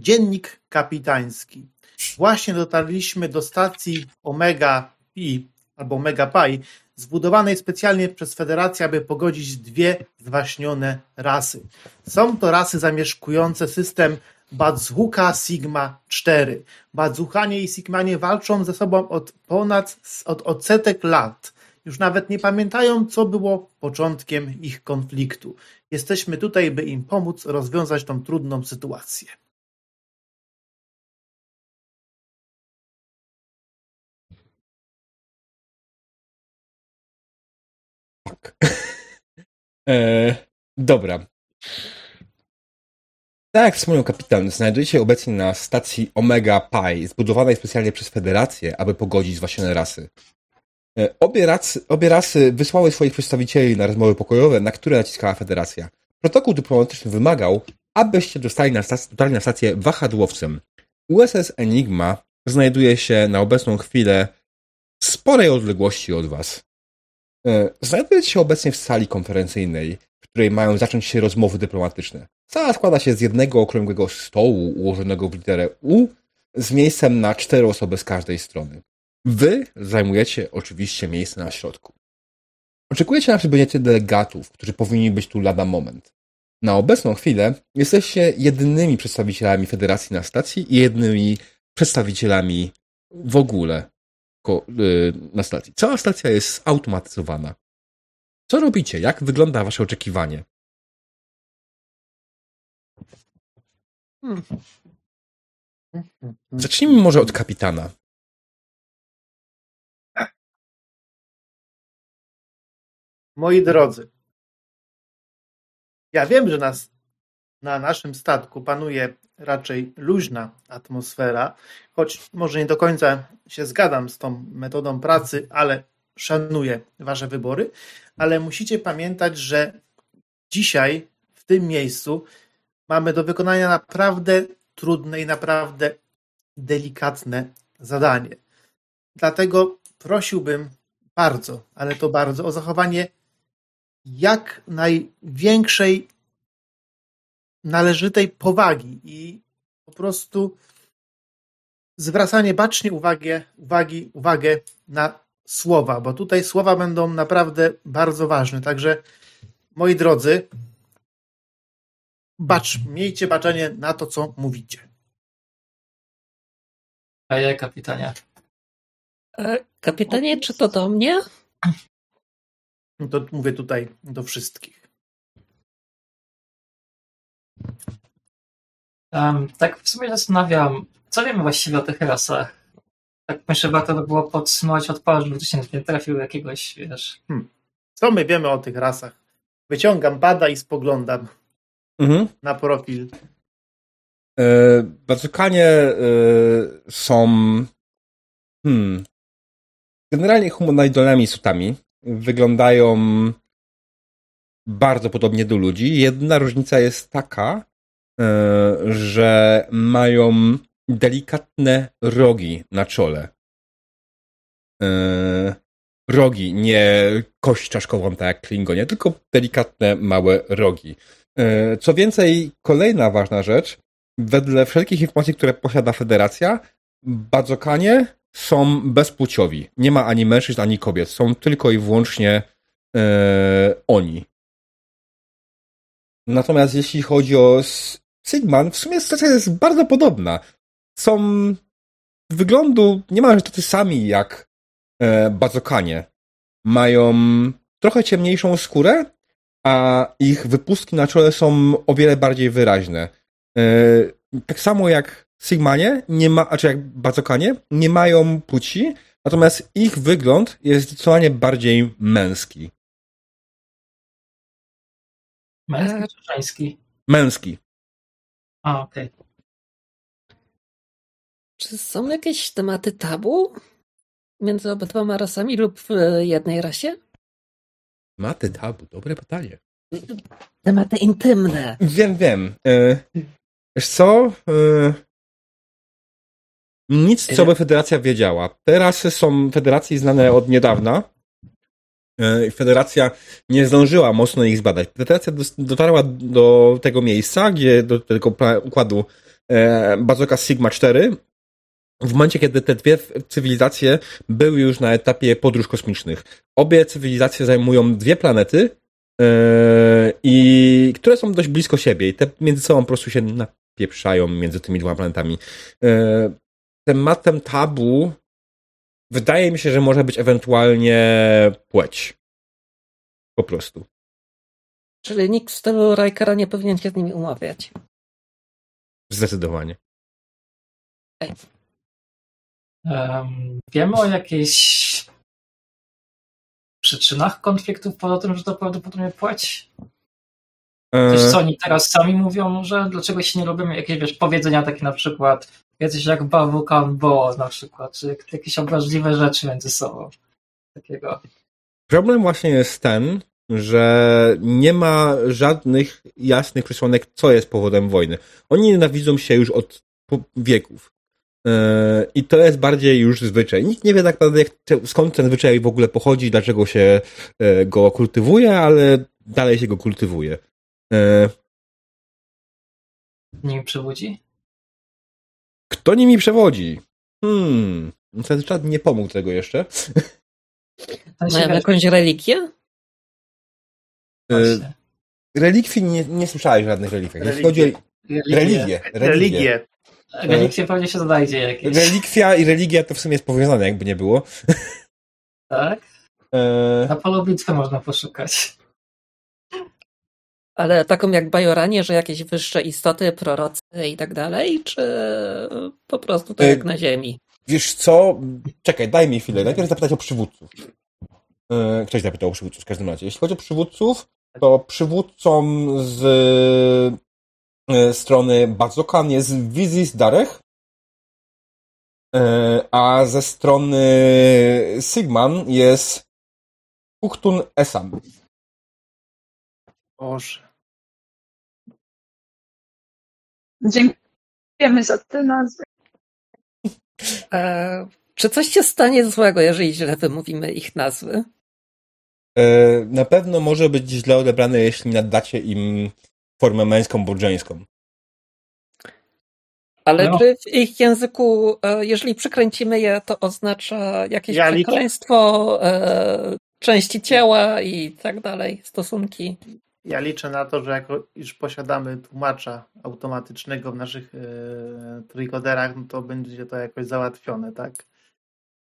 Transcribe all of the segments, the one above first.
Dziennik kapitański. Właśnie dotarliśmy do stacji Omega Pi albo Omega Pi, zbudowanej specjalnie przez Federację, aby pogodzić dwie zwaśnione rasy. Są to rasy zamieszkujące system Bazooka Sigma 4. Bazuchanie i Sigmanie walczą ze sobą od ponad od odsetek lat. Już nawet nie pamiętają, co było początkiem ich konfliktu. Jesteśmy tutaj, by im pomóc rozwiązać tą trudną sytuację. Tak. e, dobra. Tak jak wspomniał kapitan, znajduje się obecnie na stacji Omega Pi, zbudowanej specjalnie przez Federację, aby pogodzić zwaśnione rasy. E, obie rasy, obie rasy wysłały swoich przedstawicieli na rozmowy pokojowe, na które naciskała Federacja. Protokół dyplomatyczny wymagał, abyście dostali na stację, dotarli na stację wahadłowcem. USS Enigma znajduje się na obecną chwilę w sporej odległości od was. E, znajdujecie się obecnie w sali konferencyjnej, w której mają zacząć się rozmowy dyplomatyczne. Sala składa się z jednego okrągłego stołu ułożonego w literę U z miejscem na cztery osoby z każdej strony. Wy zajmujecie oczywiście miejsce na środku. Oczekujecie na przybycie delegatów, którzy powinni być tu lada moment. Na obecną chwilę jesteście jedynymi przedstawicielami Federacji na stacji i jedynymi przedstawicielami w ogóle na stacji. Cała stacja jest zautomatyzowana. Co robicie? Jak wygląda wasze oczekiwanie? Zacznijmy może od kapitana. Moi drodzy, ja wiem, że nas, na naszym statku panuje raczej luźna atmosfera, choć może nie do końca się zgadzam z tą metodą pracy, ale szanuję Wasze wybory. Ale musicie pamiętać, że dzisiaj w tym miejscu mamy do wykonania naprawdę trudne i naprawdę delikatne zadanie. Dlatego prosiłbym bardzo, ale to bardzo, o zachowanie jak największej należytej powagi i po prostu zwracanie bacznie uwagi, uwagi, uwagę na słowa, bo tutaj słowa będą naprawdę bardzo ważne. Także moi drodzy, bacz, miejcie baczenie na to, co mówicie. A ja, kapitanie. E, kapitanie, czy to do mnie? To mówię tutaj do wszystkich. Um, tak w sumie zastanawiam, co wiemy właściwie o tych rasach? Tak myślę, warto by było podsumować od paru, żeby się nie trafił jakiegoś, wiesz... Hmm. Co my wiemy o tych rasach? Wyciągam bada i spoglądam mhm. na profil. Bazukanie e, są hmm, generalnie humanoidolami sutami wyglądają bardzo podobnie do ludzi. Jedna różnica jest taka, e, że mają delikatne rogi na czole. E, rogi, nie kość czaszkową, tak jak Klingonie, tylko delikatne, małe rogi. E, co więcej, kolejna ważna rzecz, wedle wszelkich informacji, które posiada Federacja, Badzokanie są bezpłciowi. Nie ma ani mężczyzn, ani kobiet. Są tylko i wyłącznie e, oni. Natomiast jeśli chodzi o Sigman, w sumie sytuacja jest bardzo podobna. Są wyglądu niemalże tacy sami jak e, Bazokanie. Mają trochę ciemniejszą skórę, a ich wypustki na czole są o wiele bardziej wyraźne. E, tak samo jak Sigmanie, nie ma, znaczy jak Bazokanie, nie mają płci, natomiast ich wygląd jest zdecydowanie bardziej męski. Męski czy żeński? Męski. A, okej. Okay. Czy są jakieś tematy tabu między obydwoma rasami lub w jednej rasie? Tematy tabu, dobre pytanie. Tematy intymne. Wiem, wiem. E, wiesz co? E, nic, co by federacja wiedziała. Te rasy są federacji znane od niedawna. E, federacja nie zdążyła mocno ich zbadać. Federacja dotarła do tego miejsca, gdzie do tego układu e, Bazooka Sigma 4, w momencie, kiedy te dwie cywilizacje były już na etapie podróż kosmicznych. Obie cywilizacje zajmują dwie planety, e, i które są dość blisko siebie i te między sobą po prostu się napieprzają między tymi dwoma planetami. Tematem tabu wydaje mi się, że może być ewentualnie płeć. Po prostu. Czyli nikt w stylu Rikera nie powinien się z nimi umawiać. Zdecydowanie. Um, wiemy o jakichś przyczynach konfliktów poza tym, że to prawdopodobnie płeć? Coś, co oni teraz sami mówią, że dlaczego się nie lubimy? Jakieś wiesz, powiedzenia takie na przykład, jacyś jak Bawukan Bo na przykład, czy jakieś obraźliwe rzeczy między sobą. Takiego. Problem właśnie jest ten, że nie ma żadnych jasnych przesłanek, co jest powodem wojny. Oni nienawidzą się już od wieków. I to jest bardziej już zwyczaj. Nikt nie wie tak naprawdę, skąd ten zwyczaj w ogóle pochodzi, dlaczego się go kultywuje, ale dalej się go kultywuje. Nim przewodzi? Kto nimi przewodzi? Hmm. Ten czat nie pomógł tego jeszcze. Mają jakąś religię? Właśnie. Relikwii nie, nie słyszałeś żadnych relikwiach. Jeśli chodzi o religię. Religię. religię. Relikwie pewnie się znajdzie jakieś. Relikwia i religia to w sumie jest powiązane, jakby nie było. Tak? E... Na polu bitwy można poszukać. Ale taką jak Bajoranie, że jakieś wyższe istoty, prorocy i tak dalej, czy po prostu tak jak na ziemi? Wiesz co? Czekaj, daj mi chwilę. Najpierw zapytać o przywódców. Ktoś zapytał o przywódców w każdym razie. Jeśli chodzi o przywódców, to przywódcą z strony Bazokan jest Wizis Darech, a ze strony Sigman jest Uchtun Esam. Boże. Dziękujemy za te nazwy. E, czy coś się stanie złego, jeżeli źle wymówimy ich nazwy? E, na pewno może być źle odebrane, jeśli nadacie im formę męską bądź żeńską. Ale no. czy w ich języku, jeżeli przykręcimy je, to oznacza jakieś ja przekleństwo, e, części ciała i tak dalej, stosunki? Ja liczę na to, że jako już posiadamy tłumacza automatycznego w naszych e, trójkoderach, no to będzie to jakoś załatwione, tak?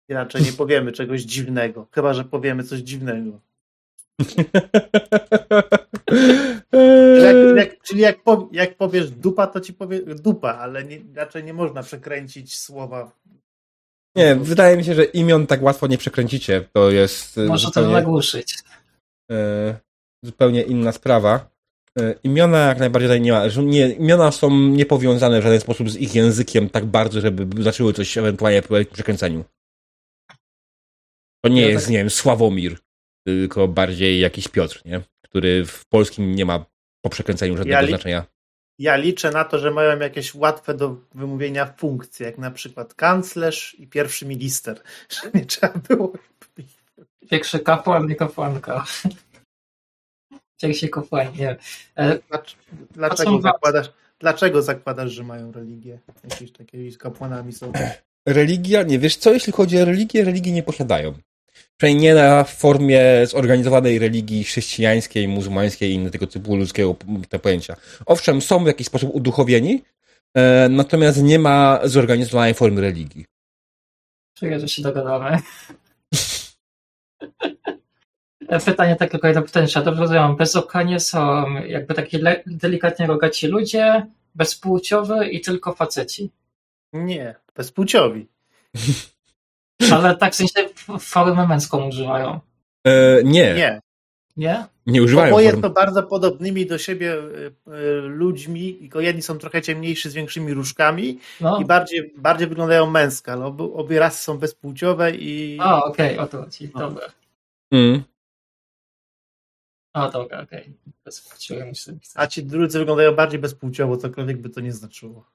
I raczej nie powiemy czegoś dziwnego, chyba że powiemy coś dziwnego. czyli jak, jak, czyli jak, po, jak powiesz dupa, to ci powie dupa, ale nie, raczej nie można przekręcić słowa. Nie, wydaje mi się, że imion tak łatwo nie przekręcicie. To jest. Może zupełnie, to zagłuszyć. E, zupełnie inna sprawa. E, imiona jak najbardziej tutaj nie ma. Nie, imiona są niepowiązane w żaden sposób z ich językiem tak bardzo, żeby zaczęły coś ewentualnie po przekręceniu. To nie ja jest, tak... nie wiem, Sławomir tylko bardziej jakiś Piotr, nie? który w polskim nie ma po przekręceniu żadnego ja li- znaczenia. Ja liczę na to, że mają jakieś łatwe do wymówienia funkcje, jak na przykład kanclerz i pierwszy minister. Że nie trzeba było. Większy kapłan, nie kapłanka. Większy kapłan, nie. E, dlaczego, zakładasz, dlaczego zakładasz, że mają religię? Jakieś takie z kapłanami są. Religia, nie wiesz co, jeśli chodzi o religię, religii nie posiadają. Przynajmniej nie na formie zorganizowanej religii chrześcijańskiej, muzułmańskiej i innego tego typu ludzkiego te pojęcia. Owszem, są w jakiś sposób uduchowieni, e, natomiast nie ma zorganizowanej formy religii. Czekaj, że się dogadamy. Pytanie tak tylko jedno pytanie, czy dobrze rozumiem, bezokanie są jakby takie delikatnie rogaci ludzie, bezpłciowy i tylko faceci. Nie, bezpłciowi. Ale tak w sensie formę męską używają. E, nie. Nie. Nie? Nie używają Oboje form... to bardzo podobnymi do siebie e, e, ludźmi, tylko jedni są trochę ciemniejsi z większymi różkami no. i bardziej, bardziej wyglądają męsko, ale obie, obie rasy są bezpłciowe i... O, okej, okay, o to chodzi, no. dobra. Mm. O, dobra, okej. Okay. Bezpłciowe A ci drudzy wyglądają bardziej bezpłciowo, cokolwiek by to nie znaczyło.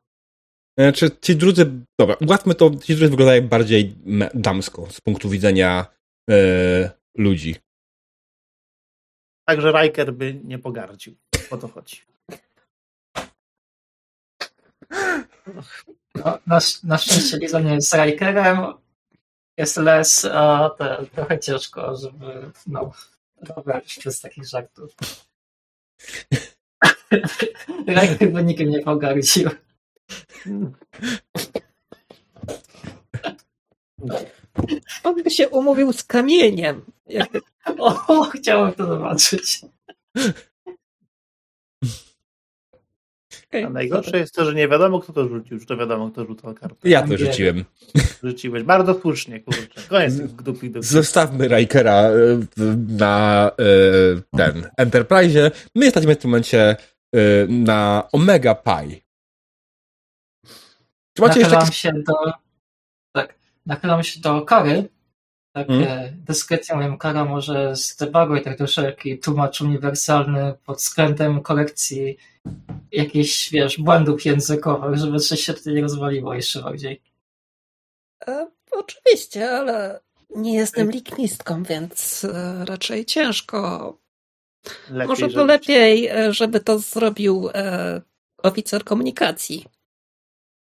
Znaczy, ci drudzy, dobra, ułatwmy to, ci drudzy wyglądają bardziej damsko z punktu widzenia e, ludzi. Także Riker by nie pogardził. O to chodzi. No, na, na szczęście Liza nie jest Rikerem, jest Les, a te, trochę ciężko, żeby no, robić przez takich żartów. Riker by nikim nie pogardził. On by się umówił z kamieniem. O, chciałem to zobaczyć. Okay. A najgorsze jest to, że nie wiadomo, kto to rzucił. Już to wiadomo, kto rzucał kartę. Ja to rzuciłem. Rzuciłeś. Bardzo słusznie, kurczę. Koniec dupi, dupi. Zostawmy Rikera e, na e, ten Enterprise. My jesteśmy w tym momencie e, na Omega Pi. Czy macie Nachylam jeszcze... się do... Tak. Nachylam się do Kary. Tak hmm? dyskretnie mówię, Kara może zdebaguj tak troszeczkę tłumacz uniwersalny pod względem kolekcji jakichś, wiesz, błędów językowych, żeby coś się tutaj nie rozwaliło jeszcze bardziej. E, oczywiście, ale nie jestem liknistką, więc e, raczej ciężko. Lepiej, Może to żeby... lepiej, e, żeby to zrobił e, oficer komunikacji.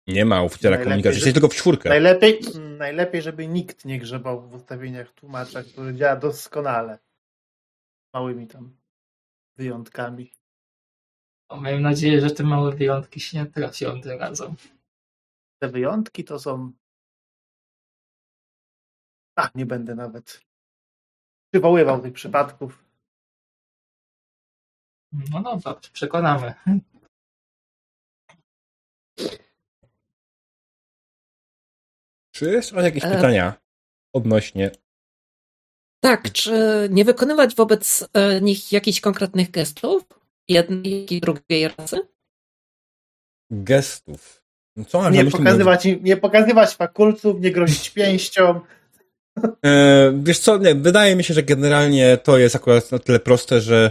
Nie ma oficera komunikacji, jest tylko w czwórkę. Najlepiej, najlepiej, żeby nikt nie grzebał w ustawieniach tłumacza, który działa doskonale. Małymi tam wyjątkami. O, mam nadzieję, że te małe wyjątki się nie trafią tym razem. Te wyjątki to są. A, nie będę nawet przywoływał tych przypadków. No dobra, przekonamy. Czy jest jakieś e... pytania odnośnie? Tak, czy nie wykonywać wobec e, nich jakichś konkretnych gestów? jednej i drugiej rasy? Gestów. No co nie, pokazywać, nie pokazywać fakulców, nie grozić pięścią. E, wiesz co, nie, wydaje mi się, że generalnie to jest akurat na tyle proste, że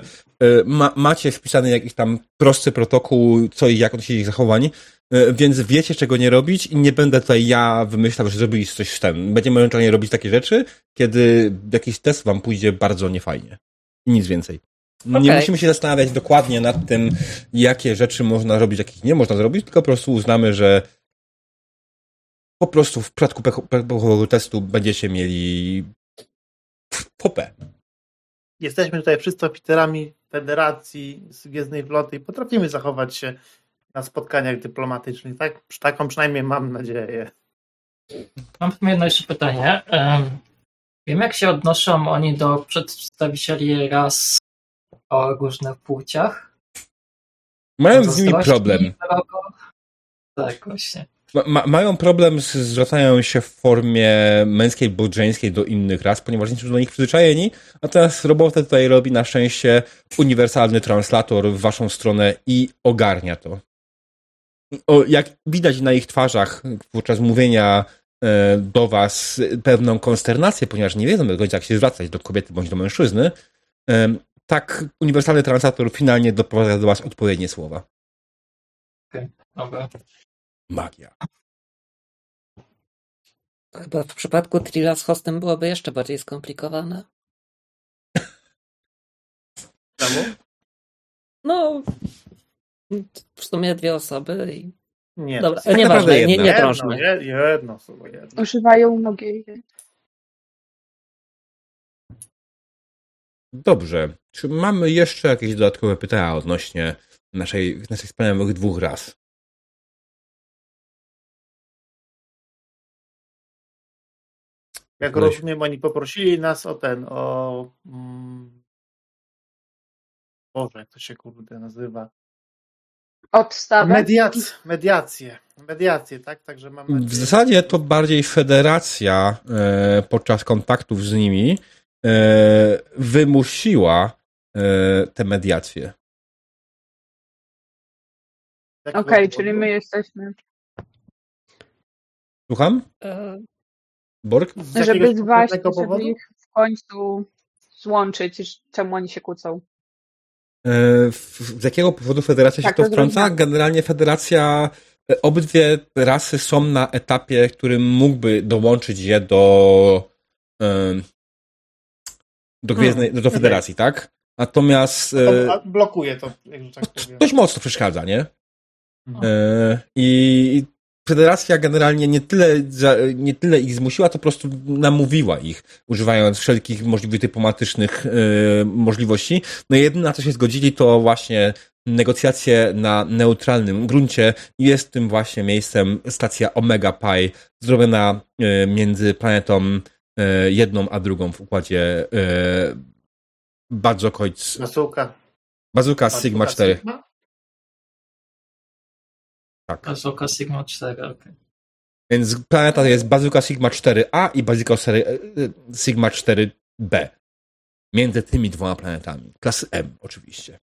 ma, macie wpisany jakiś tam prosty protokół, co i jak odnosić ich zachowań, e, więc wiecie, czego nie robić i nie będę tutaj ja wymyślał, że zrobiliście coś z tym. Będziemy ewentualnie robić takie rzeczy, kiedy jakiś test wam pójdzie bardzo niefajnie. I nic więcej. Okay. Nie musimy się zastanawiać dokładnie nad tym, jakie rzeczy można robić, jakich nie można zrobić, tylko po prostu uznamy, że po prostu w przypadku pechowego testu będziecie mieli popę. Jesteśmy tutaj wszyscy oficerami Federacji z Gwiezdnej Floty i potrafimy zachować się na spotkaniach dyplomatycznych. Tak, taką przynajmniej mam nadzieję. Mam jedno jeszcze pytanie. Wiem, jak się odnoszą oni do przedstawicieli ras o różnych płciach. Mają z nimi problem. Tak, właśnie. Ma, mają problem z zwracają się w formie męskiej bądź żeńskiej do innych ras, ponieważ nie są do nich przyzwyczajeni, a teraz robotę tutaj robi na szczęście uniwersalny translator w waszą stronę i ogarnia to. O, jak widać na ich twarzach podczas mówienia e, do was pewną konsternację, ponieważ nie wiedzą do końca jak się zwracać do kobiety bądź do mężczyzny, e, tak uniwersalny translator finalnie doprowadza do Was odpowiednie słowa. Okej, okay, dobra. Magia. Chyba w przypadku Trilla z hostem byłoby jeszcze bardziej skomplikowane. Czemu? No, w sumie dwie osoby i... Nie, Dobra, nieważne, nie, nie, nie jedno, jedno, jedno, jedno. Używają nogi. Dobrze. Czy mamy jeszcze jakieś dodatkowe pytania odnośnie naszej, naszych wspaniałych dwóch raz? Jak rozumiem, oni poprosili nas o ten, o. Mm, Boże, jak to się kurde nazywa? Odstawę? Mediację, mediację, mediację, tak? Także mamy. W zasadzie to bardziej federacja e, podczas kontaktów z nimi e, wymusiła e, te mediacje. Okej, okay, czyli my jesteśmy. Słucham? E... Borg? Żeby właśnie, żeby ich w końcu złączyć, czemu oni się kłócą. E, z jakiego powodu federacja tak, się to wtrąca? Generalnie federacja, e, obydwie rasy są na etapie, którym mógłby dołączyć je do do, Gwiezdnej, hmm. do Federacji, tak? Natomiast. To e, blokuje to, tak Dość mocno przeszkadza, nie? Hmm. E, I Federacja generalnie nie tyle, nie tyle ich zmusiła, to po prostu namówiła ich, używając wszelkich możliwych dyplomatycznych yy, możliwości. No jedyne, na co się zgodzili, to właśnie negocjacje na neutralnym gruncie i jest tym właśnie miejscem stacja Omega Pi, zrobiona yy, między planetą yy, jedną a drugą w układzie bardzo końc. Bazuka. Bazuka Sigma 4. Sigma? Tak. Bazuka Sigma 4, okej. Okay. Więc planeta jest Bazuka Sigma 4A i Bazuka e, e, Sigma 4B. Między tymi dwoma planetami. Klasy M, oczywiście.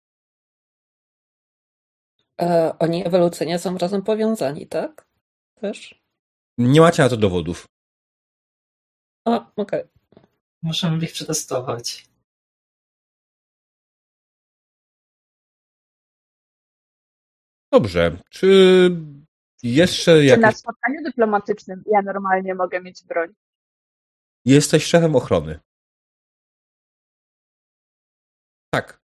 E, oni ewolucyjnie są razem powiązani, tak? Też? Nie macie na to dowodów. A, okej. Okay. Możemy ich przetestować. Dobrze. Czy jeszcze Czy jakieś... na spotkaniu dyplomatycznym ja normalnie mogę mieć broń? Jesteś szefem ochrony. Tak.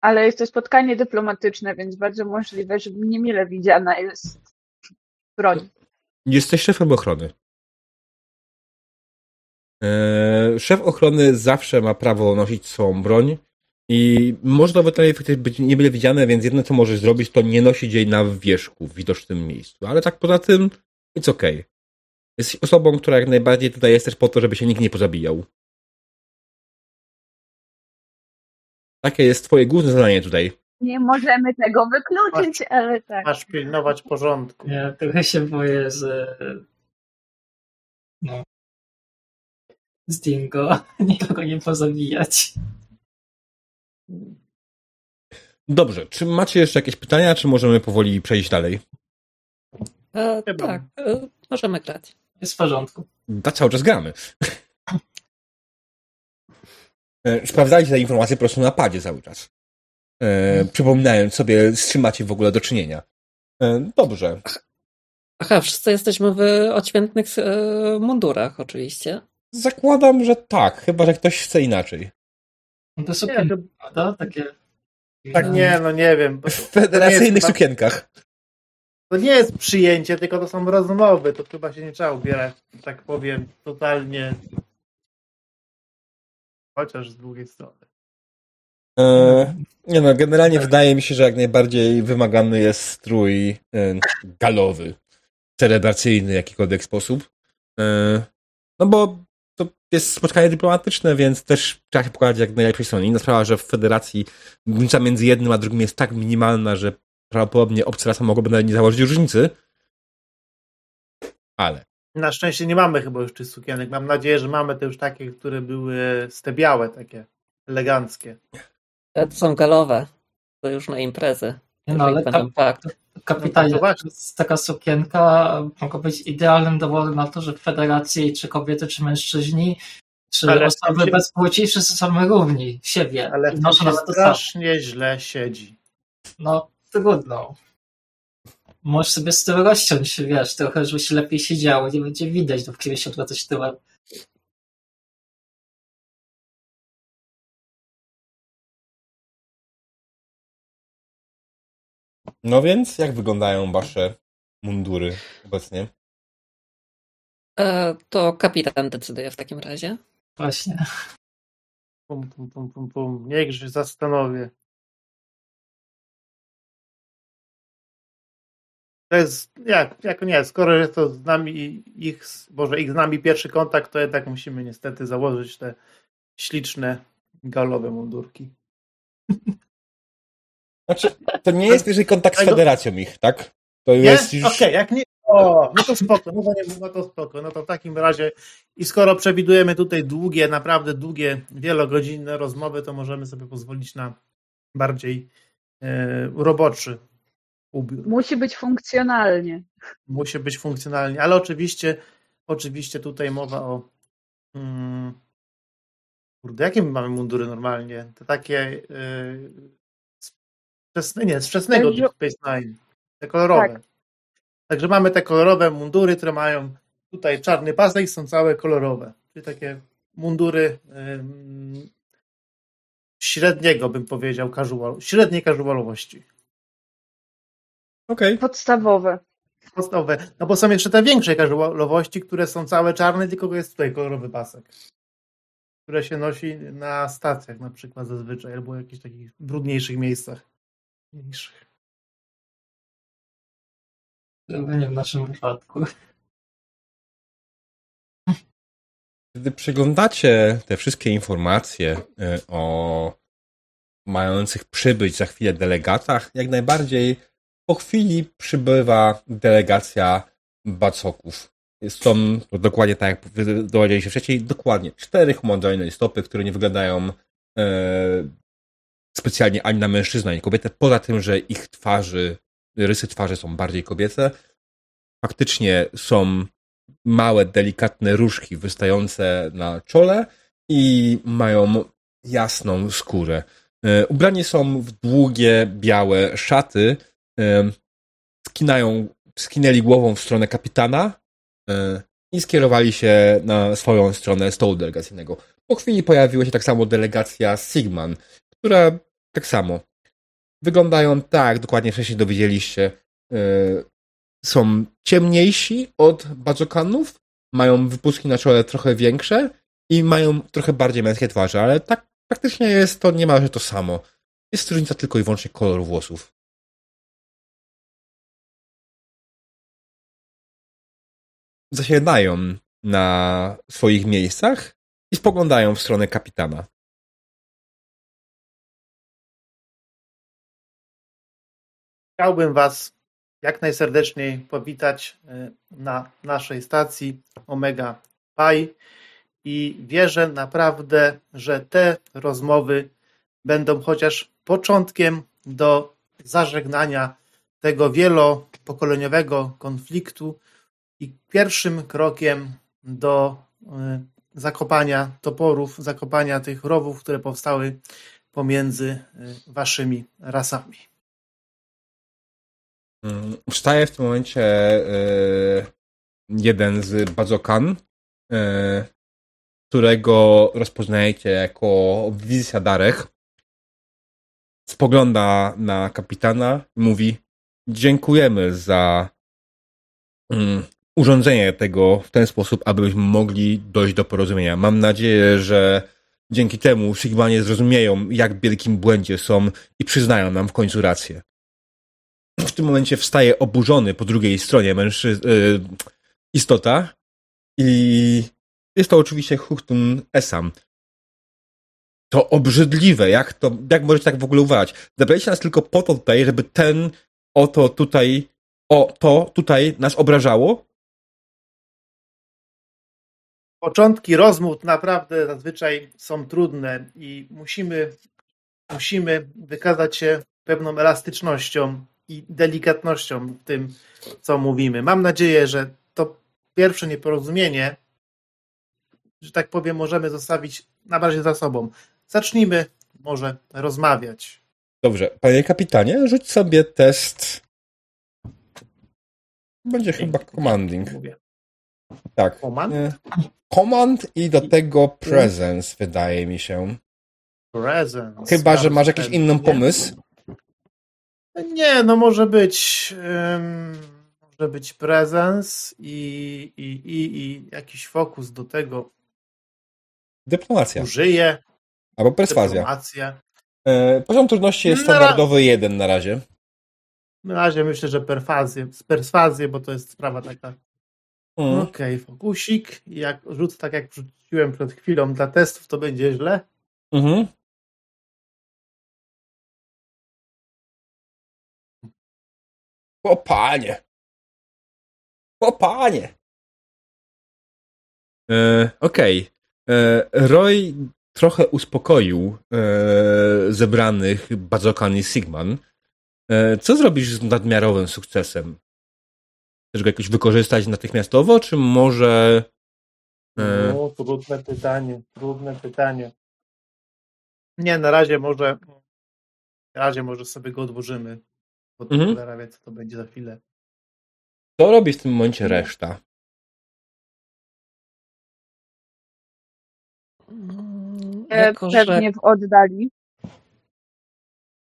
Ale jest to spotkanie dyplomatyczne, więc bardzo możliwe, że niemile widziana jest broń. Jesteś szefem ochrony. Eee, szef ochrony zawsze ma prawo nosić swą broń i może nawet faktycznie być nie byle widziane, więc jedno co możesz zrobić, to nie nosić jej na wierzchu w widocznym miejscu. Ale tak poza tym, it's okay. Jesteś osobą, która jak najbardziej tutaj jest też po to, żeby się nikt nie pozabijał. Takie jest twoje główne zadanie tutaj. Nie możemy tego wykluczyć, masz, ale tak. Masz pilnować porządku. Ja trochę się boję, że no, z Dingo nikogo nie pozabijać. Dobrze, czy macie jeszcze jakieś pytania, czy możemy powoli przejść dalej? E, tak, e, możemy grać. Jest w porządku. Da cały czas gramy. e, sprawdzajcie te informacje po prostu na padzie cały czas. E, przypominając sobie, z czym macie w ogóle do czynienia. E, dobrze. Aha, wszyscy jesteśmy w odświętnych e, mundurach oczywiście. Zakładam, że tak, chyba że ktoś chce inaczej. No to sukienki, to... prawda? Takie... Tak nie, no nie wiem. W federacyjnych jest, sukienkach. To nie jest przyjęcie, tylko to są rozmowy. To chyba się nie trzeba ubierać, tak powiem, totalnie. Chociaż z drugiej strony. E, nie no, generalnie tak. wydaje mi się, że jak najbardziej wymagany jest strój e, galowy, celebracyjny jakikolwiek sposób. E, no bo jest spotkanie dyplomatyczne, więc też trzeba się pokazać jak najlepszej stronie. Inna sprawa, że w federacji różnica między jednym a drugim jest tak minimalna, że prawdopodobnie obce rasa mogłoby nawet nie założyć różnicy. Ale. Na szczęście nie mamy chyba już tych sukienek. Mam nadzieję, że mamy te już takie, które były stebiałe, takie eleganckie. To są galowe. To już na imprezy. No ale tak, tak. Kapitanie, no, taka sukienka mogła być idealnym dowodem na to, że w federacji czy kobiety, czy mężczyźni, czy ale osoby się... bez płci wszyscy są równi siebie. Ale w się strasznie źle siedzi. No, trudno. Możesz sobie z tym rozciąć, wiesz, trochę, żeby się lepiej siedziało, nie będzie widać, do kiedy się odwracać tyłem. No więc, jak wyglądają wasze mundury obecnie? E, to kapitan decyduje w takim razie. Właśnie. Pum, pum, pum, pum, pum. Niech się zastanowię. To jest, jak, jak nie, skoro jest to z nami ich, może ich z nami pierwszy kontakt, to jednak musimy niestety założyć te śliczne galowe mundurki. Znaczy, to nie jest jeżeli kontakt z federacją ich, tak? To nie? jest już... Okej, okay, jak nie... O, no to spoko, no to, nie, no to spoko. No to w takim razie i skoro przewidujemy tutaj długie, naprawdę długie, wielogodzinne rozmowy, to możemy sobie pozwolić na bardziej e, roboczy ubiór. Musi być funkcjonalnie. Musi być funkcjonalnie, ale oczywiście oczywiście tutaj mowa o hmm, kurde, jakie my mamy mundury normalnie? Te takie e, Wczesne, nie, z wczesnego Deep Space Nine. Te kolorowe. Tak. Także mamy te kolorowe mundury, które mają tutaj czarny pasek są całe kolorowe. Czyli takie mundury ym, średniego, bym powiedział, casual, średniej casualowości. Okej. Okay. Podstawowe. Podstawowe. No bo są jeszcze te większe każdołowości, które są całe czarne, tylko jest tutaj kolorowy pasek. Które się nosi na stacjach na przykład zazwyczaj, albo w jakichś takich brudniejszych miejscach. Mniejszych. Nie w naszym wypadku. Gdy przeglądacie te wszystkie informacje e, o mających przybyć za chwilę delegatach, jak najbardziej po chwili przybywa delegacja bacoków. Są to dokładnie tak, jak dowiedzieliście wcześniej, dokładnie cztery humanoidalne stopy, które nie wyglądają e, specjalnie ani na mężczyznę, ani kobietę, poza tym, że ich twarzy, rysy twarzy są bardziej kobiece. Faktycznie są małe, delikatne różki wystające na czole i mają jasną skórę. E, ubrani są w długie, białe szaty, e, skinają, skinęli głową w stronę kapitana e, i skierowali się na swoją stronę stołu delegacyjnego. Po chwili pojawiła się tak samo delegacja Sigman, która tak samo wyglądają tak, dokładnie wcześniej dowiedzieliście, są ciemniejsi od badzokanów, mają wypustki na czole trochę większe i mają trochę bardziej męskie twarze, ale tak praktycznie jest to niemalże to samo. Jest różnica tylko i wyłącznie koloru włosów. Zasiadają na swoich miejscach i spoglądają w stronę kapitana. Chciałbym Was jak najserdeczniej powitać e, na naszej stacji Omega Pi i wierzę naprawdę, że te rozmowy będą chociaż początkiem do zażegnania tego wielopokoleniowego konfliktu i pierwszym krokiem do e, zakopania toporów, zakopania tych rowów, które powstały pomiędzy e, waszymi rasami. Wstaje w tym momencie e, jeden z Bazokan, którego rozpoznajecie jako Wizja Darech, spogląda na kapitana i mówi dziękujemy za um, urządzenie tego w ten sposób, abyśmy mogli dojść do porozumienia. Mam nadzieję, że dzięki temu Sigmanie zrozumieją, jak wielkim błędzie są i przyznają nam w końcu rację. W tym momencie wstaje oburzony po drugiej stronie mężczyzn, yy, istota i jest to oczywiście Huchtun Esam. To obrzydliwe, jak to, jak możecie tak w ogóle uważać? Zabraliście nas tylko po to tutaj, żeby ten oto tutaj, o to tutaj nas obrażało? Początki rozmów naprawdę zazwyczaj są trudne i musimy, musimy wykazać się pewną elastycznością i delikatnością w tym, co mówimy. Mam nadzieję, że to pierwsze nieporozumienie że tak powiem, możemy zostawić na razie za sobą. Zacznijmy może rozmawiać. Dobrze. Panie kapitanie, rzuć sobie test. Będzie chyba commanding. Mówię. Tak. Command? Command i do tego presence, wydaje mi się. Presence. Chyba, że masz jakiś inny pomysł. Nie, no może być. Um, może być presence i, i, i, i jakiś fokus do tego. Dyplomacja. Użyję. Albo perswazja. Dyplomacja. E, poziom trudności jest standardowy jeden na razie. Na razie myślę, że perfazję, perswazję, bo to jest sprawa taka. Mm. Okej, okay, fokusik. Jak rzucę tak, jak rzuciłem przed chwilą dla testów, to będzie źle. Mhm. O panie. O panie. E, Okej. Okay. E, Roy trochę uspokoił e, zebranych Bazokan i Sigman. E, co zrobisz z nadmiarowym sukcesem? Chcesz go jakoś wykorzystać natychmiastowo, czy może... No, trudne pytanie, trudne pytanie. Nie, na razie może na razie może sobie go odłożymy. Bo mhm. co to będzie za chwilę. Co robi w tym momencie reszta? E, jako, pewnie że... w oddali.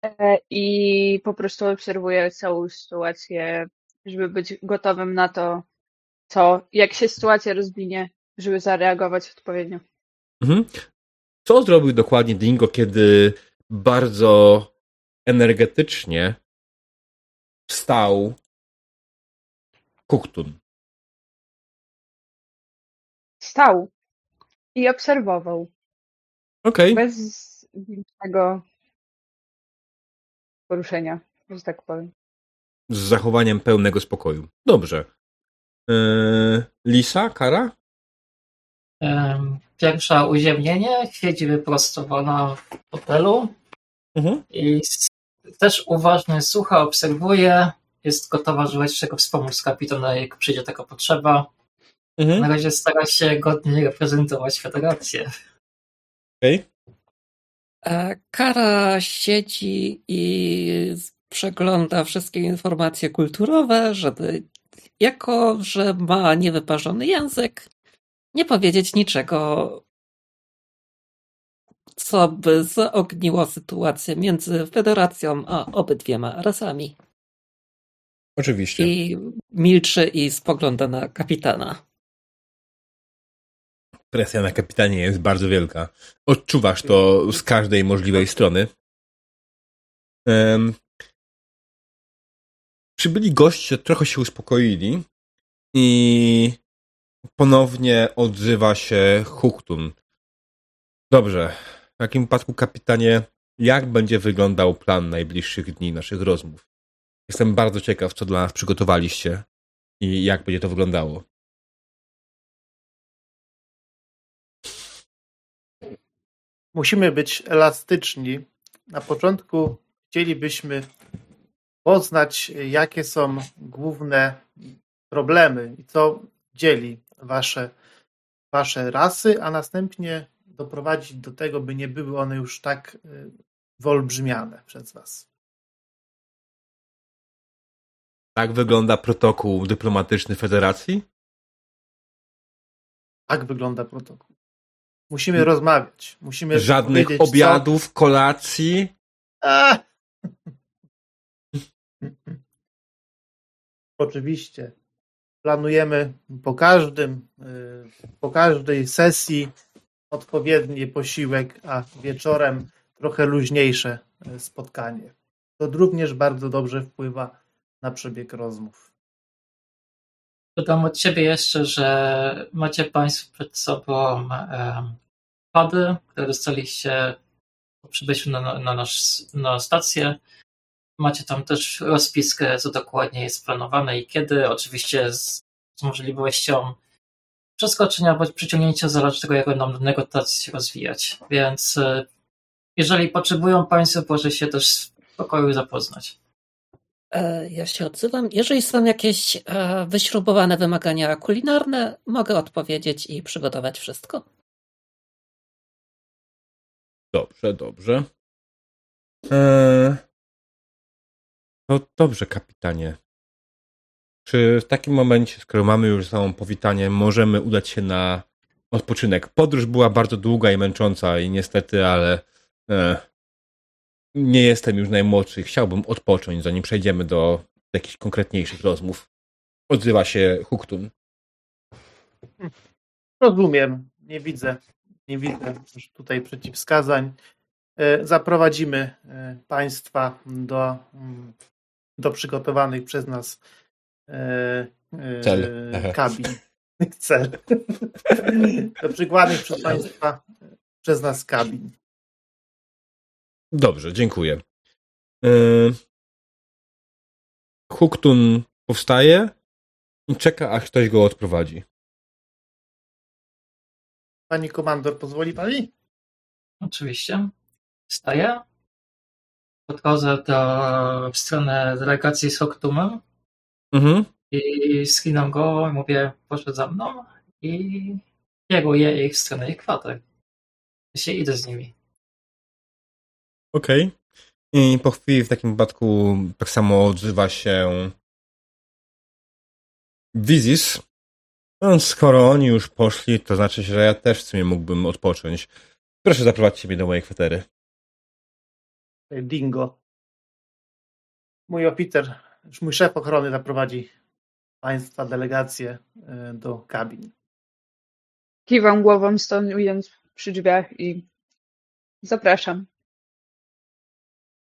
E, I po prostu obserwuję całą sytuację żeby być gotowym na to, co, jak się sytuacja rozwinie, żeby zareagować odpowiednio. Mhm. Co zrobił dokładnie Dingo, kiedy bardzo energetycznie wstał Kuktun? Stał i obserwował. Okej. Okay. Bez większego poruszenia, że tak powiem. Z zachowaniem pełnego spokoju. Dobrze. Yy, Lisa, Kara? Pierwsza uziemnienie, siedzi wyprostowana w hotelu mhm. i też uważnie słucha, obserwuje, jest gotowa, żeby czego wspomóc kapitana, jak przyjdzie taka potrzeba. Mhm. Na razie stara się godnie reprezentować federację. Okay. E, Kara siedzi i przegląda wszystkie informacje kulturowe, żeby jako, że ma niewyparzony język, nie powiedzieć niczego, co by zaogniło sytuację między Federacją a obydwiema rasami. Oczywiście. I milczy i spogląda na kapitana. Presja na kapitanie jest bardzo wielka. Odczuwasz to z każdej możliwej strony. Um, przybyli goście trochę się uspokoili i ponownie odzywa się Huktun. Dobrze. W takim wypadku, kapitanie, jak będzie wyglądał plan najbliższych dni naszych rozmów? Jestem bardzo ciekaw, co dla nas przygotowaliście i jak będzie to wyglądało. Musimy być elastyczni. Na początku chcielibyśmy poznać, jakie są główne problemy i co dzieli wasze, wasze rasy, a następnie doprowadzić do tego, by nie były one już tak y, wyolbrzymiane przez was. Tak wygląda protokół dyplomatyczny Federacji? Tak wygląda protokół. Musimy rozmawiać. Musimy Żadnych obiadów, co... kolacji. A! Oczywiście. Planujemy po każdym, y, po każdej sesji odpowiedni posiłek, a wieczorem trochę luźniejsze y, spotkanie. To również bardzo dobrze wpływa na przebieg rozmów. Dodam od Ciebie jeszcze, że macie Państwo przed sobą pady, które dostaliście po przybyciu na, na, nasz, na stację. Macie tam też rozpiskę, co dokładnie jest planowane i kiedy. Oczywiście z, z możliwością przeskoczenia bądź przyciągnięcia zależy tego, jak będą negocjacje się rozwijać. Więc e, jeżeli potrzebują Państwo, proszę się też w pokoju zapoznać. E, ja się odzywam. Jeżeli są jakieś e, wyśrubowane wymagania kulinarne, mogę odpowiedzieć i przygotować wszystko. Dobrze, dobrze. Eee... No dobrze, kapitanie. Czy w takim momencie, skoro mamy już samą powitanie, możemy udać się na odpoczynek? Podróż była bardzo długa i męcząca i niestety, ale e, nie jestem już najmłodszy. Chciałbym odpocząć, zanim przejdziemy do jakichś konkretniejszych rozmów. Odzywa się Huktun. Rozumiem. Nie widzę, nie widzę tutaj przeciwwskazań. E, zaprowadzimy e, Państwa do, mm, do przygotowanych przez nas e, Cel. kabin. Cel. Do przykładnych przez Państwa przez nas kabin. Dobrze, dziękuję. Huktun powstaje i czeka, aż ktoś go odprowadzi. Pani komandor, pozwoli pani? Oczywiście. Wstaję. Podchodzę do, w stronę delegacji z Hoktumem mhm. i skinam go i mówię, proszę za mną i kieruję ich w stronę ich kwater. Ja się idę z nimi. Okej. Okay. I po chwili w takim wypadku tak samo odzywa się Wizis. No, skoro oni już poszli, to znaczy, że ja też w sumie mógłbym odpocząć. Proszę zaprowadzić mnie do mojej kwatery. Dingo. Mój oficer już mój szef ochrony zaprowadzi Państwa delegację e, do kabin. Kiwam głową stojąc przy drzwiach i zapraszam.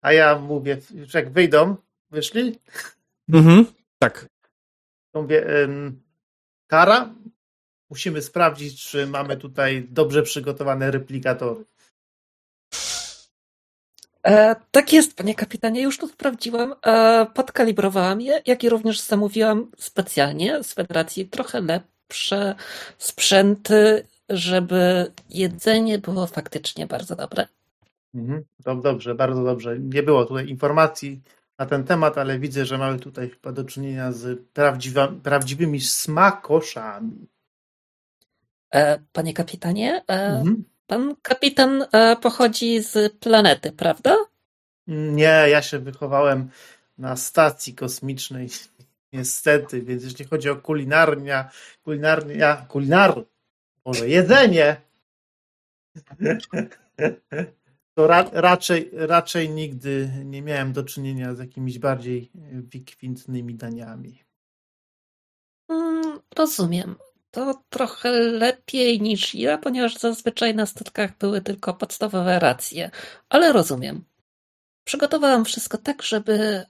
A ja mówię, już jak wyjdą, wyszli? Mhm, tak. Mówię, Kara, musimy sprawdzić, czy mamy tutaj dobrze przygotowane replikatory. E, tak jest, panie kapitanie, już to sprawdziłam. E, podkalibrowałam je, jak i również zamówiłam specjalnie z Federacji trochę lepsze sprzęty, żeby jedzenie było faktycznie bardzo dobre. Mhm, dobrze, bardzo dobrze. Nie było tutaj informacji na ten temat, ale widzę, że mamy tutaj chyba do czynienia z prawdziwymi smakoszami. E, panie kapitanie, e, mhm. Pan kapitan e, pochodzi z planety, prawda? Nie, ja się wychowałem na stacji kosmicznej, niestety, więc jeśli chodzi o kulinarnia, kulinarnia, kulinar, może jedzenie, to ra, raczej, raczej nigdy nie miałem do czynienia z jakimiś bardziej wykwintnymi daniami. Mm, rozumiem. To trochę lepiej niż ja, ponieważ zazwyczaj na statkach były tylko podstawowe racje, ale rozumiem. Przygotowałam wszystko tak, żeby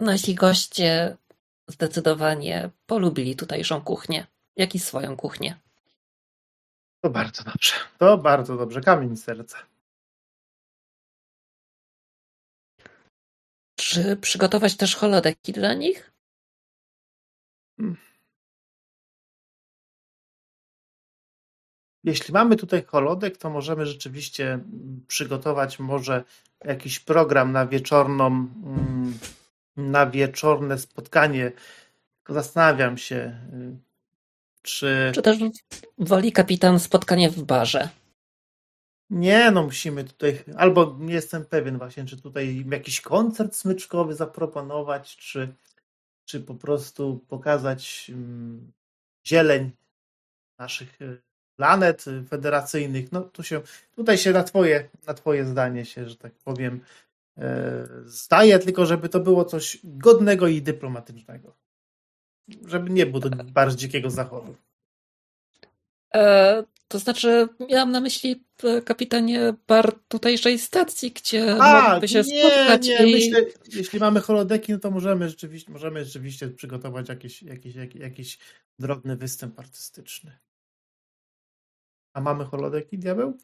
nasi goście zdecydowanie polubili tutejszą kuchnię, jak i swoją kuchnię. To bardzo dobrze. To bardzo dobrze. Kamień serca. Czy przygotować też holodeki dla nich? Hmm. Jeśli mamy tutaj holodek, to możemy rzeczywiście przygotować może jakiś program na wieczorną, mm, na wieczorne spotkanie. Zastanawiam się, y, czy. Czy też woli kapitan spotkanie w barze? Nie, no musimy tutaj, albo nie jestem pewien właśnie, czy tutaj jakiś koncert smyczkowy zaproponować, czy, czy po prostu pokazać um, zieleń naszych y, planet federacyjnych. No tu się, tutaj się na twoje, na twoje zdanie się, że tak powiem, e, zdaje, tylko żeby to było coś godnego i dyplomatycznego. Żeby nie było to bardzo dzikiego zachodu. E, to znaczy, miałam na myśli e, kapitanie bar tutejszej stacji, gdzie A, mogliby się nie, spotkać. Nie, i... myślę, jeśli mamy holodeki, no to możemy rzeczywiście, możemy rzeczywiście przygotować jakiś, jakiś, jakiś, jakiś drobny występ artystyczny. A mamy holodeki, diabeł?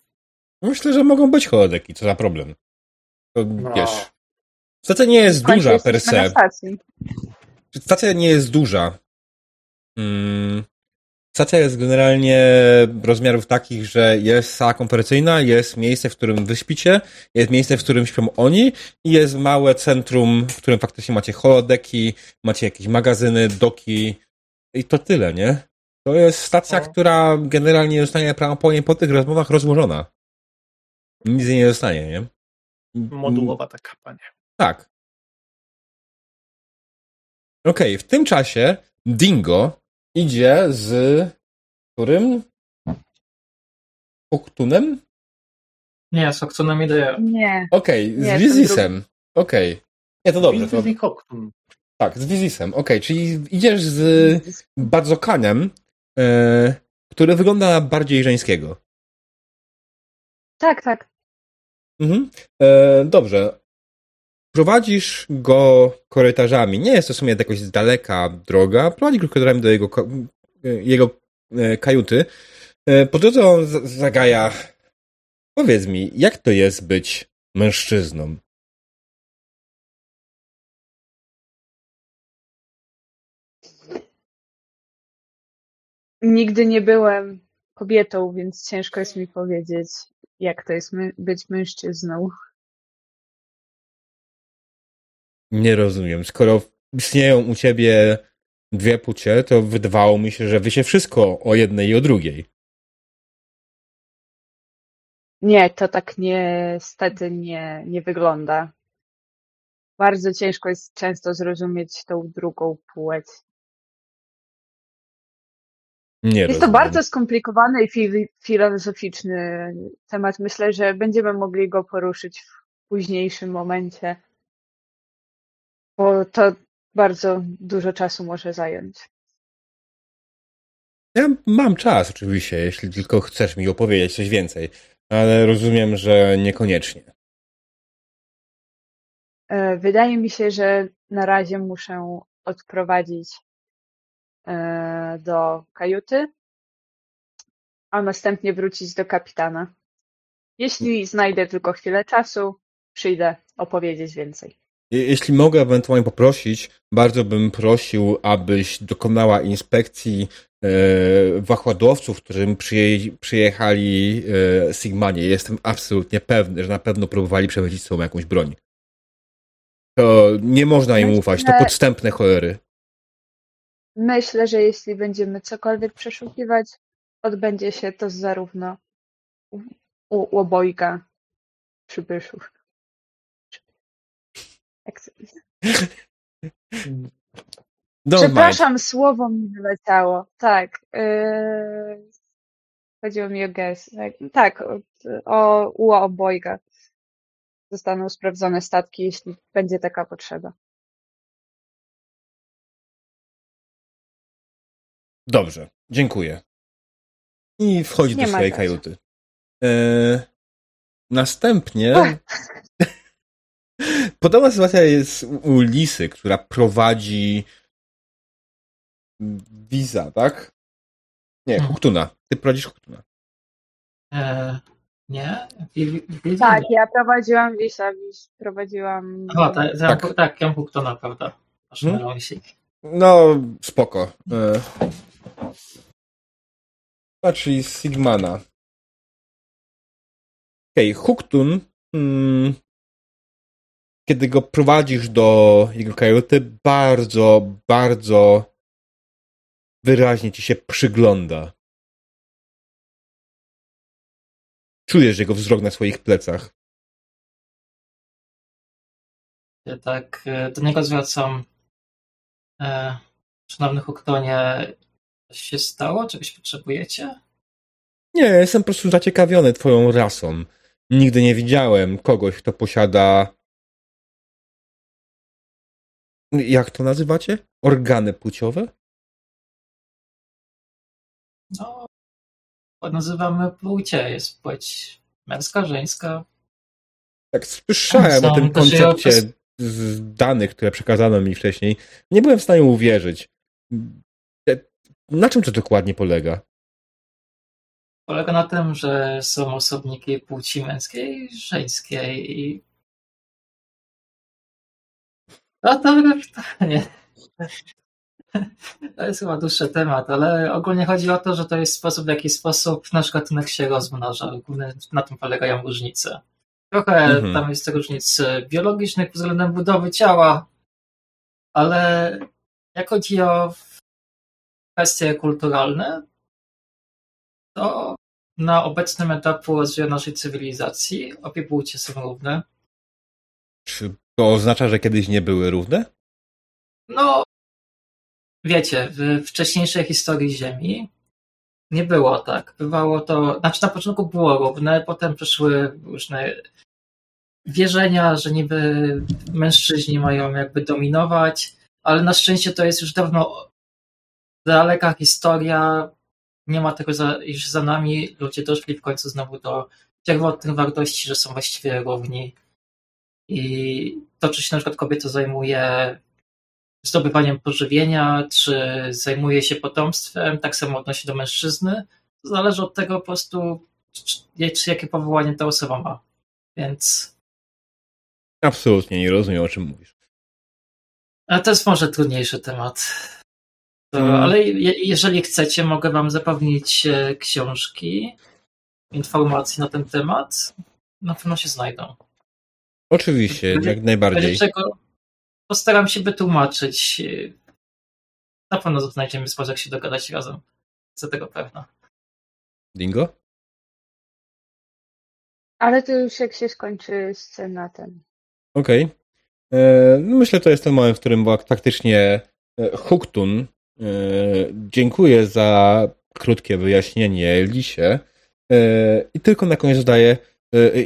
Myślę, że mogą być holodeki, co za problem. To, no. Wiesz, stacja nie jest duża per se. Stacja nie jest duża. Hmm. Stacja jest generalnie rozmiarów takich, że jest sala konferencyjna, jest miejsce, w którym wyśpicie, jest miejsce, w którym śpią oni i jest małe centrum, w którym faktycznie macie holodeki, macie jakieś magazyny, doki i to tyle, nie? To jest stacja, no. która generalnie zostanie prawdopodobnie po tych rozmowach rozłożona. Nic nie zostanie, nie? Modułowa taka, panie. Tak. Okej, okay, w tym czasie Dingo idzie z którym? Oktunem? Nie, z Oktunem idę. Nie. Okej, okay, z Wizisem. Okej. Okay. Nie, to dobrze. To... Tak, z Wizisem. Okej, okay, czyli idziesz z Badzokanem, e, który wygląda na bardziej żeńskiego. Tak, tak. Mhm. E, dobrze. Prowadzisz go korytarzami. Nie jest to w sumie jakoś z daleka droga. Prowadzisz go korytarzami do jego, jego e, kajuty. E, po drodze on zagaja. Powiedz mi, jak to jest być mężczyzną? Nigdy nie byłem kobietą, więc ciężko jest mi powiedzieć, jak to jest my być mężczyzną. Nie rozumiem. Skoro istnieją u ciebie dwie płcie, to wydawało mi się, że wy się wszystko o jednej i o drugiej. Nie, to tak niestety nie, nie wygląda. Bardzo ciężko jest często zrozumieć tą drugą płeć. Nie jest rozumiem. to bardzo skomplikowany i filozoficzny temat. Myślę, że będziemy mogli go poruszyć w późniejszym momencie bo to bardzo dużo czasu może zająć. Ja mam czas oczywiście, jeśli tylko chcesz mi opowiedzieć coś więcej, ale rozumiem, że niekoniecznie. E, wydaje mi się, że na razie muszę odprowadzić do kajuty, a następnie wrócić do kapitana. Jeśli znajdę tylko chwilę czasu, przyjdę opowiedzieć więcej. Jeśli mogę ewentualnie poprosić, bardzo bym prosił, abyś dokonała inspekcji e, wachładowców, którym przyje, przyjechali e, Sigmanie. Jestem absolutnie pewny, że na pewno próbowali przemycić sobą jakąś broń. To nie można im ufać, to podstępne cholery. Myślę, że jeśli będziemy cokolwiek przeszukiwać, odbędzie się to zarówno u, obojga przybyszów. Przepraszam, mind. słowo mi wyleciało. Tak. Yy... Chodziło mi o gest. Tak, tak o, u obojga. Zostaną sprawdzone statki, jeśli będzie taka potrzeba. Dobrze, dziękuję. I wchodzi Nie do swojej kajuty. E, następnie Podobna sytuacja jest u Lisy, która prowadzi Wiza, tak? Nie, mhm. Huktuna. Ty prowadzisz Huktuna. E, nie? tak, ja prowadziłam Wisa, Wis prowadziłam... O, tak, tak. tak, ja Huktuna, prawda? Hmm? No, spoko. E... A, czyli Sigmana. Okej, okay, Huktun hmm, kiedy go prowadzisz do jego kajuty, bardzo, bardzo wyraźnie ci się przygląda. Czujesz jego wzrok na swoich plecach. Ja tak e, do niego zwracam. E, szanowny Huktonie, coś się stało? Czegoś potrzebujecie? Nie, jestem po prostu zaciekawiony twoją rasą. Nigdy nie widziałem kogoś, kto posiada jak to nazywacie? Organy płciowe? No, nazywamy płcie. Jest płeć męska, żeńska. Tak, słyszałem o tym koncepcie z danych, które przekazano mi wcześniej. Nie byłem w stanie uwierzyć. Na czym to dokładnie polega? Polega na tym, że są osobniki płci męskiej, żeńskiej i no to pytanie. To jest chyba dłuższy temat, ale ogólnie chodzi o to, że to jest sposób, w jaki sposób nasz gatunek się rozmnaża. Głównie na tym polegają różnice. Trochę mhm. tam jest różnic biologicznych pod względem budowy ciała, ale jak chodzi o kwestie kulturalne, to na obecnym etapie rozwoju naszej cywilizacji obie płcie są równe. Czy to oznacza, że kiedyś nie były równe? No, wiecie, w wcześniejszej historii Ziemi nie było tak. Bywało to, znaczy na początku było równe, potem przyszły różne wierzenia, że niby mężczyźni mają jakby dominować, ale na szczęście to jest już dawno daleka historia, nie ma tego za, już za nami, ludzie doszli w końcu znowu do pierwotnych wartości, że są właściwie równi. I to, czy się na przykład kobieta zajmuje zdobywaniem pożywienia, czy zajmuje się potomstwem, tak samo odnosi do mężczyzny, to zależy od tego po prostu, czy, czy jakie powołanie ta osoba ma. Więc. Absolutnie nie rozumiem, o czym mówisz. Ale to jest może trudniejszy temat. To, hmm. Ale je, jeżeli chcecie, mogę Wam zapewnić e, książki, informacji na ten temat. Na pewno się znajdą. Oczywiście, jak najbardziej. Czego postaram się wytłumaczyć. Na pewno znajdziemy sposób, jak się dogadać razem. Jestem tego pewna. Dingo? Ale to już jak się skończy scena ten. Okej. Okay. E, no myślę, to jest ten moment, w którym faktycznie e, Huktun e, dziękuję za krótkie wyjaśnienie Lisie i tylko na koniec dodaję,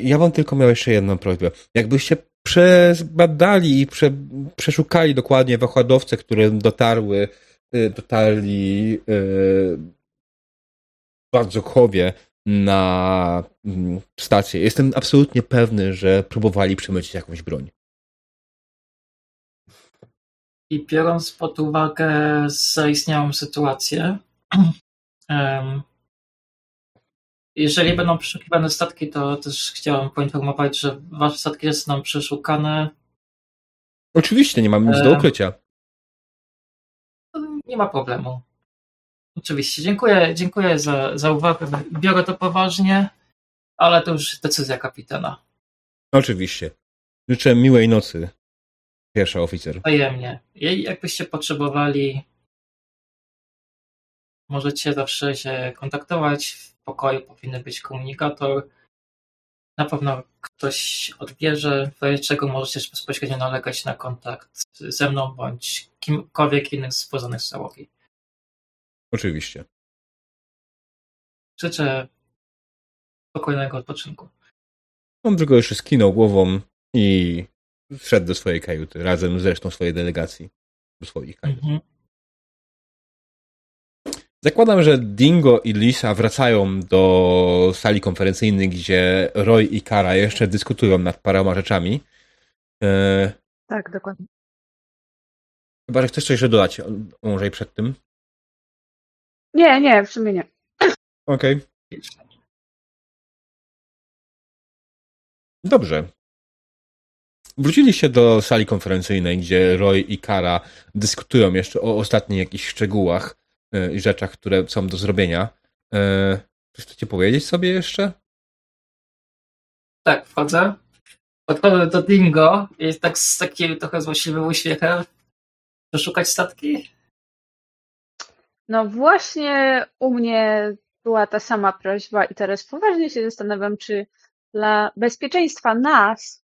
ja wam tylko miał jeszcze jedną prośbę. Jakbyście przebadali i prze, przeszukali dokładnie wykładowce, które dotarły, y, dotarli yy, Bardzokowie na mm, stację. Jestem absolutnie pewny, że próbowali przemycić jakąś broń. I biorąc pod uwagę zaistniałą sytuację, jeżeli będą przeszukiwane statki, to też chciałem poinformować, że wasze statki są przeszukane. Oczywiście, nie mamy nic do ukrycia. Nie ma problemu. Oczywiście, dziękuję, dziękuję za, za uwagę. Biorę to poważnie, ale to już decyzja kapitana. Oczywiście. Życzę miłej nocy, pierwsza oficer. Wzajemnie. Jakbyście potrzebowali, możecie zawsze się kontaktować. W pokoju powinien być komunikator. Na pewno ktoś odbierze, w razie czego możecie bezpośrednio nalegać na kontakt ze mną bądź kimkolwiek innym z poznanych załogi. Oczywiście. Życzę spokojnego odpoczynku. On tylko jeszcze skinął głową i wszedł do swojej kajuty, razem z resztą swojej delegacji do swoich kajut. Mhm. Zakładam, że Dingo i Lisa wracają do sali konferencyjnej, gdzie Roy i Kara jeszcze dyskutują nad paroma rzeczami. E... Tak, dokładnie. Chyba, że chcesz coś jeszcze dodać, może i przed tym? Nie, nie, w sumie nie. Okej. Okay. Dobrze. Wróciliście do sali konferencyjnej, gdzie Roy i Kara dyskutują jeszcze o ostatnich jakichś szczegółach i rzeczach, które są do zrobienia. E, coś chcecie powiedzieć sobie jeszcze? Tak, wchodzę. Podchodzę do Dingo i tak z takim trochę złośliwym uśmiechem. Przeszukać statki? No właśnie u mnie była ta sama prośba i teraz poważnie się zastanawiam, czy dla bezpieczeństwa nas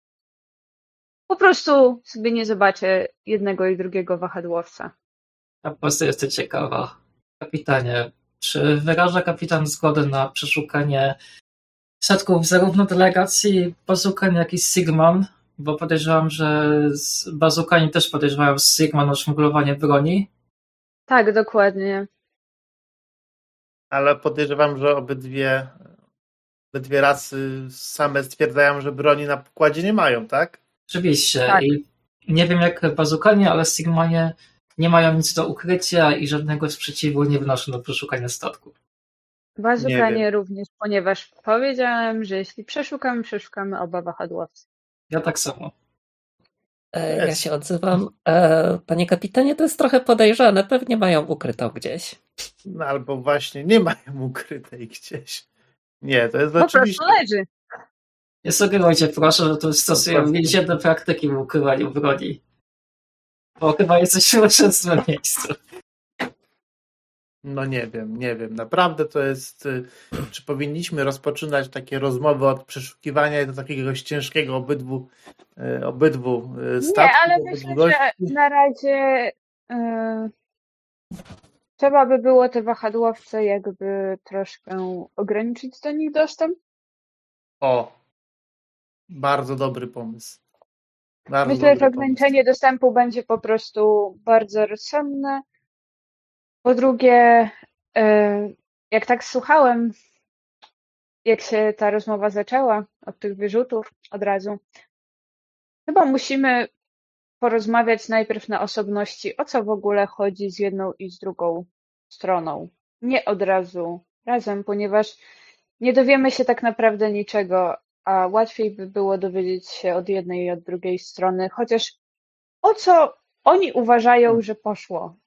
po prostu sobie nie zobaczę jednego i drugiego wahadłowca. Ja po prostu jestem ciekawa. Kapitanie, czy wyraża kapitan zgodę na przeszukanie statków zarówno delegacji Bazukan, jak i Sigman? Bo podejrzewam, że Bazukani też podejrzewają Sigman o szmuglowanie broni. Tak, dokładnie. Ale podejrzewam, że obydwie, obydwie rasy same stwierdzają, że broni na pokładzie nie mają, tak? Oczywiście. Tak. I nie wiem jak Bazukanie, ale Sigmanie nie mają nic do ukrycia i żadnego sprzeciwu nie wnoszą do przeszukania statku. Bazukanie również, ponieważ powiedziałem, że jeśli przeszukamy, przeszukamy oba wahadłowcy. Ja tak samo. E, ja się odzywam. E, panie kapitanie, to jest trochę podejrzane. Pewnie mają ukrytą gdzieś. No albo właśnie nie mają ukrytej gdzieś. Nie, to jest po oczywiście... Po leży. Nie sugerujcie proszę, że to stosują więzienne praktyki w ukrywaniu broni. Bo chyba jesteśmy w złym miejscu. No nie wiem, nie wiem. Naprawdę to jest. Y, czy powinniśmy rozpoczynać takie rozmowy od przeszukiwania do takiego ciężkiego obydwu, y, obydwu y, statków? Nie, ale myślę, że na razie yy, trzeba by było te wahadłowce jakby troszkę ograniczyć do nich dostęp. O, bardzo dobry pomysł. Bardzo Myślę, że ograniczenie pomysł. dostępu będzie po prostu bardzo rozsądne po drugie, e, jak tak słuchałem, jak się ta rozmowa zaczęła od tych wyrzutów od razu, chyba musimy porozmawiać najpierw na osobności, o co w ogóle chodzi z jedną i z drugą stroną. Nie od razu razem, ponieważ nie dowiemy się tak naprawdę niczego, a łatwiej by było dowiedzieć się od jednej i od drugiej strony, chociaż o co oni uważają, że poszło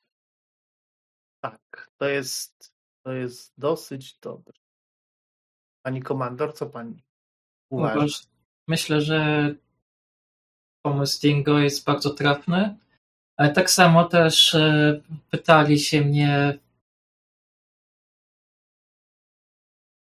tak, to jest, to jest dosyć dobre. Pani komandor, co pani uważa? Myślę, że pomysł Dingo jest bardzo trafny, ale tak samo też e, pytali się mnie,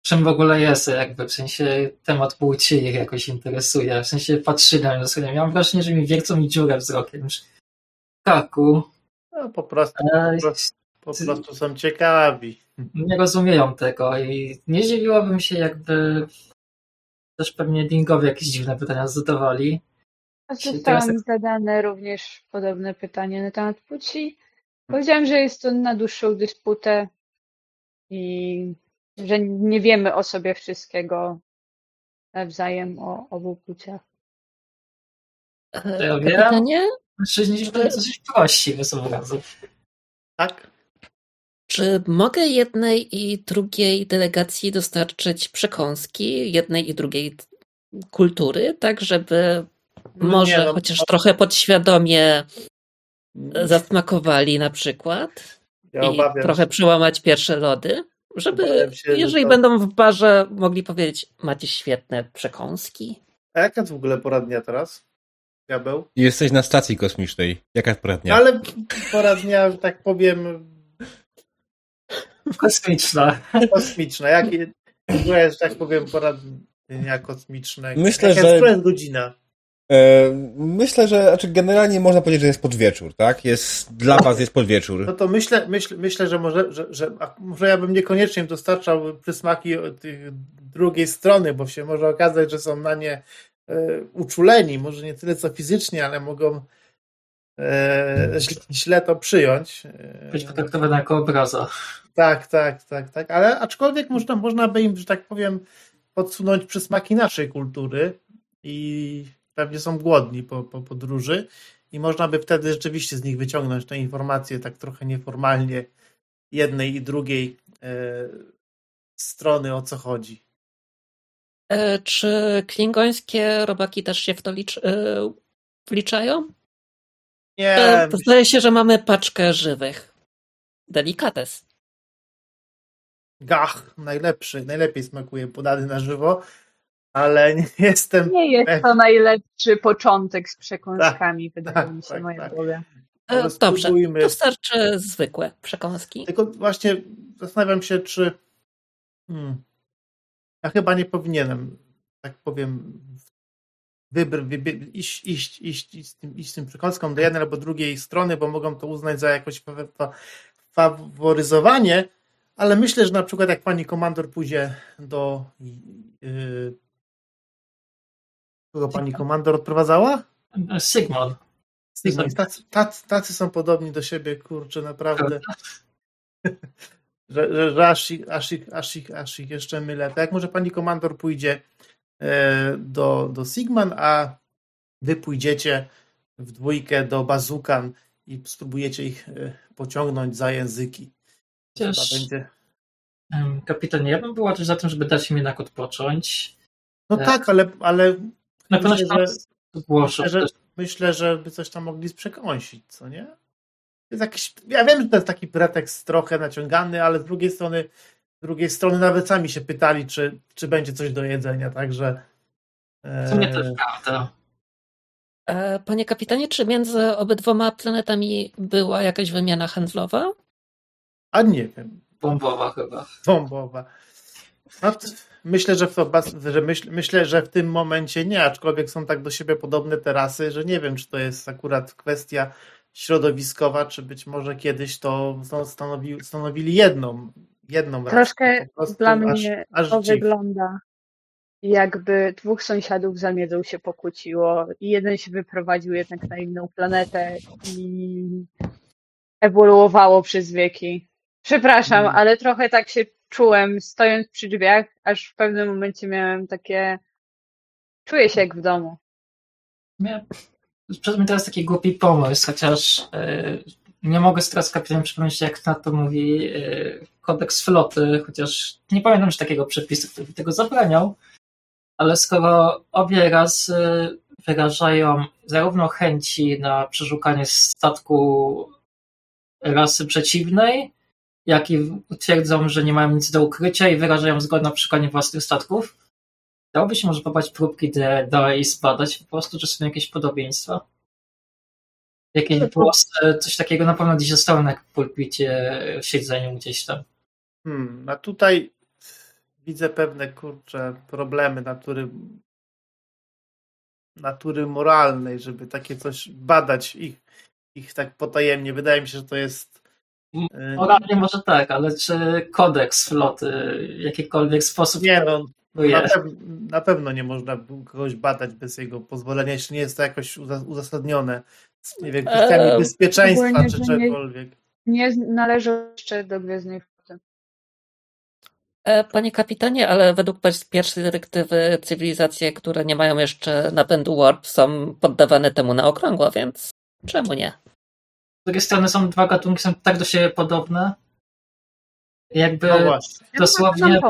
czym w ogóle jest, jakby w sensie temat płci ich jakoś interesuje, w sensie patrzyli na mnie, miałem wrażenie, że mi wiercą mi dziurę wzrokiem już w karku. No po prostu, po prostu po prostu są ciekawi. Nie rozumieją tego i nie zdziwiłabym się, jakby też pewnie Dingowie jakieś dziwne pytania zadawali. Zostało mi zadane również podobne pytanie na temat płci. Powiedziałem, że jest to na dłuższą dysputę i że nie wiemy o sobie wszystkiego nawzajem o obu płciach. To ja wiem. Pytanie? Mężczyźni się coś prości razu. Tak? Czy mogę jednej i drugiej delegacji dostarczyć przekąski, jednej i drugiej kultury, tak żeby no może nie, no, chociaż trochę podświadomie zasmakowali na przykład ja i trochę się. przełamać pierwsze lody, żeby się, jeżeli to... będą w barze mogli powiedzieć macie świetne przekąski. A jaka jest w ogóle pora dnia teraz? Diabeł? Jesteś na stacji kosmicznej. Jaka pora dnia? Ale pora dnia, że tak powiem... Kosmiczna. Kosmiczna. Jak jest, że tak powiem, pora dnia kosmicznego? Myślę, Jaka że... jest godzina? E, myślę, że znaczy generalnie można powiedzieć, że jest podwieczór, tak? Jest, dla was jest podwieczór. No to myślę, myślę, myślę że, może, że, że może ja bym niekoniecznie dostarczał przysmaki tych drugiej strony, bo się może okazać, że są na nie e, uczuleni, może nie tyle co fizycznie, ale mogą e, źle to przyjąć. Być potraktowane jako obraza. Tak, tak, tak, tak, ale aczkolwiek można, można by im, że tak powiem, podsunąć przysmaki naszej kultury i pewnie są głodni po, po podróży i można by wtedy rzeczywiście z nich wyciągnąć te informacje tak trochę nieformalnie jednej i drugiej e, strony o co chodzi. E, czy klingońskie robaki też się w to licz, e, wliczają? Nie. Zdaje się, że mamy paczkę żywych. Delikates. Gach, najlepszy, najlepiej smakuje podany na żywo ale nie jestem. Nie jest pewien. to najlepszy początek z przekąskami, tak, wydaje tak, mi się, tak, moja tak. E, dobrze, dostarczę zwykłe przekąski. Tylko właśnie zastanawiam się, czy hmm, ja chyba nie powinienem, tak powiem, wybr, wybr, iść, iść, iść, iść, z tym, iść z tym przekąską do jednej albo drugiej strony, bo mogą to uznać za jakoś faworyzowanie, ale myślę, że na przykład jak pani komandor pójdzie do yy, Kogo pani komandor odprowadzała? Sigmund. Sigmund. Tacy, tacy, tacy, są podobni do siebie, kurczę, naprawdę. że, że, że aż, ich, aż, ich, aż, ich, aż ich jeszcze mylę. Tak jak może pani komandor pójdzie e, do, do Sigman, a wy pójdziecie w dwójkę do Bazukan i spróbujecie ich e, pociągnąć za języki. Chociaż, będzie... Kapitanie, ja bym była też za tym, żeby dać im jednak odpocząć. No e, tak, ale, ale na pewno myślę, że, myślę, że, myślę, że by coś tam mogli przekąsić, co nie? Jest jakiś, ja wiem, że to jest taki pretekst trochę naciągany, ale z drugiej strony z drugiej strony nawet sami się pytali, czy, czy będzie coś do jedzenia, także w sumie to prawda. E, panie kapitanie, czy między obydwoma planetami była jakaś wymiana handlowa? A nie wiem. Bombowa chyba. Bombowa. No, myślę, że, w że myśl, myślę, że w tym momencie nie, aczkolwiek są tak do siebie podobne te rasy, że nie wiem, czy to jest akurat kwestia środowiskowa, czy być może kiedyś to stanowi, stanowili jedną, jedną Troszkę rasę. dla mnie aż to wygląda jakby dwóch sąsiadów za miedzą się pokłóciło i jeden się wyprowadził jednak na inną planetę i ewoluowało przez wieki. Przepraszam, hmm. ale trochę tak się czułem stojąc przy drzwiach, aż w pewnym momencie miałem takie czuję się jak w domu. Miałem mi teraz taki głupi pomysł, chociaż yy, nie mogę teraz kapitanem przypomnieć, jak na to mówi yy, kodeks floty, chociaż nie pamiętam, że takiego przepisu, który by tego zabraniał, ale skoro obie razy wyrażają zarówno chęci na przeszukanie statku rasy przeciwnej, jak i twierdzą, że nie mają nic do ukrycia i wyrażają zgodę na przeszukanie własnych statków. Dałoby się może pobrać próbki dalej i zbadać po prostu, czy są jakieś podobieństwa? Jakieś proste, coś takiego na pewno gdzieś zostało na pulpicie w siedzeniu gdzieś tam. Hmm, a tutaj widzę pewne kurcze problemy natury natury moralnej, żeby takie coś badać ich, ich tak potajemnie. Wydaje mi się, że to jest Moralnie może tak, ale czy kodeks floty w jakikolwiek sposób... Nie no, Na, pew na, pewno nie można kogoś badać bez jego pozwolenia, jeśli nie jest to jakoś uzasadnione. Nie wiem, kwestiami eee, bezpieczeństwa czy czegokolwiek. Nie, nie należy jeszcze do Gwiezdnej Floty. E, panie kapitanie, ale według pierwszej dyrektywy cywilizacje, które nie mają jeszcze napędu warp są poddawane temu na okrągło, więc czemu nie? Z drugiej strony są dwa gatunki, są tak do siebie podobne. Jakby no dosłownie.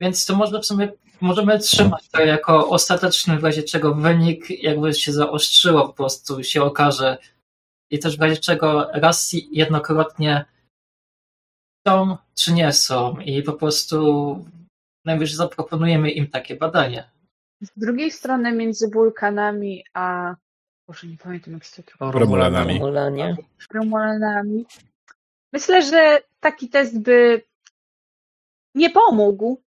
Więc to może w sumie możemy trzymać to jako ostateczny w razie czego wynik jakby się zaostrzyło po prostu się okaże i też w razie czego raz jednokrotnie są czy nie są i po prostu najwyżej zaproponujemy im takie badanie. Z drugiej strony między wulkanami a Boże, nie pamiętam jak się to Romulanami. Romulanami. Myślę, że taki test by nie pomógł,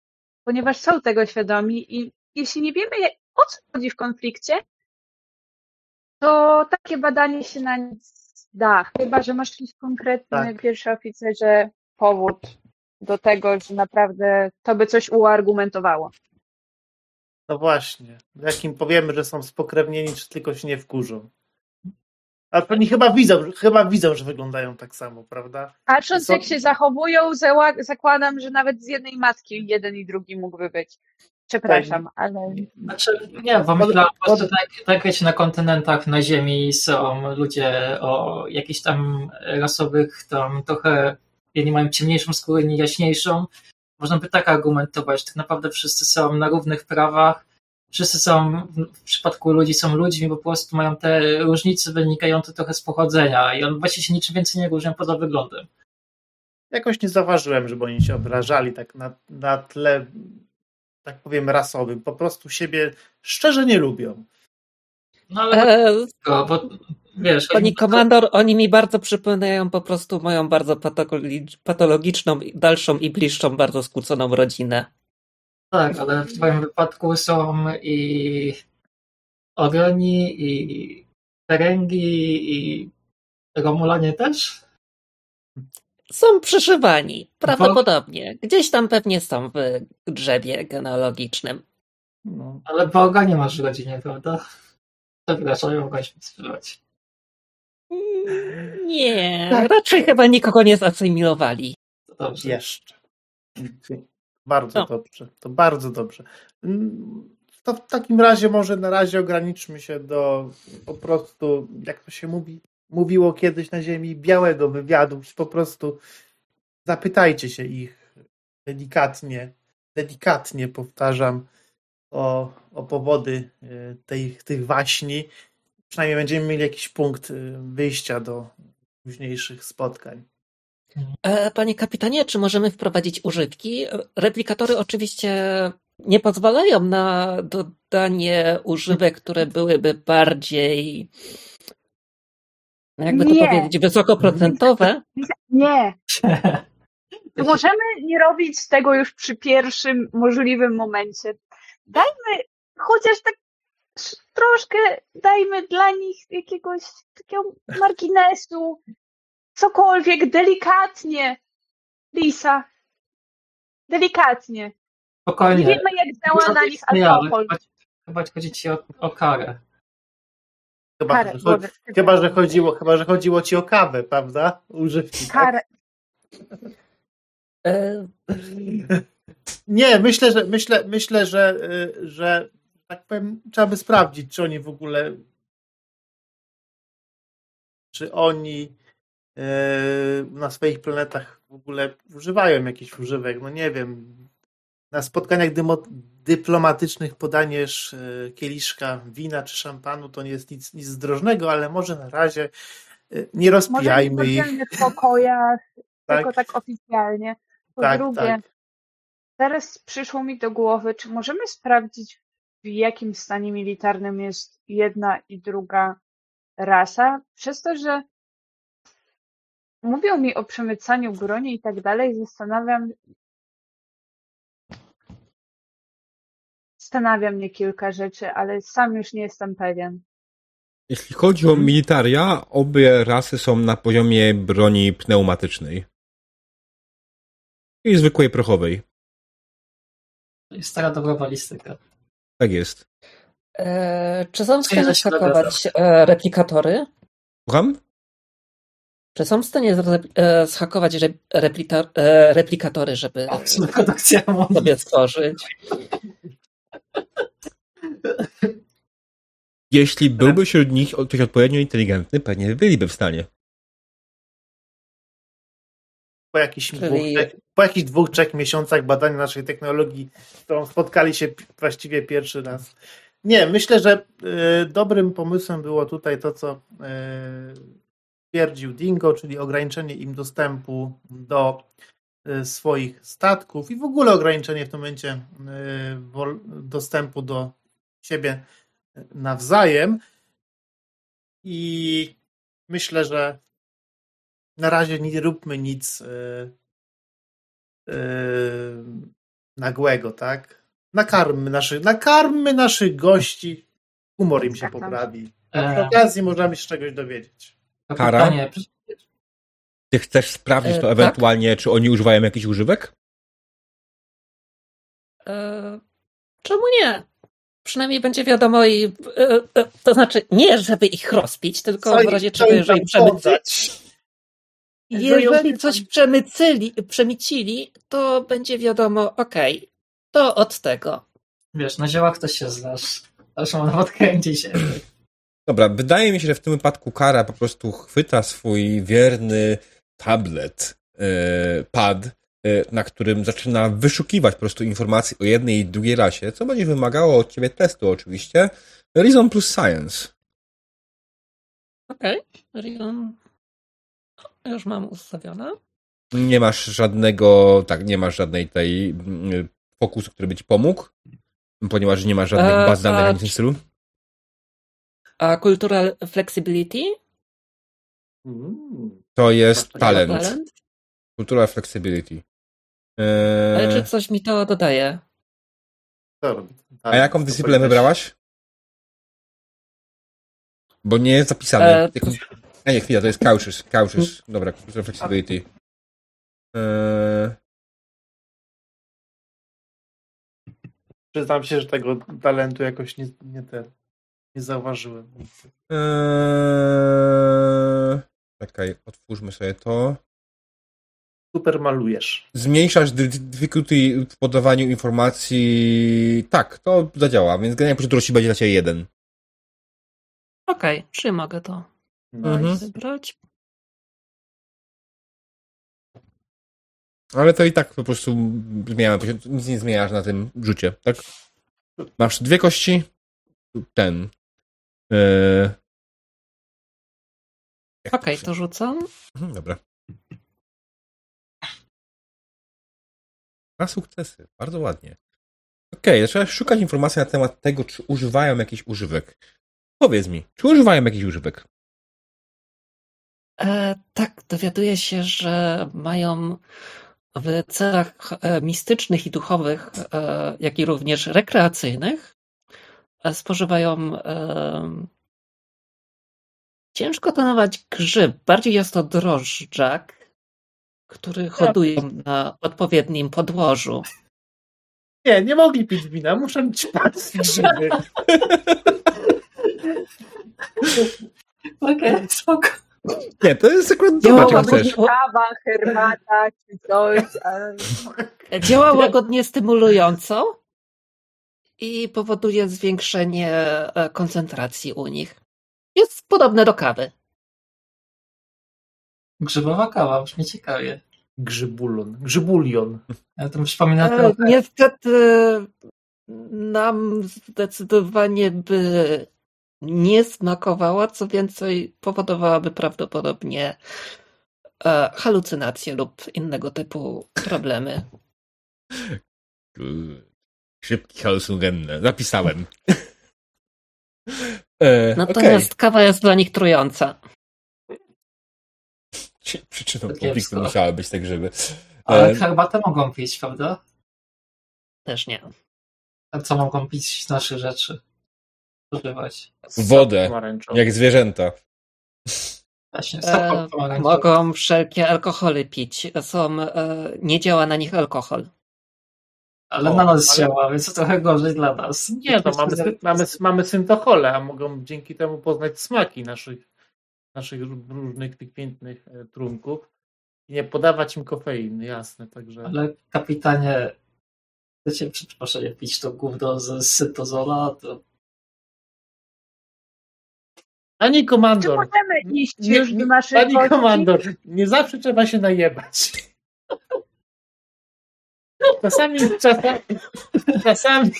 ponieważ są tego świadomi i jeśli nie wiemy o co chodzi w konflikcie, to takie badanie się na nic da. Chyba, że masz jakiś konkretny tak. pierwszy oficerze powód do tego, że naprawdę to by coś uargumentowało. No właśnie. Jakim powiemy, że są spokrewnieni, czy tylko się nie wkurzą. A oni chyba widzą, chyba widzą, że wyglądają tak samo, prawda? Patrząc są... jak się zachowują, zakładam, że nawet z jednej matki jeden i drugi mógłby być. Przepraszam, tak. ale... Znaczy, nie, bo myślę, po prostu tak, tak wiecie, na kontynentach, na Ziemi są ludzie o jakichś tam rasowych, tam trochę, jedni mają ciemniejszą skórę, nie jaśniejszą. Można by tak argumentować, tak naprawdę wszyscy są na równych prawach, wszyscy są, w przypadku ludzi są ludźmi, po prostu mają te różnice wynikające trochę z pochodzenia i on właściwie się niczym więcej nie różnią poza wyglądem. Jakoś nie zauważyłem, żeby oni się obrażali tak na, na tle, tak powiem, rasowym. Po prostu siebie szczerze nie lubią. No ale e... bo, wiesz... Pani komandor, oni mi bardzo przypominają po prostu moją bardzo patologiczną, dalszą i bliższą, bardzo skłóconą rodzinę. Tak, ale w twoim wypadku są i Oroni, i Ferengi, i Romulanie też? Są przyszywani, prawdopodobnie. Gdzieś tam pewnie są w drzewie genealogicznym. No. Ale Boga nie masz w rodzinie, prawda? Przepraszam, nie mogłaś wstrzymać. Nie, tak. raczej chyba nikogo nie zasymilowali. Dobrze. Jeszcze. Bardzo no. dobrze, to bardzo dobrze. Mm, to w takim razie może na razie ograniczmy się do po prostu, jak to się mówi, mówiło kiedyś na ziemi, białego wywiadu, po prostu zapytajcie się ich delikatnie, delikatnie powtarzam o, o powody e, tej, tych waśni. Przynajmniej będziemy mieli jakiś punkt e, wyjścia do późniejszych spotkań. E, panie kapitanie, czy możemy wprowadzić używki? Replikatory oczywiście nie pozwalają na dodanie używek, które byłyby bardziej, jakby to nie. powiedzieć, wysokoprocentowe. Nie. Możemy nie robić tego już przy pierwszym możliwym momencie. Dajmy chociaż tak troszkę, dajmy dla nich jakiegoś takiego marginesu, cokolwiek, delikatnie. Lisa. Delikatnie. Spokojnie. Nie wiemy, jak działa na nich alkohol. Chyba chodzi ci o, o karę. Chyba, karę, że, chodzi, chyba, że chodziło, chyba, że chodziło ci o kawę, prawda? Używki. Tak? Karę. Tak? Nie, myślę, że myślę, myślę, że, y, że tak powiem, trzeba by sprawdzić, czy oni w ogóle czy oni Yy, na swoich planetach w ogóle używają jakichś używek, no nie wiem, na spotkaniach dyplomatycznych podaniesz yy, kieliszka wina czy szampanu, to nie jest nic, nic zdrożnego, ale może na razie yy, nie rozpijajmy może ich. w pokojach, tak. tylko tak oficjalnie. Po tak, drugie, tak. teraz przyszło mi do głowy, czy możemy sprawdzić, w jakim stanie militarnym jest jedna i druga rasa? Przez to, że mówią mi o przemycaniu broni i tak dalej, zastanawiam zastanawia mnie kilka rzeczy, ale sam już nie jestem pewien. Jeśli chodzi o militaria, obie rasy są na poziomie broni pneumatycznej. I zwykłej prochowej. Stara dobra balistyka. Tak jest. E, czy są w stanie zhakować e, replikatory? Słucham? Czy są w stanie e, zhakować replita, e, replikatory, żeby sobie stworzyć? Jeśli byłby wśród nich ktoś odpowiednio inteligentny, pewnie byliby w stanie. Po jakichś, Czyli... dwóch, po jakichś dwóch, trzech miesiącach badania naszej technologii, z którą spotkali się właściwie pierwszy raz. Nie, myślę, że y, dobrym pomysłem było tutaj to, co y, twierdził Dingo, czyli ograniczenie im dostępu do y, swoich statków i w ogóle ograniczenie w tym momencie dostępu do siebie nawzajem. I myślę, że na razie nie róbmy nic nagłego, tak? Nakarmmy naszych, nakarmmy naszych gości, humor im się tak, tak. poprawi. A przy e. okazji możemy się czegoś dowiedzieć. Kara? Ty chcesz sprawdzić to e, ewentualnie, tak? czy oni używają jakichś używek? E, czemu nie? Przynajmniej będzie wiadomo i e, e, to znaczy nie, żeby ich rozpić, tylko co w razie czego, jeżeli przemycili. Jeżeli coś przemycili, przemycili, to będzie wiadomo, okej, okay, to od tego. Wiesz, na ziołach to się znasz. Zresztą na odkręci się. Dobra, wydaje mi się, że w tym wypadku Kara po prostu chwyta swój wierny tablet, yy, pad, yy, na którym zaczyna wyszukiwać po prostu informacji o jednej i drugiej rasie, co będzie wymagało od ciebie testu oczywiście. Reason plus Science. Okej, okay. Reason już mam ustawione. Nie masz żadnego, tak, nie masz żadnej tej mm, fokusu, który by ci pomógł, ponieważ nie masz żadnych baz danych w tym stylu. A cultural flexibility? To jest talent. talent? Cultural flexibility. Eee... Ale czy coś mi to dodaje? A jaką dyscyplinę wybrałaś? Bo nie jest zapisane. Eee. A nie, chwila, to jest couches. Couches. Dobra, cultural flexibility. Eee... Przyznam się, że tego talentu jakoś nie, nie, te, nie zauważyłem. Eee... Czekaj, otwórzmy sobie to. Super malujesz. Zmniejszasz difficulty w podawaniu informacji. Tak, to zadziała, więc generalnie trudności będzie dla ciebie jeden. Okej, okay, czy mogę to mhm. wybrać? Ale to i tak po prostu zmienia, nic nie zmieniasz na tym rzucie, tak? Masz dwie kości, ten. Yy... Okej, okay, to rzucam. Mhm, dobra. Dwa sukcesy, bardzo ładnie. Okej, okay, zaczęłaś znaczy, szukać informacji na temat tego, czy używają jakichś używek. Powiedz mi, czy używają jakichś używek? E, tak, dowiaduję się, że mają w celach e, mistycznych i duchowych, e, jak i również rekreacyjnych e, spożywają ciężko to nazwać grzyb. Bardziej jest to drożdżak, który hodują na odpowiednim podłożu. Nie, nie mogli pić wina, muszę mieć patrzeć grzyby. Okej, okay, spoko. Nie, to jest akurat dobra, chcesz. Kawa, herbata czy coś. Ale... Działa łagodnie stymulująco i powoduje zwiększenie e, koncentracji u nich. Jest podobne do kawy. Grzybowa kawa, brzmi ciekawie. Grzybulon. Grzybulion. Ja to przypomina e, Niestety nam zdecydowanie by nie smakowała, co więcej powodowałaby prawdopodobnie e, halucynacje lub innego typu problemy. Szybki halucynogenne. Zapisałem. e, Natomiast okay. kawa jest dla nich trująca. Przyczyną konfliktu musiały być te grzyby. Ale e, herbatę mogą pić, prawda? Też nie. A co mogą pić z naszych rzeczy? Używać. Wodę, jak zwierzęta. Właśnie, e, mogą wszelkie alkohole pić. Są, e, nie działa na nich alkohol. Ale o, na nas ale... działa, więc to trochę gorzej dla nas. Nie, no mamy, mamy, mamy syntochole, a mogą dzięki temu poznać smaki naszych, naszych różnych tych pięknych e, trunków i nie podawać im kofeiny, jasne, także... Ale kapitanie, chcecie przepraszam, pić to gówno ze sytozola, to Pani komandor. Czy możemy iść już do Pani gości? komandor, nie zawsze trzeba się najebać. Czasami, czasami, czasami,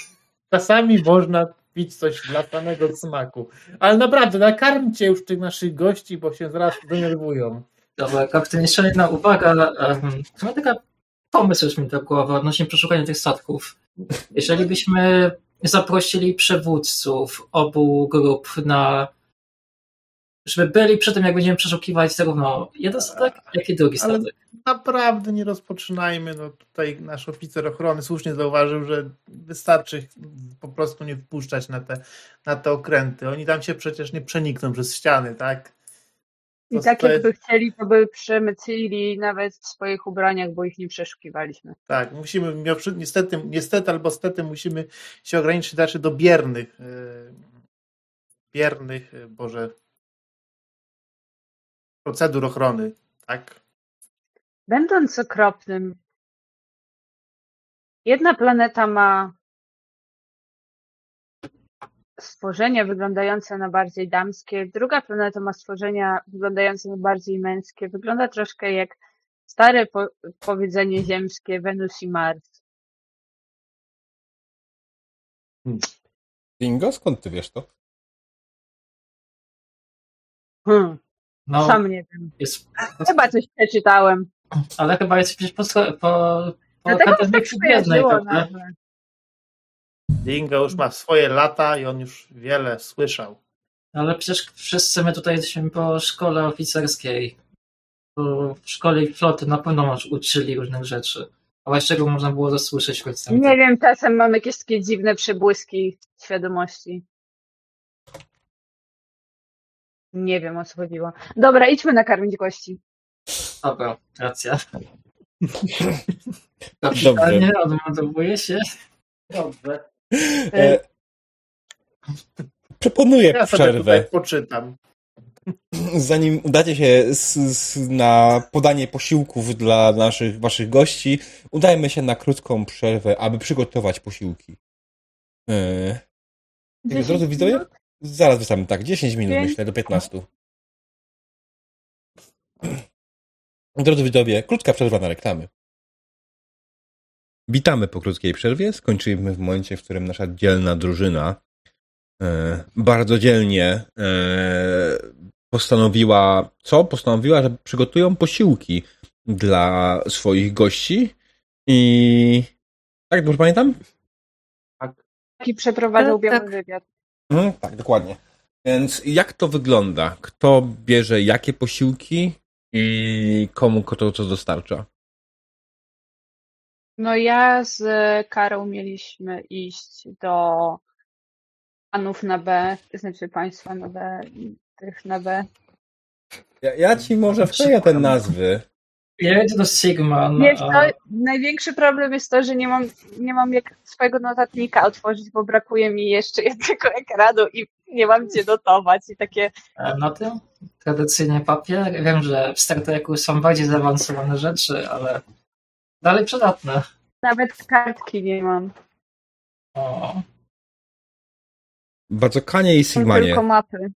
czasami można pić coś dla samego smaku. Ale naprawdę, nakarmcie już tych naszych gości, bo się zaraz denerwują. Dobra, kapitan, jeszcze jedna uwaga. Um, taka pomysł już mi do głowy odnośnie przeszukania tych statków. Jeżeli byśmy zaprosili przywódców obu grup na żeby byli przy tym, jak będziemy przeszukiwać zarówno jeden statek, jak i drugi statek. Ale naprawdę nie rozpoczynajmy. No tutaj nasz oficer ochrony słusznie zauważył, że wystarczy po prostu nie wpuszczać na te, na te okręty. Oni tam się przecież nie przenikną przez ściany, tak? I tak jakby chcieli, to by przemycili nawet w swoich ubraniach, bo ich nie przeszukiwaliśmy. Tak, musimy, niestety, niestety albo stety musimy się ograniczyć znaczy do biernych, e, biernych, e, Boże, procedur ochrony, tak? Będąc okropnym, jedna planeta ma stworzenia wyglądające na bardziej damskie, druga planeta ma stworzenia wyglądające na bardziej męskie. Wygląda troszkę jak stare po powiedzenie ziemskie Wenus i Mars. Hmm. Dingo, skąd ty wiesz to? Hmm. No, Sam nie wiem. Jest... Chyba coś przeczytałem. Ale chyba jest przecież po, po, po Dlatego tak skojarzyło Dingo już ma swoje lata i on już wiele słyszał. Ale przecież wszyscy my tutaj jesteśmy po szkole oficerskiej. Po szkole i floty na pewno masz uczyli różnych rzeczy. A czego można było zasłyszeć w Nie wiem, czasem mam jakieś takie dziwne przebłyski świadomości. Nie wiem o co chodziło. Dobra, idźmy nakarmić gości. Dobra, racja. Dobrze. Odmontowuje się. Dobrze. E, proponuję ja przerwę. poczytam. Zanim udacie się z, z, na podanie posiłków dla naszych waszych gości, udajmy się na krótką przerwę, aby przygotować posiłki. E, drodzy widzowie, Zaraz wystamy, tak, 10 minut myślę, do 15. Drodzy widzowie, krótka przerwa na reklamy. Witamy po krótkiej przerwie. Skończyliśmy w momencie, w którym nasza dzielna drużyna e, bardzo dzielnie e, postanowiła, co? Postanowiła, że przygotują posiłki dla swoich gości i tak, dobrze pamiętam? Tak. I przeprowadzał tak, biały tak. wywiad. Mhm, tak, dokładnie. Więc jak to wygląda? Kto bierze jakie posiłki i komu kto co dostarcza? No ja z Karą mieliśmy iść do panów na B, znaczy państwa na B, tych na B. Ja, ja ci może wkleję te nazwy. Ja jedę do Sigma. No, Wiesz, to, największy problem jest to, że nie mam, nie mam jak swojego notatnika otworzyć, bo brakuje mi jeszcze jednego ekranu i nie mam gdzie notować i takie... Na tym? Tradycyjnie papier? Wiem, że w Star Treku są bardziej zaawansowane rzeczy, ale dalej przydatne. Nawet kartki nie mam. O. Bardzo kanie i Sigmanie. Tylko mapy.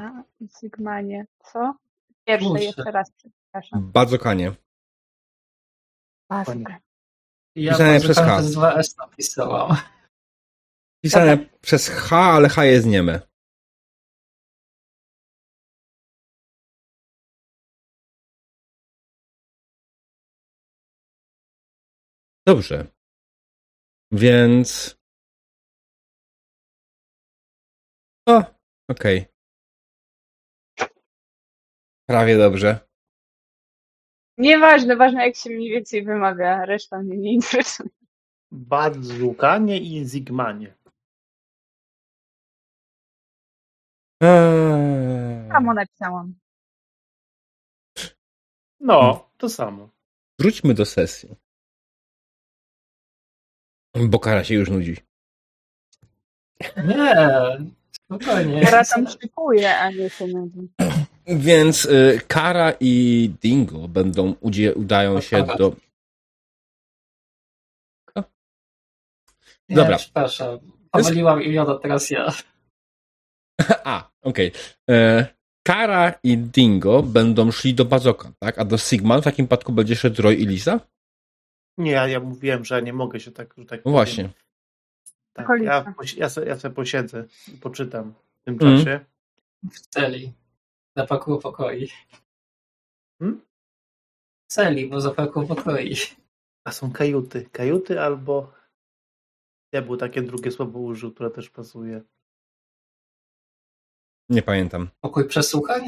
A, Sigmanie. Co? Pierwsze, jeszcze raz, przepraszam. Bazokanie. Bazokanie. Ja Pisane przez H. Dwa S napisałam. Pisane Dobra. przez H, ale H jest nieme. Dobrze. Więc. O, okej. Okay. Prawie dobrze. Nieważne, ważne jak się mniej więcej wymawia, reszta mnie nie interesuje. Badzukanie i Zigmanie. Eee... Samo napisałam. No, to samo. Wróćmy do sesji. Bo Kara się już nudzi. Nie, spokojnie. Kara tam szykuje, a nie się nudzi. Więc y, Kara i Dingo będą udają się do. Nie, Dobra. Przepraszam. Pomyliłam imiona, teraz ja. A, okej. Okay. E, Kara i Dingo będą szli do Bazoka, tak? A do Sigma w takim przypadku będzie szedł Roy i Lisa? Nie, ja, ja mówiłem, że nie mogę się tak, że tak no Właśnie. Tak, ja, ja, ja sobie posiedzę i poczytam w tym mm. czasie. W celi. Zapakuł pokoi. Hmm? W celi, bo zapakuł pokoi. A są kajuty. Kajuty albo... Ja było takie drugie słowo użył, które też pasuje. Nie pamiętam. Pokój przesłuchań?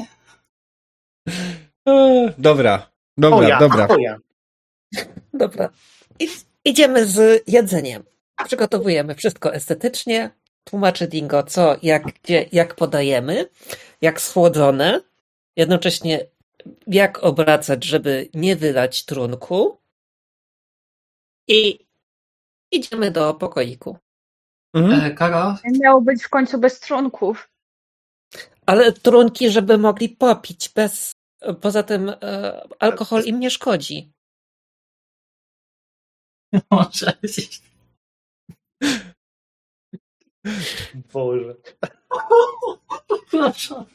Eee, dobra, dobra, Oja, dobra. Oja. Dobra. I, idziemy z jedzeniem. Przygotowujemy wszystko estetycznie. Tłumaczy Dingo, co, jak, gdzie, jak podajemy, jak schłodzone. Jednocześnie jak obracać, żeby nie wylać trunku. I idziemy do pokoiku. Mhm. E, Kara? Miało być w końcu bez trunków. Ale trunki, żeby mogli popić bez. Poza tym e, alkohol im nie szkodzi. Może. Boże. Proszę.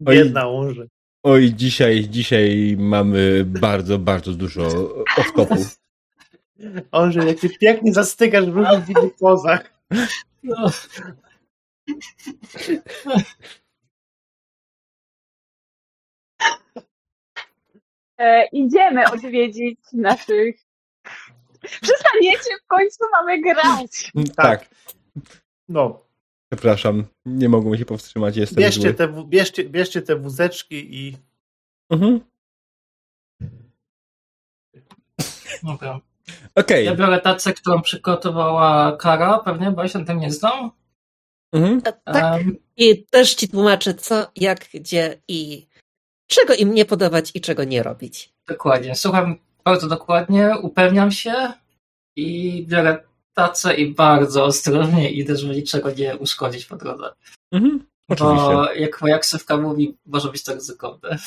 Biedna łąże. Oj, dzisiaj, dzisiaj mamy bardzo, bardzo dużo off-topów. Orze, jak ty pięknie zastykasz w różnych innych pozach. No. E, idziemy odwiedzić naszych. Przestaniecie w końcu mamy grać. Tak. tak. No. Przepraszam, nie mogłem się powstrzymać. Jestem bierzcie, te, bierzcie, bierzcie te wózeczki i. Mhm. Dobra. Okay. Ja biorę tacę, którą przygotowała Kara, pewnie, bo ja się tym nie znam. Mhm. Tak. Um, I też ci tłumaczę, co, jak, gdzie i czego im nie podawać i czego nie robić. Dokładnie. Słucham bardzo dokładnie, upewniam się i biorę tacę i bardzo ostrożnie idę, żeby niczego nie uszkodzić po drodze. Mhm. Bo jak moja ksywka mówi, może być to ryzykowne.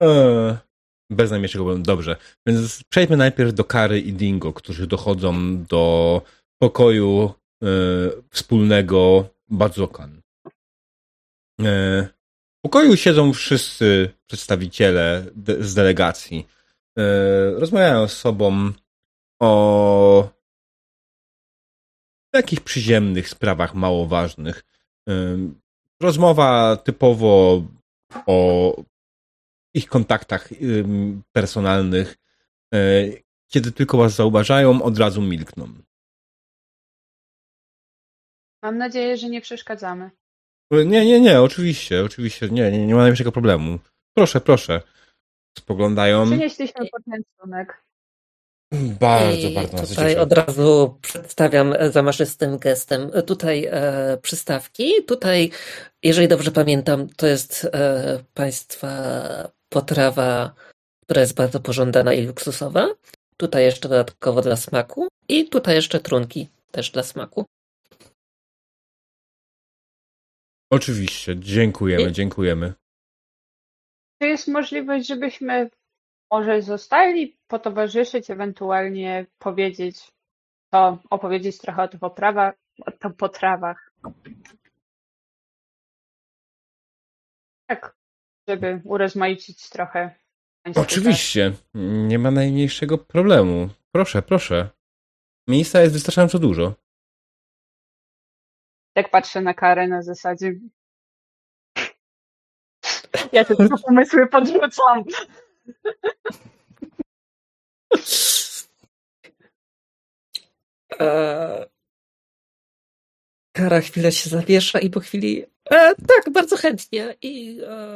Eee, bez najmniejszego problemu. Dobrze. Więc przejdźmy najpierw do Kary i Dingo, którzy dochodzą do pokoju e, wspólnego Badzokan. E, pokoju siedzą wszyscy przedstawiciele de z delegacji. E, rozmawiają z sobą o takich przyziemnych sprawach mało ważnych. E, rozmowa typowo o ich kontaktach personalnych, e, kiedy tylko was zauważają, od razu milkną. Mam nadzieję, że nie przeszkadzamy. Nie, nie, nie, oczywiście, oczywiście, nie, nie, nie ma najmniejszego problemu. Proszę, proszę. Spoglądają. Przynieśliśmy poczęstunek. Bardzo, I bardzo. Tutaj od razu przedstawiam zamaszystym gestem. Tutaj e, przystawki. Tutaj, jeżeli dobrze pamiętam, to jest e, państwa potrawa, która jest bardzo pożądana i luksusowa. Tutaj jeszcze dodatkowo dla smaku. I tutaj jeszcze trunki też dla smaku. Oczywiście, dziękujemy, I... dziękujemy. Czy jest możliwość, żebyśmy może zostali potowarzyszyć, ewentualnie powiedzieć, to opowiedzieć trochę o tych oprawach, o potrawach. Tak, żeby urozmaicić trochę. Oczywiście, nie ma najmniejszego problemu. Proszę, proszę. Miejsca jest wystarczająco dużo. Tak patrzę na karę na zasadzie. Ja te pomysły podrzucam. E, Kara chwilę się zawiesza i po chwili e, tak, bardzo chętnie i e,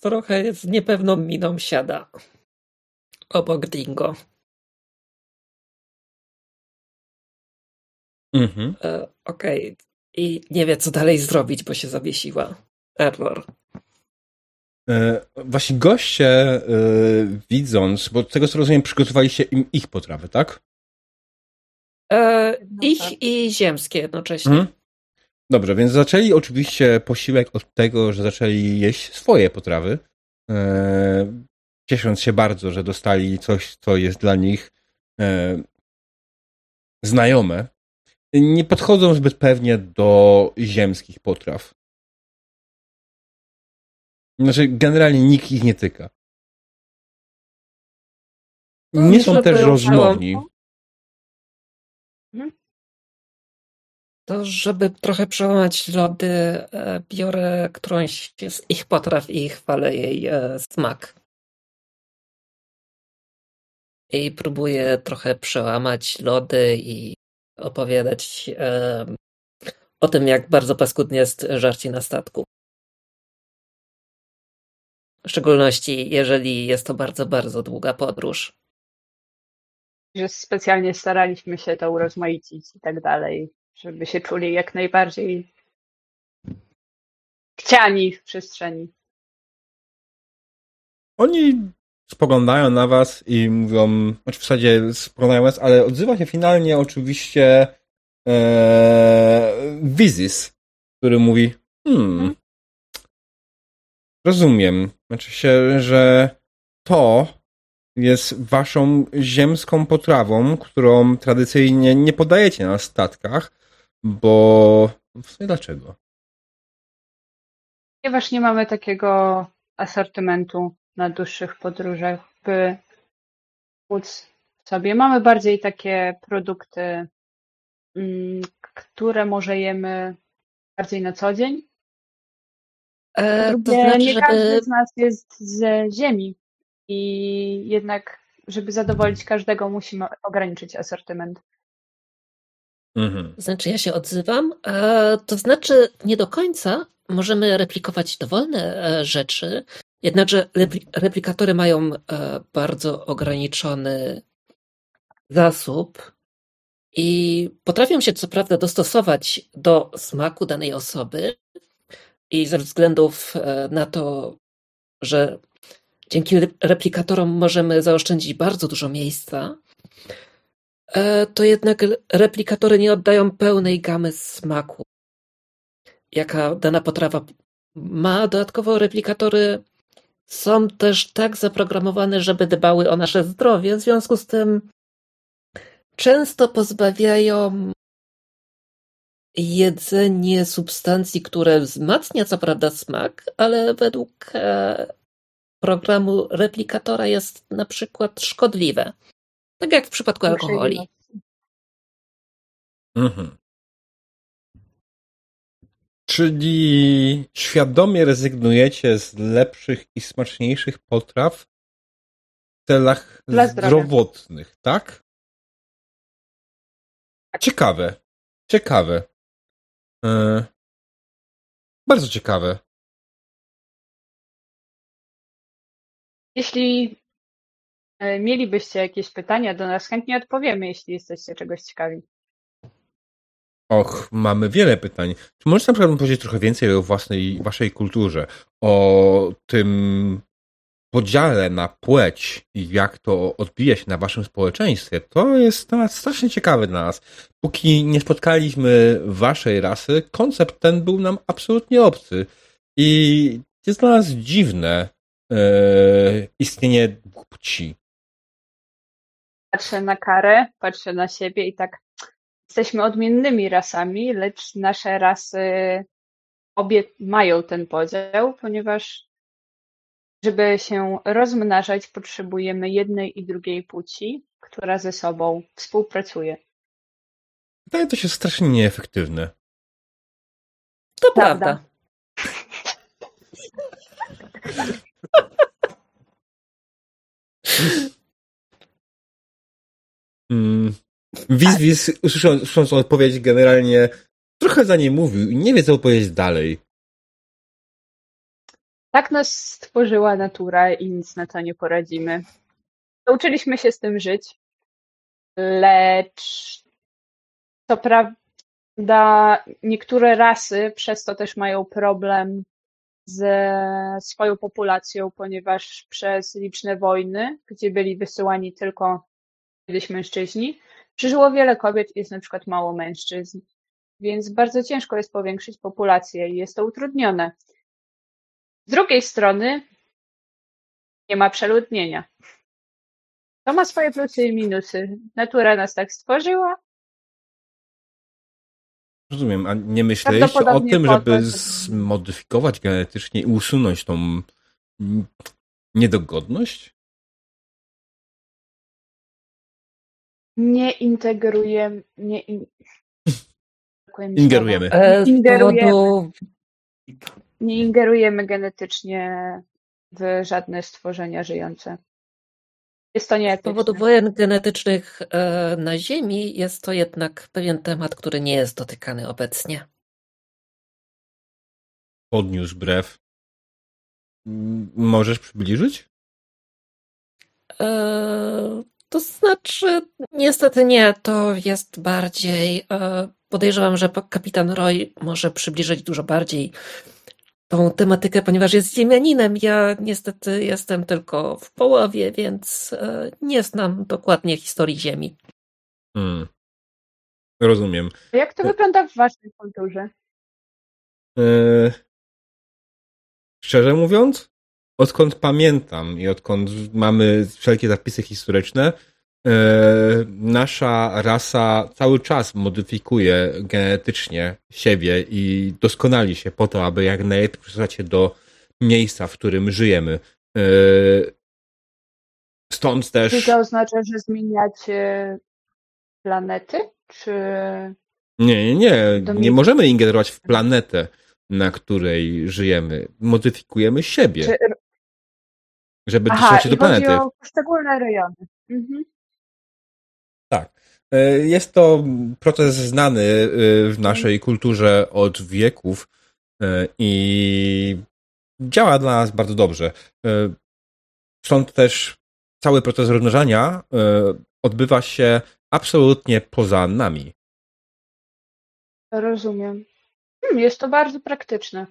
trochę z niepewną miną siada obok Dingo. Mhm. E, Okej. Okay. i nie wie, co dalej zrobić, bo się zawiesiła. Error. E, właśnie goście, e, widząc, bo tego co rozumiem, przygotowaliście im ich potrawy, tak? E, no ich tak. i ziemskie jednocześnie. Mhm. Dobrze, więc zaczęli oczywiście posiłek od tego, że zaczęli jeść swoje potrawy. E, ciesząc się bardzo, że dostali coś, co jest dla nich e, znajome. Nie podchodzą zbyt pewnie do ziemskich potraw. Znaczy, generalnie nikt ich nie tyka. Nie są też rozmowni. Mhm. To, żeby trochę przełamać lody, e, biorę którąś z ich potraw i chwalę jej e, smak. I próbuję trochę przełamać lody i opowiadać o tym, jak bardzo paskudnie jest żarcie na statku. W szczególności, jeżeli jest to bardzo, bardzo długa podróż. Że specjalnie staraliśmy się to urozmaicić i tak dalej, żeby się czuli jak najbardziej chciani w przestrzeni. Oni spoglądają na was i mówią, znaczy w zasadzie spoglądają was, ale odzywa się finalnie oczywiście e, Wizis, który mówi, hmm, mhm. rozumiem, znaczy się, że to jest waszą ziemską potrawą, którą tradycyjnie nie podajecie na statkach, bo w sumie dlaczego? Ponieważ nie mamy takiego asortymentu na dłuższych podróżach, by móc sobie. Mamy bardziej takie produkty, mm, które może jemy bardziej na co dzień. E, to znaczy, nie żeby... każdy z nas jest z ziemi i jednak, żeby zadowolić każdego, musimy ograniczyć asortyment. Mhm. Znaczy, ja się odzywam. E, to znaczy, nie do końca możemy replikować dowolne e, rzeczy, Jednakże replikatory mają e, bardzo ograniczony zasób i potrafią się co prawda dostosować do smaku danej osoby i ze względów e, na to, że dzięki replikatorom możemy zaoszczędzić bardzo dużo miejsca, e, to jednak replikatory nie oddają pełnej gamy smaku, jaka dana potrawa ma. Dodatkowo replikatory są też tak zaprogramowane, żeby dbały o nasze zdrowie, w związku z tym często pozbawiają jedzenie substancji, które wzmacnia co prawda smak, ale według e, programu replikatora jest na przykład szkodliwe. Tak jak w przypadku alkoholi. Mhm. Czyli świadomie rezygnujecie z lepszych i smaczniejszych potraw w celach zdrowotnych, tak? tak? Ciekawe. Ciekawe. E... Bardzo ciekawe. Jeśli e, mielibyście jakieś pytania do nas, chętnie odpowiemy, jeśli jesteście czegoś ciekawi. Och, mamy wiele pytań. Czy możesz na przykład powiedzieć trochę więcej o własnej, waszej kulturze? O tym podziale na płeć i jak to odbija się na waszym społeczeństwie? To jest temat strasznie ciekawy dla nas. Póki nie spotkaliśmy waszej rasy, koncept ten był nam absolutnie obcy. I jest dla nas dziwne e, istnienie płci. Patrzę na karę, patrzę na siebie i tak jesteśmy odmiennymi rasami, lecz nasze rasy obie mają ten podział, ponieważ żeby się rozmnażać, potrzebujemy jednej i drugiej płci, która ze sobą współpracuje. Wydaje to się strasznie nieefektywne. To prawda. prawda. mm, Wiz, usłysząc, odpowiedź, generalnie trochę za niej mówił i nie wie, co powiedzieć dalej. Tak nas stworzyła natura i nic na to nie poradzimy. Nauczyliśmy się z tym żyć, lecz to prawda, da, niektóre rasy przez to też mają problem ze swoją populacją, ponieważ przez liczne wojny, gdzie byli wysyłani tylko kiedyś mężczyźni, przeżyło wiele kobiet i jest na przykład mało mężczyzn. Więc bardzo ciężko jest powiększyć populację i jest to utrudnione. Z drugiej strony nie ma przeludnienia. To ma swoje plusy i minusy. Natura nas tak stworzyła. Rozumiem, a nie myśleliście o tym, żeby zmodyfikować genetycznie i usunąć tą niedogodność? Nie integrujemy. Nie in... Ingerujemy. E, ingerujemy. Nie ingerujemy genetycznie w żadne stworzenia żyjące. Jest to nie. Z powodu wojen genetycznych e, na Ziemi jest to jednak pewien temat, który nie jest dotykany obecnie. Podniósł brew. Możesz przybliżyć? E, to znaczy, niestety nie. To jest bardziej. E, podejrzewam, że kapitan Roy może przybliżyć dużo bardziej tą tematykę, ponieważ jest ziemianinem. Ja niestety jestem tylko w połowie, więc e, nie znam dokładnie historii Ziemi. Hmm. Rozumiem. Jak to wygląda w waszej kulturze? E, szczerze mówiąc, odkąd pamiętam i odkąd mamy wszelkie zapisy historyczne, E, nasza rasa cały czas modyfikuje genetycznie siebie i doskonali się po to, aby jak najlepiej przystosać się do miejsca, w którym żyjemy. E, stąd też. Czy to oznacza, że zmieniacie planety? Czy. Nie, nie, nie. Nie możemy ingerować w planetę, na której żyjemy. Modyfikujemy siebie. Czy... Żeby dostać się do planety. Chodzi o poszczególne rejony. Mhm. Tak. E, jest to proces znany e, w naszej kulturze od wieków e, i działa dla nas bardzo dobrze. Stąd też cały proces rozmnażania odbywa się absolutnie poza nami. Rozumiem. Hmm, jest to bardzo praktyczne.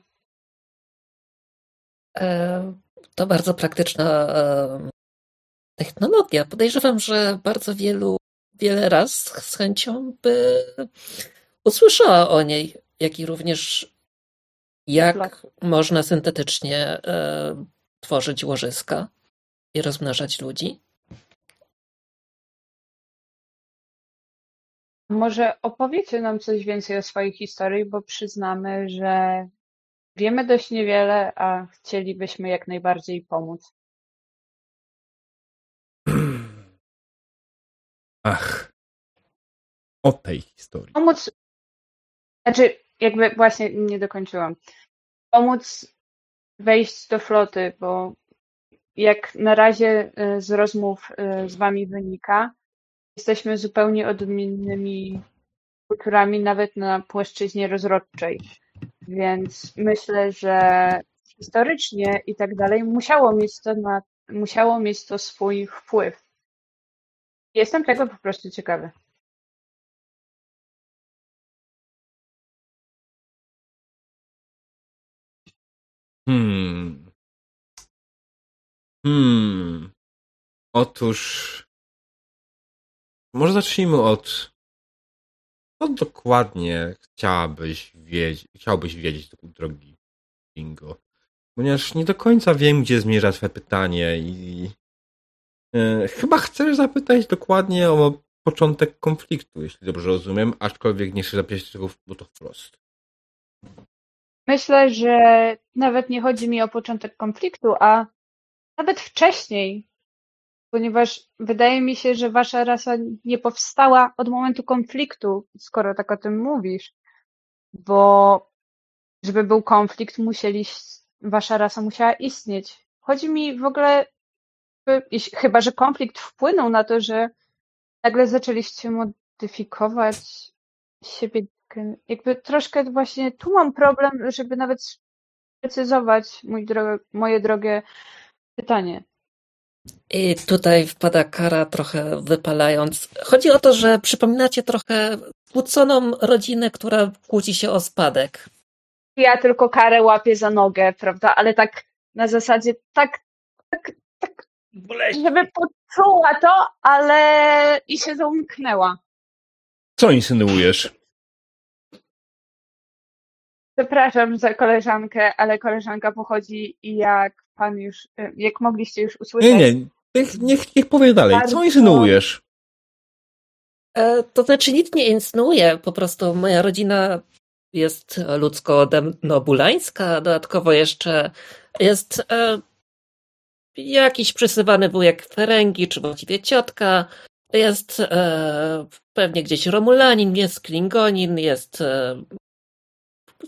To bardzo praktyczna technologia. Podejrzewam, że bardzo wielu wiele raz z chęcią by usłyszała o niej, jak i również jak można syntetycznie tworzyć łożyska i rozmnażać ludzi. Może opowiecie nam coś więcej o swojej historii, bo przyznamy, że wiemy dość niewiele, a chcielibyśmy jak najbardziej pomóc. Ach, o tej historii. Pomóc, znaczy jakby właśnie nie dokończyłam. Pomóc wejść do floty, bo jak na razie y, z rozmów y, z wami wynika, jesteśmy zupełnie odmiennymi kulturami, nawet na płaszczyźnie rozrodczej. Więc myślę, że historycznie i tak dalej musiało mieć to, na, musiało mieć to swój wpływ. Jestem tego po prostu ciekawy. Hmm. Hmm. Otóż. Może zacznijmy od. Co dokładnie chciałabyś wiedzieć, chciałbyś wiedzieć, drogi Bingo? Ponieważ nie do końca wiem, gdzie zmierza Twoje pytanie i E, chyba chcesz zapytać dokładnie o początek konfliktu, jeśli dobrze rozumiem, aczkolwiek nie chcesz zapytać tego bo to wprost. Myślę, że nawet nie chodzi mi o początek konfliktu, a nawet wcześniej, ponieważ wydaje mi się, że wasza rasa nie powstała od momentu konfliktu, skoro tak o tym mówisz, bo żeby był konflikt, musieli, wasza rasa musiała istnieć. Chodzi mi w ogóle chyba, że konflikt wpłynął na to, że nagle zaczęliście modyfikować siebie, jakby troszkę właśnie tu mam problem, żeby nawet sprecyzować mój moje drogie pytanie. I tutaj wpada kara trochę wypalając. Chodzi o to, że przypominacie trochę kłóconą rodzinę, która kłóci się o spadek. Ja tylko karę łapię za nogę, prawda? Ale tak na zasadzie tak, tak, tak, żeby poczuła to, ale i się zamknęła. Co insynuujesz? Przepraszam za koleżankę, ale koleżanka pochodzi i jak pan już, jak mogliście już usłyszeć. Nie, nie, niech, niech, niech powie dalej. Bardzo... Co insynuujesz? E, to znaczy nic nie insynuuje, po prostu moja rodzina jest ludzko-demnobulańska, dodatkowo jeszcze jest e, jakiś przysywany wujek Ferengi, czy właściwie ciotka, jest e, pewnie gdzieś Romulanin, jest Klingonin, jest e,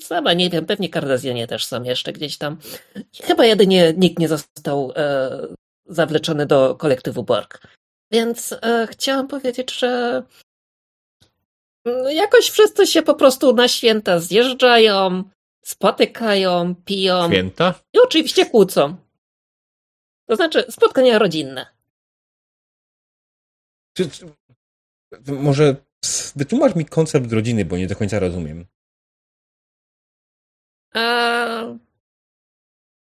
sama nie wiem, pewnie Kardazjanie też są jeszcze gdzieś tam. Chyba jedynie nikt nie został e, zawleczony do kolektywu Borg. Więc e, chciałam powiedzieć, że mm, jakoś wszyscy się po prostu na święta zjeżdżają, spotykają, piją. Święta? I oczywiście kłócą. To znaczy spotkania rodzinne. Czy, czy, może wytłumacz mi koncept rodziny, bo nie do końca rozumiem. A,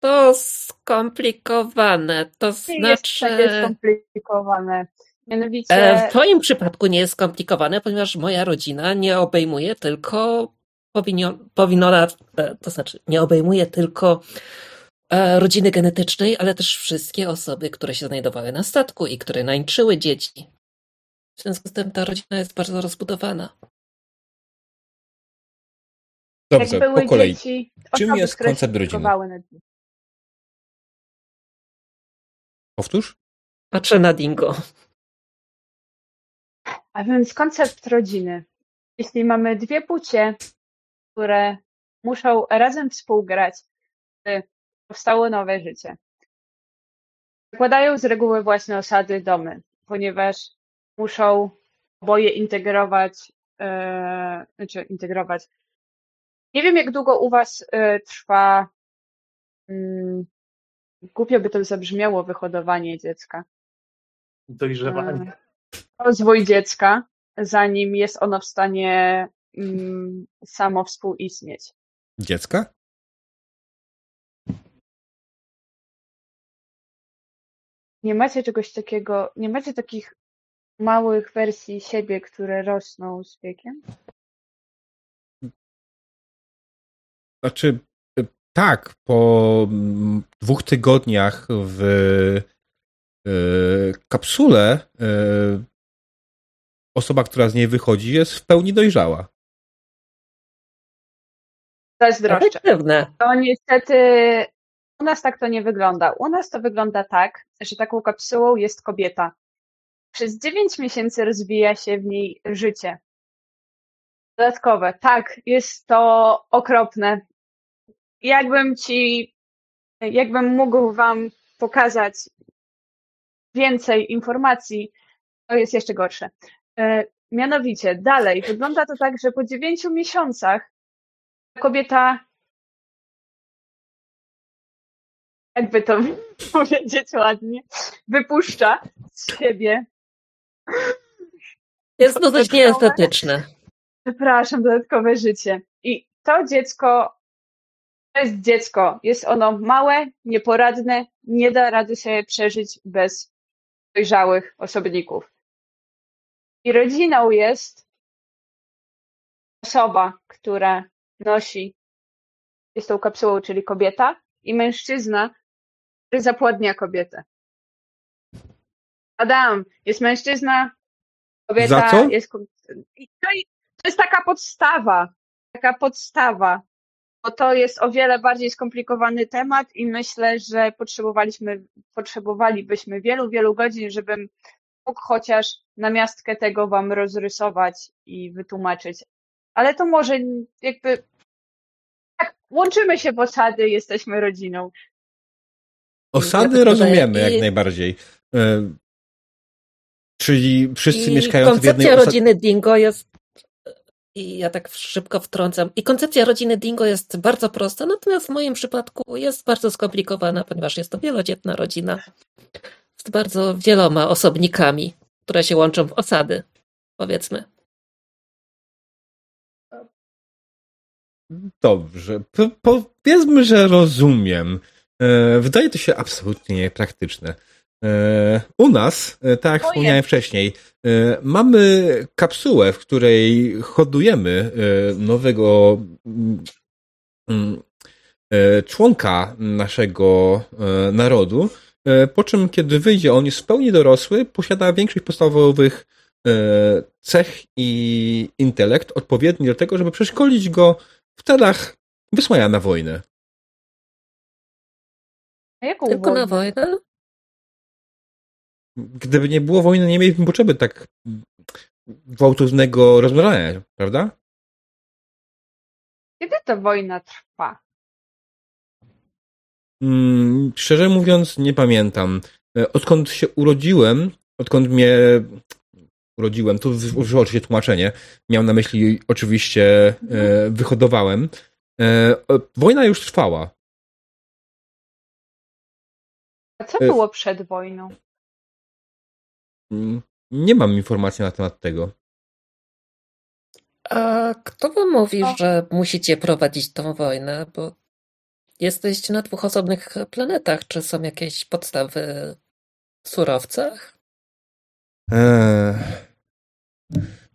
to skomplikowane. To znaczy. Jest takie skomplikowane. Mianowicie... E, w Twoim przypadku nie jest skomplikowane, ponieważ moja rodzina nie obejmuje tylko powinno, e, to znaczy nie obejmuje tylko e, rodziny genetycznej, ale też wszystkie osoby, które się znajdowały na statku i które nańczyły dzieci. W związku z tym ta rodzina jest bardzo rozbudowana. Dobrze, po kolei. Dzieci, Czym jest koncept rodziny? Powtórz? Patrzę na Dingo. A więc koncept rodziny. Jeśli mamy dwie płcie, które muszą razem współgrać, by powstało nowe życie. Zakładają z reguły własne osady, domy, ponieważ muszą oboje integrować, e, znaczy integrować, nie wiem, jak długo u Was y, trwa, mm, głupio by to zabrzmiało, wyhodowanie dziecka. Dojrzewanie. Rozwój dziecka, zanim jest ono w stanie mm, samo współistnieć. Dziecka? Nie macie czegoś takiego, nie macie takich małych wersji siebie, które rosną z wiekiem? Znaczy, y, tak, po mm, dwóch tygodniach w y, kapsule y, osoba, która z niej wychodzi, jest w pełni dojrzała. Zazdroszczę. To niestety u nas tak to nie wygląda. U nas to wygląda tak, że taką kapsułą jest kobieta. Przez dziewięć miesięcy rozwija się w niej życie. Dodatkowe. Tak, jest to okropne jakbym ci, jakbym mógł wam pokazać więcej informacji, to jest jeszcze gorsze. E, mianowicie, dalej, wygląda to tak, że po dziewięciu miesiącach kobieta, jakby to powiedzieć ładnie, wypuszcza z siebie. Jest to dość nieestetyczne. Przepraszam, dodatkowe życie. I to dziecko jest dziecko. Jest ono małe, nieporadne, nie da rady sobie przeżyć bez dojrzałych osobników. I rodziną jest osoba, która nosi, jest tą kapsułą, czyli kobieta, i mężczyzna, który zapładnia kobietę. Adam, jest mężczyzna, kobieta, jest. To jest taka podstawa. Taka podstawa to jest o wiele bardziej skomplikowany temat i myślę, że potrzebowaliśmy, potrzebowalibyśmy wielu, wielu godzin, żebym mógł chociaż namiastkę tego wam rozrysować i wytłumaczyć. Ale to może jakby tak, łączymy się w osady, jesteśmy rodziną. Osady rozumiemy jak najbardziej. E, czyli wszyscy I mieszkają w jednej osadzie. rodziny Dingo jest i ja tak szybko wtrącam. I koncepcja rodziny Dingo jest bardzo prosta, natomiast w moim przypadku jest bardzo skomplikowana, ponieważ jest to wielodzietna rodzina. z bardzo wieloma osobnikami, które się łączą w osady, powiedzmy. Dobrze, powiedzmy, że rozumiem. E, wydaje to się absolutnie niepraktyczne. E, u nas, e, tak jak wspomniałem wcześniej, mamy kapsułę, w której hodujemy nowego mm, mm, członka naszego narodu, po czym kiedy wyjdzie on jest w pełni dorosły, posiada większość podstawowych cech i intelekt odpowiedni do tego, żeby przeszkolić go w celach wysłania na wojnę. A jaką Tylko wojnę? na wojnę? Gdyby nie było wojny, nie mielibyśmy potrzeby tak gwałtownego rozmnażania, prawda? Kiedy ta wojna trwa? Hmm, szczerze mówiąc, nie pamiętam. E, odkąd się urodziłem, odkąd mnie urodziłem, tu użyło oczywiście tłumaczenie, miałem na myśli oczywiście e, wyhodowałem. E, wojna już trwała. A co było przed wojną? Nie mam informacji na temat tego. A kto wam mówi, że musicie prowadzić tą wojnę? Bo jesteście na dwóch osobnych planetach. Czy są jakieś podstawy w surowcach? Eee,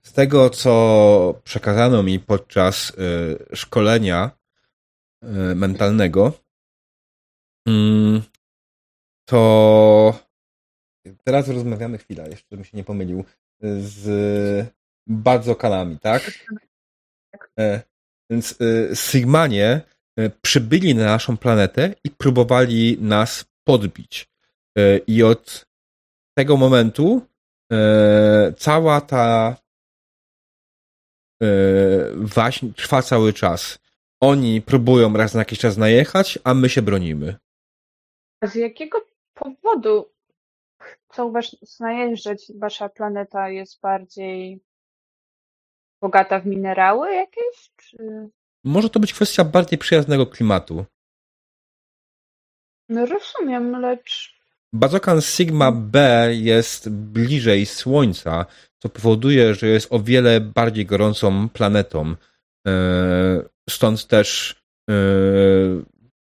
z tego, co przekazano mi podczas e, szkolenia e, mentalnego, mm, to teraz rozmawiamy chwilę, jeszcze żebym się nie pomylił, z Badzokanami, tak? E, więc Sigmanie przybyli na naszą planetę i próbowali nas podbić. I od tego momentu e, cała ta e, waśń trwa cały czas. Oni próbują raz na jakiś czas najechać, a my się bronimy. Z jakiego powodu chcą was najeżdżać? Wasza planeta jest bardziej bogata w minerały jakieś? Czy... Może to być kwestia bardziej przyjaznego klimatu. No rozumiem, lecz Bazokan Sigma B jest bliżej Słońca, co powoduje, że jest o wiele bardziej gorącą planetą. E, stąd też e,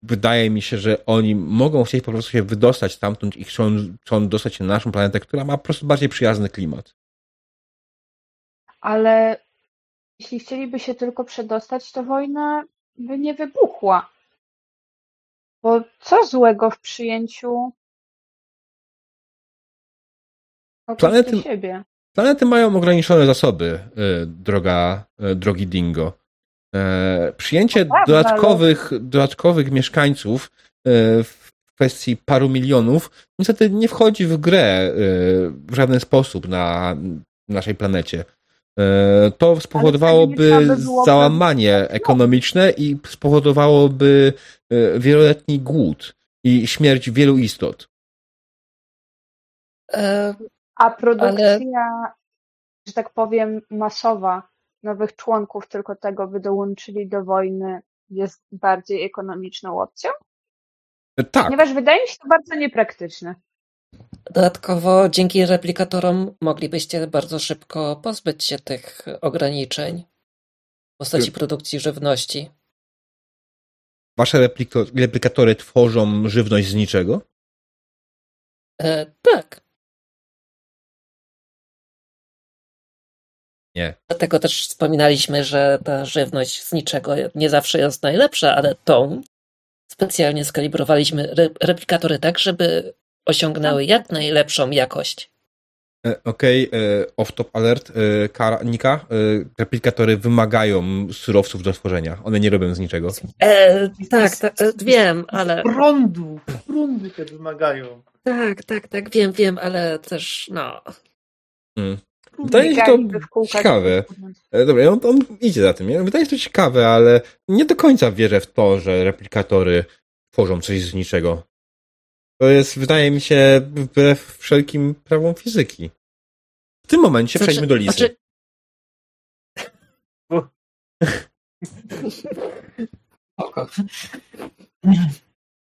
wydaje mi się, że oni mogą chcieć po prostu się wydostać stamtąd i chcą, chcą dostać się na naszą planetę, która ma po prostu bardziej przyjazny klimat. Ale jeśli chcieliby się tylko przedostać, to wojna by nie wybuchła. Bo co złego w przyjęciu Planety, siebie. planety mają ograniczone zasoby, y, droga, y, drogi Dingo. E, przyjęcie no dodatkowych, ale... dodatkowych mieszkańców y, w kwestii paru milionów niestety nie wchodzi w grę w żaden sposób na naszej planecie. E, to spowodowałoby załamanie ekonomiczne i spowodowałoby wieloletni głód i śmierć wielu istot. E, a produkcja, ale... że tak powiem, masowa nowych członków tylko tego, by dołączyli do wojny, jest bardziej ekonomiczną opcją? Tak. Ponieważ wydaje mi się to bardzo niepraktyczne. Dodatkowo dzięki replikatorom moglibyście bardzo szybko pozbyć się tych ograniczeń w postaci produkcji żywności. Wasze replikatory tworzą żywność z niczego? E, tak. Nie. Dlatego też wspominaliśmy, że ta żywność z niczego nie zawsze jest najlepsza, ale tą specjalnie skalibrowaliśmy replikatory tak, żeby osiągnęły jak najlepszą jakość. E, okej, okay, e, off-top alert. E, Nika, replikatory wymagają surowców do tworzenia. One nie robią z niczego. E, tak, tak, wiem, ale... Prądu, prądy te wymagają. Tak, tak, tak, wiem, wiem, ale też, no... Hmm. Wydaje się to ciekawe. E, dobra, on, on idzie za tym. Wydaje się to ciekawe, ale nie do końca wierzę w to, że replikatory tworzą coś z niczego. To jest, wydaje mi się, wbrew wszelkim prawom fizyki. W tym momencie znaczy, przejdźmy do listy. Znaczy...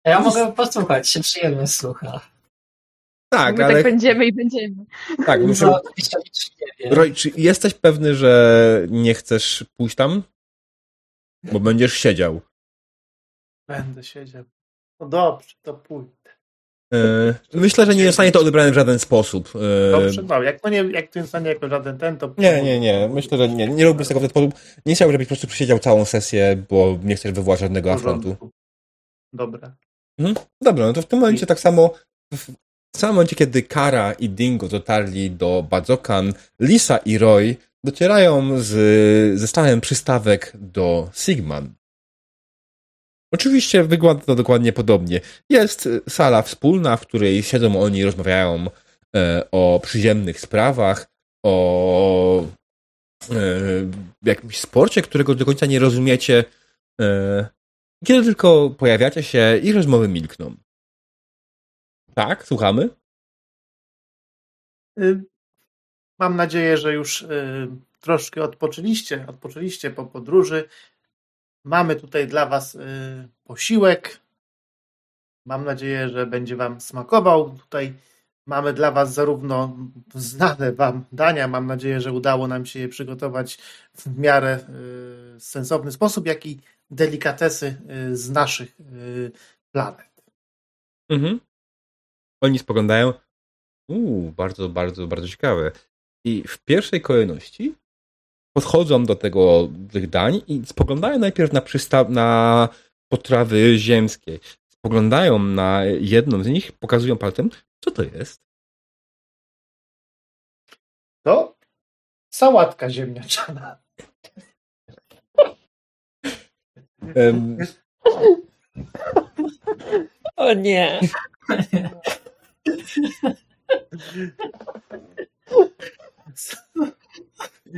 Ja mogę posłuchać, się przyjemnie słucha. Tak, My ale... tak będziemy i będziemy. Tak, muszę... Roy, czy jesteś pewny, że nie chcesz pójść tam? Bo będziesz siedział. Będę siedział. No dobrze, to pójdę. E, myślę, że nie zostanie to odebrane w żaden sposób. E, dobrze, no, jak to nie, jak to nie zostanie jako żaden ten, to... Nie, nie, nie. Myślę, że nie. Nie robię z tego w ten sposób. Nie chciałbym, żebyś po prostu przesiedział całą sesję, bo nie chcesz wywołać żadnego afrontu. Dobra. Mhm. Dobra, no to w tym momencie tak samo w samym momencie, kiedy Kara i Dingo dotarli do Badzokan, Lisa i Roy docierają z, ze stałem przystawek do Sigman. Oczywiście wygląda to dokładnie podobnie. Jest sala wspólna, w której siedzą oni rozmawiają e, o przyziemnych sprawach, o e, jakimś sporcie, którego do końca nie rozumiecie. E, kiedy tylko pojawiacie się i rozmowy milkną. Tak, słuchamy. Y, mam nadzieję, że już y, troszkę odpoczęliście, odpoczęliście po podróży. Mamy tutaj dla Was y, posiłek. Mam nadzieję, że będzie Wam smakował. Tutaj mamy dla Was zarówno znane Wam dania. Mam nadzieję, że udało nam się je przygotować w miarę sensowny sposób, jak i delikatesy z naszych planet. Mhm. Oni spoglądają. Uuu, bardzo, bardzo, bardzo ciekawe. I w pierwszej kolejności podchodzą do tego, tych dań i spoglądają najpierw na, przysta- na potrawy ziemskie. Spoglądają na jedną z nich, pokazują palcem, co to jest. To sałatka ziemniaczana. Um. O nie.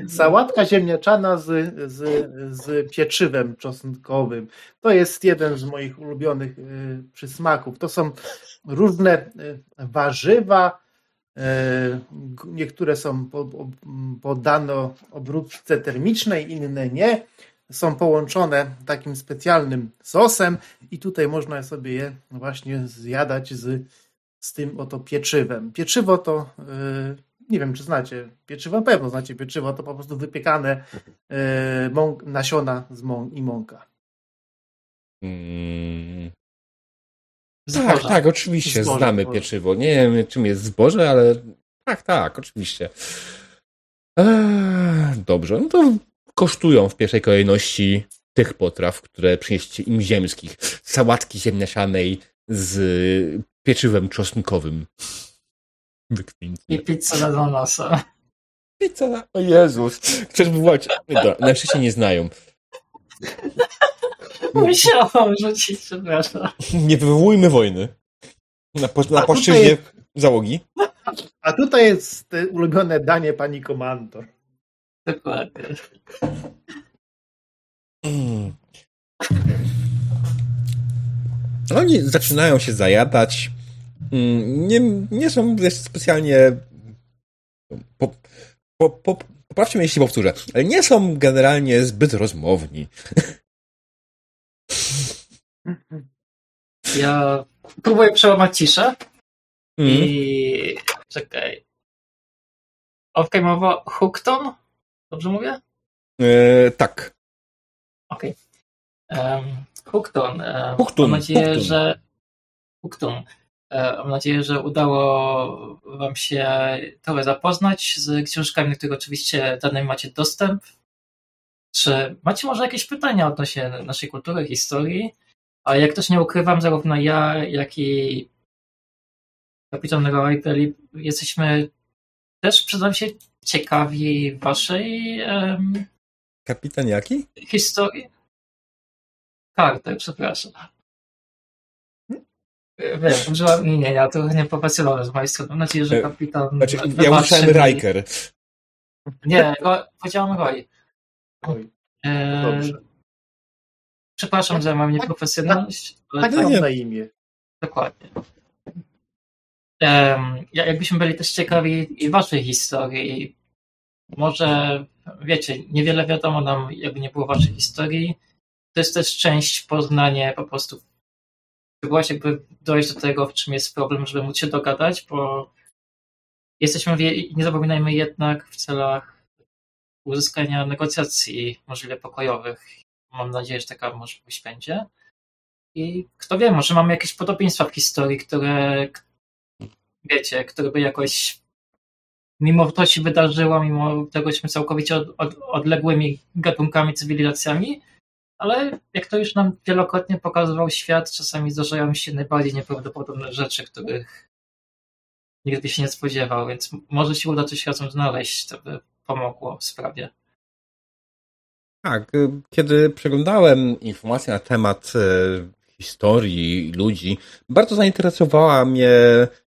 Sałatka ziemniaczana z, z, z pieczywem czosnkowym. To jest jeden z moich ulubionych y, przysmaków. To są różne y, warzywa. Y, niektóre są poddane obróbce termicznej, inne nie. Są połączone takim specjalnym sosem i tutaj można sobie je właśnie zjadać z z tym oto pieczywem. Pieczywo to, yy, nie wiem czy znacie, pieczywo pewno znacie, pieczywo to po prostu wypiekane yy, mąk, nasiona z mąk i mąka. Hmm. Tak, tak, oczywiście, zboże, znamy zboże. pieczywo. Nie wiem czym jest zboże, ale tak, tak, oczywiście. Eee, dobrze, no to kosztują w pierwszej kolejności tych potraw, które przynieście im ziemskich. Sałatki ziemniaczanej z pieczywem czosnkowym. I pizza na ananasa. Pizza na... O Jezus. Chcesz wywołać... Dobra, na szczęście nie znają. Musiałam rzucić, przepraszam. Nie wywołujmy wojny. Na, po, na płaszczyźnie jest... załogi. A tutaj jest ulubione danie pani komandor. Dokładnie. Mm. Oni zaczynają się zajadać. Mm, nie, nie są specjalnie. Po, po, po, poprawcie mnie, jeśli powtórzę, ale nie są generalnie zbyt rozmowni. Ja próbuję przełamać ciszę mm. i czekaj. Okej, mowa Hookton? Dobrze mówię? E, tak. Okej. Okay. Um, Hookton. E, Hookton. Mam nadzieję, że Hookton. E, mam nadzieję, że udało Wam się trochę zapoznać z książkami, do których oczywiście danym macie dostęp. Czy macie może jakieś pytania odnośnie naszej kultury, historii? A jak też nie ukrywam, zarówno ja, jak i kapitan Roy jesteśmy też, przyznam się, ciekawi Waszej um, Kapitan jaki? Historii kartę, przepraszam. Wiem, użyłam imienia, to nieprofesjonalne z mojej strony. Mam nadzieję, że e, kapitan... Znaczy, ja usłyszałem Riker. Nie, go, powiedziałam Roy. Roy. E... Dobrze. Przepraszam, że mam nieprofesjonalność. Tak, tak na imię. Dokładnie. Um, jakbyśmy byli też ciekawi i waszej historii. Może, wiecie, niewiele wiadomo nam, jakby nie było waszej historii to jest też część poznania po prostu spróbować jakby dojść do tego, w czym jest problem, żeby móc się dogadać, bo jesteśmy, nie zapominajmy jednak w celach uzyskania negocjacji możliwie pokojowych. Mam nadzieję, że taka możliwość będzie. I kto wie, może mamy jakieś podobieństwa w historii, które wiecie, które by jakoś mimo to się wydarzyło, mimo tego, że całkowicie od, od, odległymi gatunkami, cywilizacjami, ale jak to już nam wielokrotnie pokazywał świat, czasami zdarzają się najbardziej nieprawdopodobne rzeczy, których nigdy się nie spodziewał, więc może się uda coś razem znaleźć, to by pomogło w sprawie. Tak, y, kiedy przeglądałem informacje na temat y, historii ludzi, bardzo zainteresowała mnie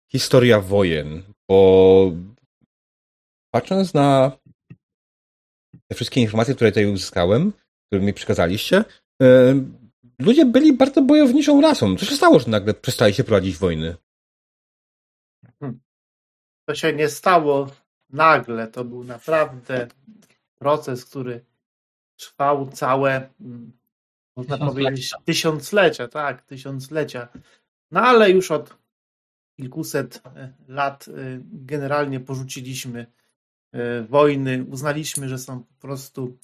historia wojen, bo patrząc na te wszystkie informacje, które tutaj uzyskałem, które mi przekazaliście, e, ludzie byli bardzo bojowniczą rasą. Co się stało, że nagle przestali się prowadzić wojny? Hmm. To się nie stało nagle. To był naprawdę proces, który trwał całe, mm, można powiedzieć, tysiąclecia, tak, tysiąclecia. No ale już od kilkuset e, lat e, generalnie porzuciliśmy wojny, uznaliśmy, że są po prostu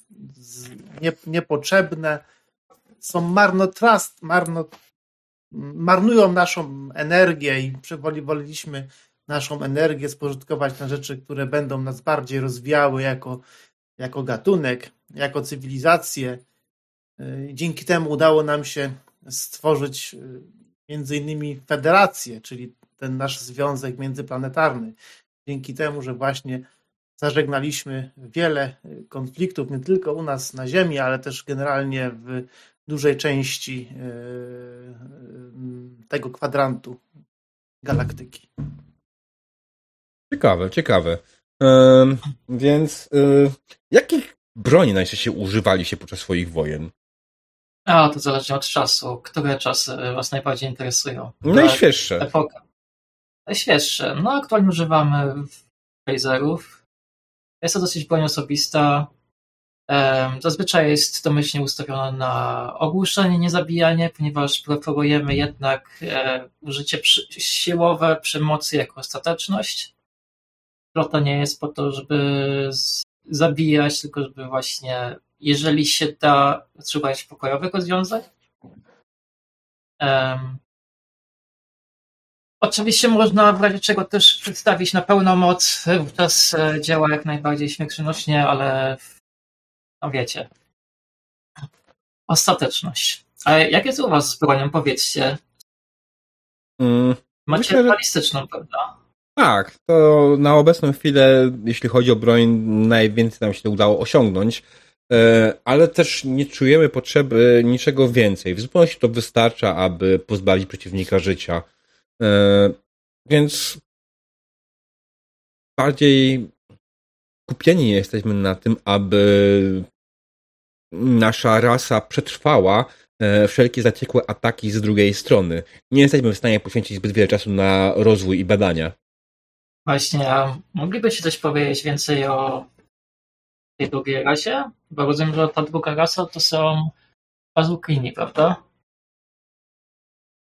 nie, niepotrzebne, są marnotrawstw, marno, marnują naszą energię i woleliśmy naszą energię spożytkować na rzeczy, które będą nas bardziej rozwijały jako, jako gatunek, jako cywilizację. E, dzięki temu udało nam się stworzyć e, między innymi federację, czyli ten nasz związek międzyplanetarny. Dzięki temu, że właśnie zażegnaliśmy wiele konfliktów, nie tylko u nas na Ziemi, ale też generalnie w dużej części e, tego kwadrantu galaktyki. Ciekawe, ciekawe. więc yy, jakich broni najczęściej używaliście podczas swoich wojen? A, to zależy od czasu. Które czasy Was najbardziej interesują? Najświeższe. Epoka. Najświeższe. No, aktualnie używamy phaserów, jest to dosyć broń osobista. Zazwyczaj jest domyślnie ustawiona na ogłuszenie, nie zabijanie, ponieważ preferujemy jednak użycie siłowe przemocy jako ostateczność. Flota nie jest po to, żeby zabijać, tylko żeby właśnie, jeżeli się da, szukać pokojowych rozwiązań. Oczywiście można w razie czego też przedstawić na pełną moc, wówczas e, działa jak najbardziej śmiertelnośnie, ale no wiecie. Ostateczność. A jak jest u was z bronią, powiedzcie? Mm, Macie myślę, balistyczną, prawda? Tak, to na obecną chwilę, jeśli chodzi o broń, najwięcej nam się udało osiągnąć, e, ale też nie czujemy potrzeby niczego więcej. W zupełności to wystarcza, aby pozbawić przeciwnika życia. E, więc bardziej kupieni jesteśmy na tym, aby nasza rasa przetrwała e, wszelkie zaciekłe ataki z drugiej strony. Nie jesteśmy w stanie poświęcić zbyt wiele czasu na rozwój i badania. Właśnie, a moglibyście coś powiedzieć więcej o tej drugiej rasie? Bo rozumiem, że ta druga rasa to są Bazukini, prawda?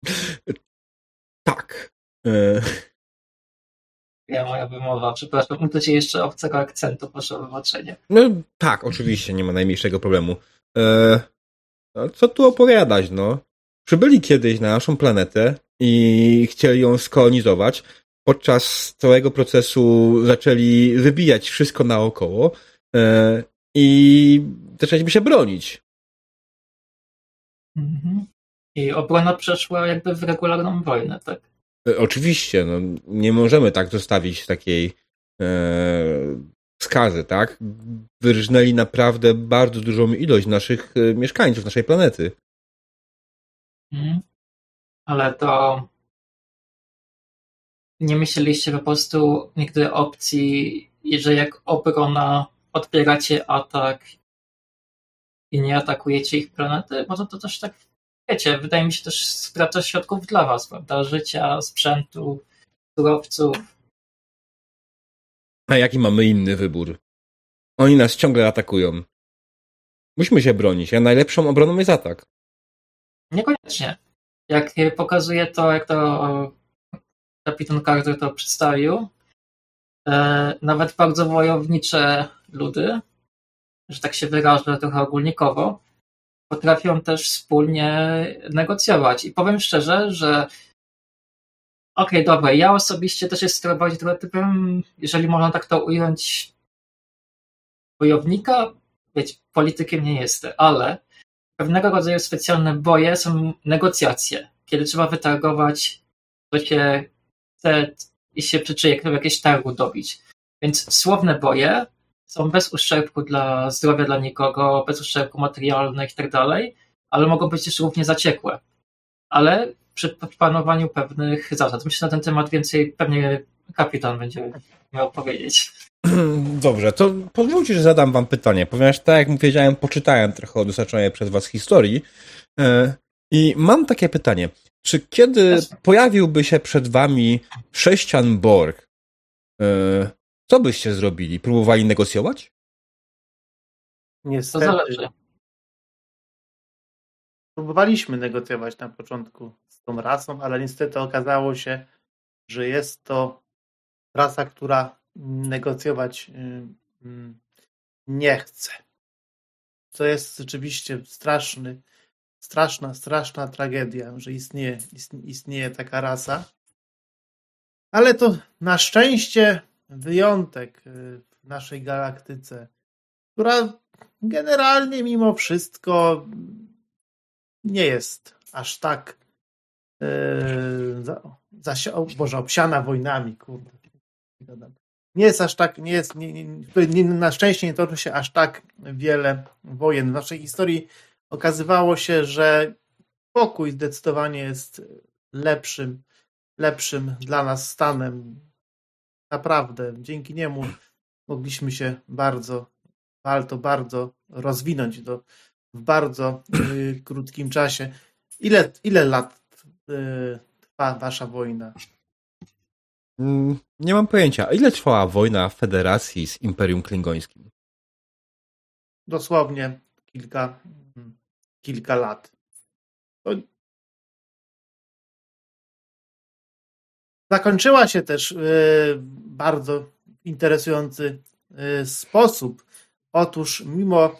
Tak. E... Ja moja wymowa, przepraszam, użycie jeszcze obcego akcentu, proszę o wybaczenie. No tak, oczywiście, nie ma najmniejszego problemu. E... Co tu opowiadać, no? Przybyli kiedyś na naszą planetę i chcieli ją skolonizować. Podczas całego procesu zaczęli wybijać wszystko naokoło e... i zaczęliśmy się bronić. Mhm. I obrona przeszła jakby w regularną wojnę, tak? E, oczywiście, no, nie możemy tak zostawić takiej e, skazy, tak? Wyrżnęli naprawdę bardzo dużą ilość naszych e, mieszkańców, naszej planety. Mhm. Ale to nie myśleliście po prostu nigdy opcji, że jak obrona odbieracie atak i nie atakujecie ich planety? Może to też tak wiecie, wydaje mi się też strata środków dla was, prawda? Życia, sprzętu, surowców. A jaki mamy inny wybór? Oni nas ciągle atakują. Musimy się bronić, a najlepszą obroną jest atak. Niekoniecznie. jak pokazuje to, jak to kapitan Carter to przedstawił, e, nawet bardzo wojownicze ludy, że tak się wyrażę trochę ogólnikowo, potrafią też wspólnie negocjować. I powiem szczerze, że okej, okay, dobra, ja osobiście też jestem trochę typem, jeżeli można tak to ująć, wojownika, wiecie, politykiem nie jestem, ale pewnego rodzaju specjalne boje są negocjacje, kiedy trzeba wytargować, co się chce i się przyczyje, kto jakieś targu dobić. Więc słowne boje są bez uszczerbku dla zdrowia dla nikogo, bez uszczerbku materialnych i tak ale mogą być też równie zaciekłe. Ale przy panowaniu pewnych zasad. Myślę, że na ten temat więcej pewnie kapitan będzie miał powiedzieć. Dobrze, to pozwólcie, że zadam wam pytanie, ponieważ tak jak powiedziałem, poczytałem trochę o dostarczonej przez was historii e, i mam takie pytanie. Czy kiedy pojawiłby się przed wami sześcian Borg, e, co byście zrobili? Próbowali negocjować? Niestety. To zależy. Próbowaliśmy negocjować na początku z tą rasą, ale niestety okazało się, że jest to rasa, która negocjować y, y, nie chce. Co jest rzeczywiście straszny, straszna, straszna tragedia, że istnieje, istnieje taka rasa. Ale to na szczęście wyjątek y, w naszej galaktyce, która generalnie mimo wszystko nie jest aż tak yy, za, za, o Boże, obsiana wojnami, kurde. Nie jest aż tak, nie jest, nie, nie, na szczęście nie toczy się aż tak wiele wojen. W naszej historii okazywało się, że pokój zdecydowanie jest lepszym, lepszym dla nas stanem. Naprawdę, dzięki niemu mogliśmy się bardzo, bardzo, bardzo rozwinąć do, w bardzo y, krótkim czasie. Ile, ile lat y, trwa wasza wojna? Mm, nie mam pojęcia. Ile trwała wojna Federacji z Imperium Klingońskim? Dosłownie kilka, kilka lat. To... Zakończyła się też y, bardzo interesujący y, sposób. Otóż mimo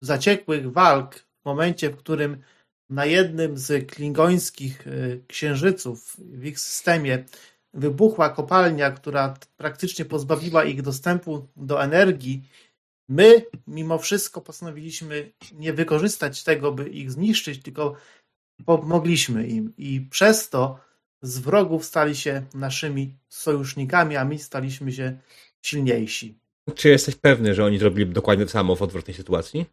zaciekłych walk w momencie, w którym na jednym z klingońskich y, księżyców w ich systemie wybuchła kopalnia, która praktycznie pozbawiła ich dostępu do energii, my mimo wszystko postanowiliśmy nie wykorzystać tego, by ich zniszczyć, tylko pomogliśmy im i przez to z wrogów stali się naszymi sojusznikami, a my staliśmy się silniejsi. Czy jesteś pewny, że oni zrobili dokładnie to samo w odwrotnej sytuacji?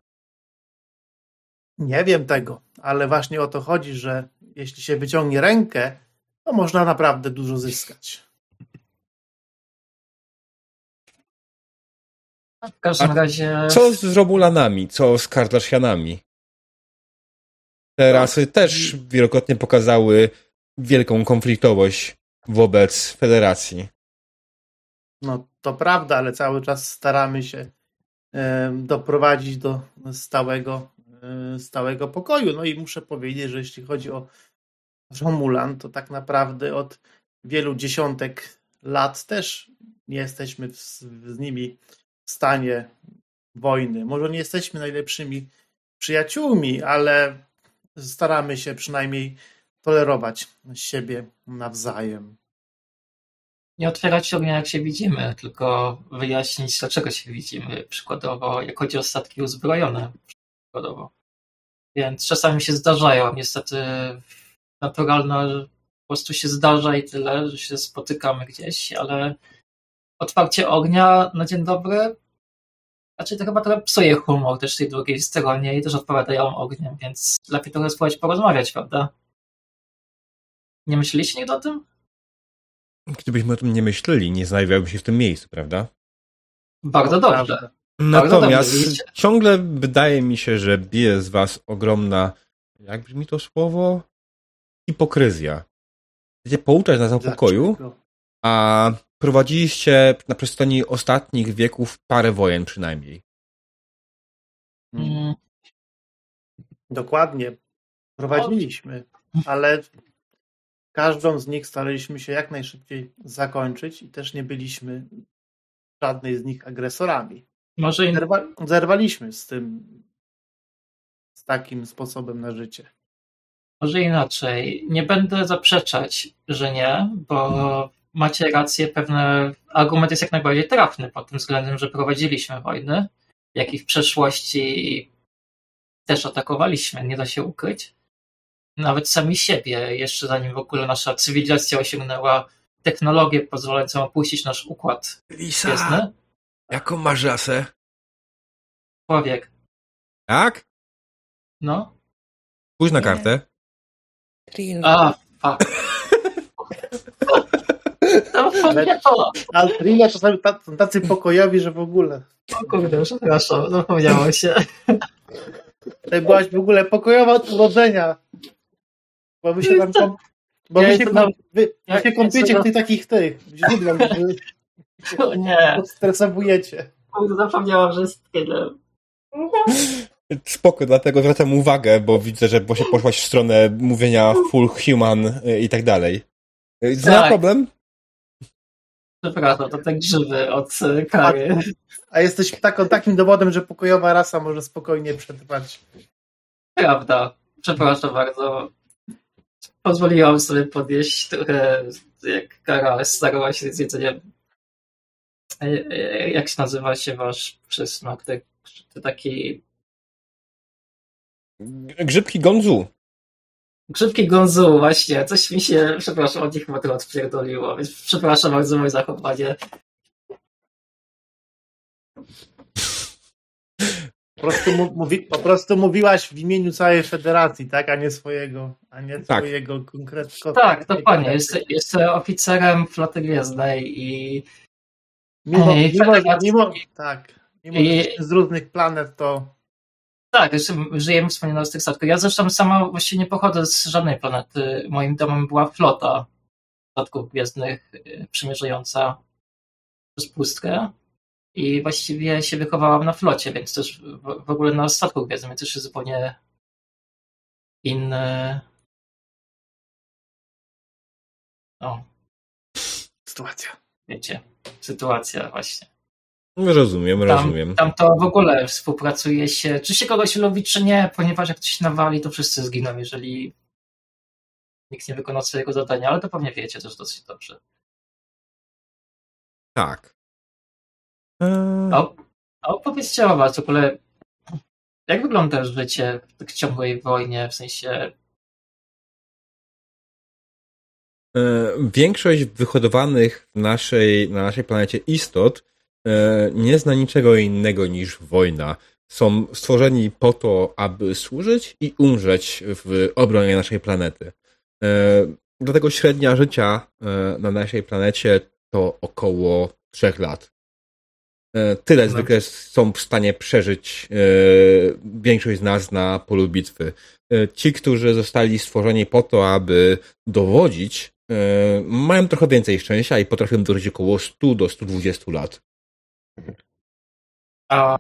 Nie wiem tego, ale właśnie o to chodzi, że jeśli się wyciągnie rękę, to można naprawdę dużo zyskać. W każdym razie. Co z Romulanami? Co z Kardashianami? Te rasy też wielokrotnie pokazały wielką konfliktowość wobec Federacji. No to prawda, ale cały czas staramy się doprowadzić do stałego, e, stałego pokoju. No i muszę powiedzieć, że jeśli chodzi o Romulan, to tak naprawdę od wielu dziesiątek lat też nie jesteśmy z nimi w stanie wojny. Może nie jesteśmy najlepszymi przyjaciółmi, ale staramy się przynajmniej tolerować siebie nawzajem. Nie otwierać ognia jak się widzimy, tylko wyjaśnić dlaczego się widzimy. Przykładowo, jak chodzi o statki uzbrojone. Przykładowo. Więc czasami się zdarzają niestety naturalne po prostu się zdarza i tyle, że się spotykamy gdzieś, ale otwarcie ognia na dzień dobry raczej to chyba trochę psuje humor też tej drugiej stronie i też odpowiadają ogniem, więc lepiej trochę spróbować porozmawiać, prawda? Nie myśleliście nigdy o tym? Gdybyśmy o tym nie myśleli, nie znajdowałyby się w tym miejscu, prawda? Bardzo dobrze. Natomiast Bardzo dobrze, ciągle wydaje mi się, że bije z was ogromna, jak brzmi to słowo? hipokryzja. Chcecie pouczać nas o pokoju, a prowadziliście na przestrzeni ostatnich wieków parę wojen przynajmniej. Hmm. Dokładnie. Prowadziliśmy. ale każdą z nich staraliśmy się jak najszybciej zakończyć i też nie byliśmy żadnej z nich agresorami. Może i... Zerwa zerwaliśmy z tym, z takim sposobem na życie. Może inaczej. Nie będę zaprzeczać, że nie, bo macie rację, pewne argument jest jak najbardziej trafny pod tym względem, że prowadziliśmy wojny, jak i w przeszłości też atakowaliśmy, nie da się ukryć. Nawet sami siebie, jeszcze zanim w ogóle nasza cywilizacja osiągnęła technologię pozwalającą opuścić nasz układ Lisa, gwiezdny. jaką masz rasę? Człowiek. Tak? No. Spójrz na kartę. A, fuck. Ale Trilla czasami są tacy pokojowi, że w ogóle. O kurde, przepraszam, zapomniało się. Ty byłaś w ogóle pokojowa od urodzenia. Bo wy się tam kom... Bo ja wy, się, kom... wy, wy się kąpiecie w tych takich tych źródłach, że nie. stresowujecie. Zapomniałam, że jest tyle. Spoko, dlatego zwracam uwagę, bo widzę, że właśnie poszłaś w stronę mówienia full human i tak dalej. Zna tak. problem? Przepraszam, to tak grzywy od e, kary. A, a jesteś taką, takim dowodem, że pokojowa rasa może spokojnie przetrwać. Prawda. Przepraszam bardzo. Pozwoliłam sobie podjeść trochę jak kara starała się z jedzeniem. E, e, jak się nazywa się wasz przysmak? Te, te taki... Grzybki gonzu. Grzybki Gonzu, właśnie, coś mi się, przepraszam, od nich chyba odpierdoliło, więc przepraszam bardzo moje zachowanie. Po prostu, mówi, po prostu mówiłaś w imieniu całej federacji, tak? A nie swojego, a nie tak. swojego konkretnego. Tak, dokładnie. Jest, jest oficerem floty gwiezdnej i. Mimo, mimo, mimo, tak. Mimo, i, z różnych planet to tak, żyjemy wspomnianą z tych statków. Ja zresztą sama właściwie nie pochodzę z żadnej planety. Moim domem była flota statków gwiezdnych y, przemierzająca przez pustkę i właściwie się wychowałam na flocie, więc też w ogóle na statku gwiezdnym, więc też jest zupełnie inny no. Sytuacja. Wiecie, sytuacja właśnie. Rozumiem, rozumiem. Tam to w ogóle współpracuje się, czy się kogoś lubi, czy nie, ponieważ jak ktoś nawali, to wszyscy zginą, jeżeli nikt nie wykona swojego zadania, ale to pewnie wiecie też dosyć dobrze. Tak. Eee... A, a opowiedzcie o was w ogóle, jak wygląda życie w tak ciągłej wojnie, w sensie eee, Większość wyhodowanych naszej, na naszej planecie istot E, nie zna niczego innego niż wojna. Są stworzeni po to, aby służyć i umrzeć w obronie naszej planety. Dlatego średnia życia na naszej planecie to około trzech lat. Tyle no. zwykle są w stanie przeżyć większość z nas na polu bitwy. Ci, którzy zostali stworzeni po to, aby dowodzić, mają trochę więcej szczęścia i potrafią dożyć około 100 do 120 lat. A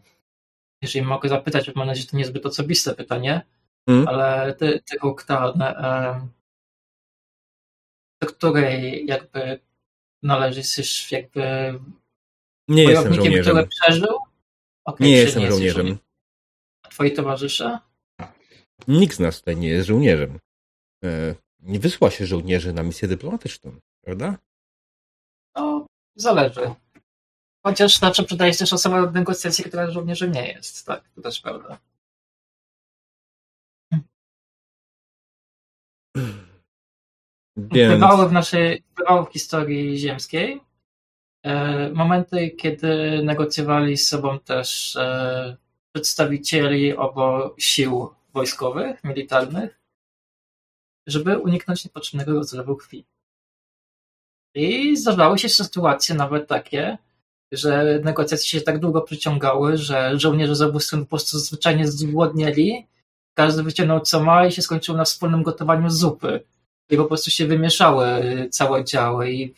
jeżeli mogę zapytać, mam nadzieję, że to niezbyt osobiste pytanie, hmm? ale ty, ty e, do której jakby należysz jakby nie jestem żołnierzem. który przeżył? Okay, nie jestem nie żołnierzem. A twoi towarzysze? Nikt z nas tutaj nie jest żołnierzem. E, nie wysła się żołnierzy na misję dyplomatyczną, prawda? No, zależy. Chociaż zawsze przydaje się też osoba do negocjacji, która żołnierzem nie jest. Tak, to też prawda. Więc... Bywały w naszej, bywały w historii ziemskiej momenty, kiedy negocjowali z sobą też e, przedstawicieli obu sił wojskowych, militarnych, żeby uniknąć niepotrzebnego rozlewu krwi. I zdarzały się sytuacje nawet takie, że negocjacje się tak długo przyciągały, że żołnierze z obu stron po prostu zwyczajnie zgłodnieli, każdy wyciągnął co ma i się skończyło na wspólnym gotowaniu zupy. I po prostu się wymieszały całe działy i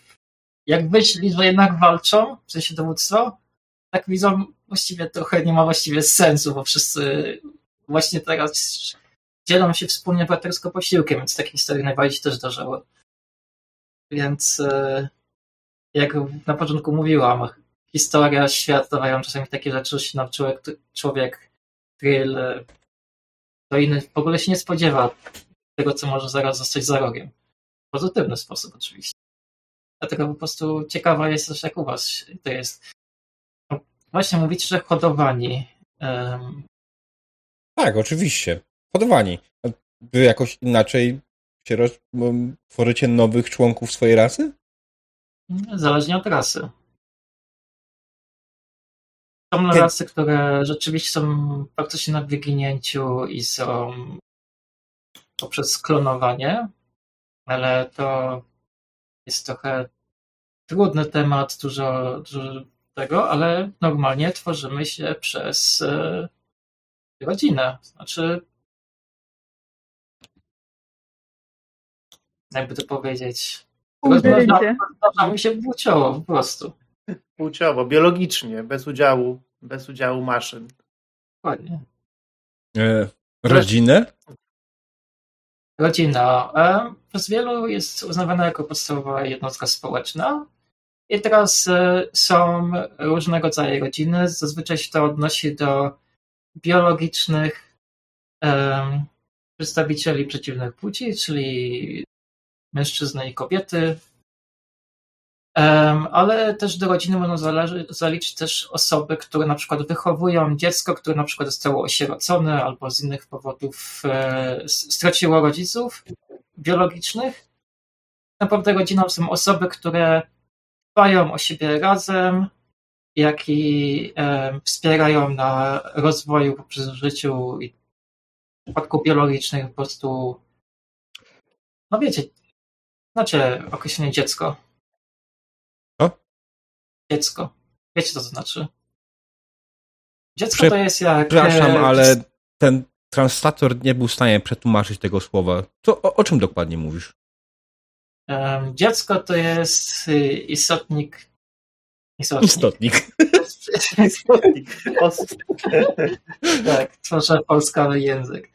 jak myśli, że jednak walczą, w sensie dowództwo, tak widzą, właściwie trochę nie ma właściwie sensu, bo wszyscy właśnie teraz dzielą się wspólnie bratersko posiłkiem, więc takie historie najbardziej też zdarzały. Więc e, jak na początku mówiłam, historia, świat dawają czasami takie rzeczy, że się nam człowiek, człowiek thrill, to inny w ogóle się nie spodziewa tego, co może zaraz zostać za rogiem. W pozytywny sposób oczywiście. Dlatego po prostu ciekawa jest też, jak u was to jest. Właśnie mówicie, że hodowani. Um... Tak, oczywiście. Hodowani. Wy jakoś inaczej się roz... tworzycie nowych członków swojej rasy? Zależnie od rasy. Są rasy, które rzeczywiście są praktycznie na wyginięciu i są poprzez klonowanie, ale to jest trochę trudny temat, dużo, dużo tego, ale normalnie tworzymy się przez e, rodzinę. Znaczy, jakby to powiedzieć, rozmnażamy się płciowo po prostu. Płciowo, biologicznie, bez udziału, bez udziału maszyn. Dokładnie. E, rodzinę? Rodzina. Przez wielu jest uznawana jako podstawowa jednostka społeczna. I teraz e, są różnego rodzaju rodziny. Zazwyczaj się to odnosi do biologicznych e, przedstawicieli przeciwnych płci, czyli mężczyzny i kobiety, ale też do rodziny można zaliczyć też osoby, które na przykład wychowują dziecko, które na przykład zostało osierocone albo z innych powodów e, straciło rodziców biologicznych. Naprawdę rodziną są osoby, które dbają o siebie razem, jak i wspierają na rozwoju poprzez życiu i w przypadku biologicznych po prostu no wiecie, znacie określenie dziecko dziecko. Wiecie, co to znaczy? Dziecko to jest jak... Przepraszam, e, ale ten translator nie był w stanie przetłumaczyć tego słowa. Co, o, o czym dokładnie mówisz? Dziecko to jest y, istotnik. Istotnik. Istotnik. tak, tworzę polskowy język.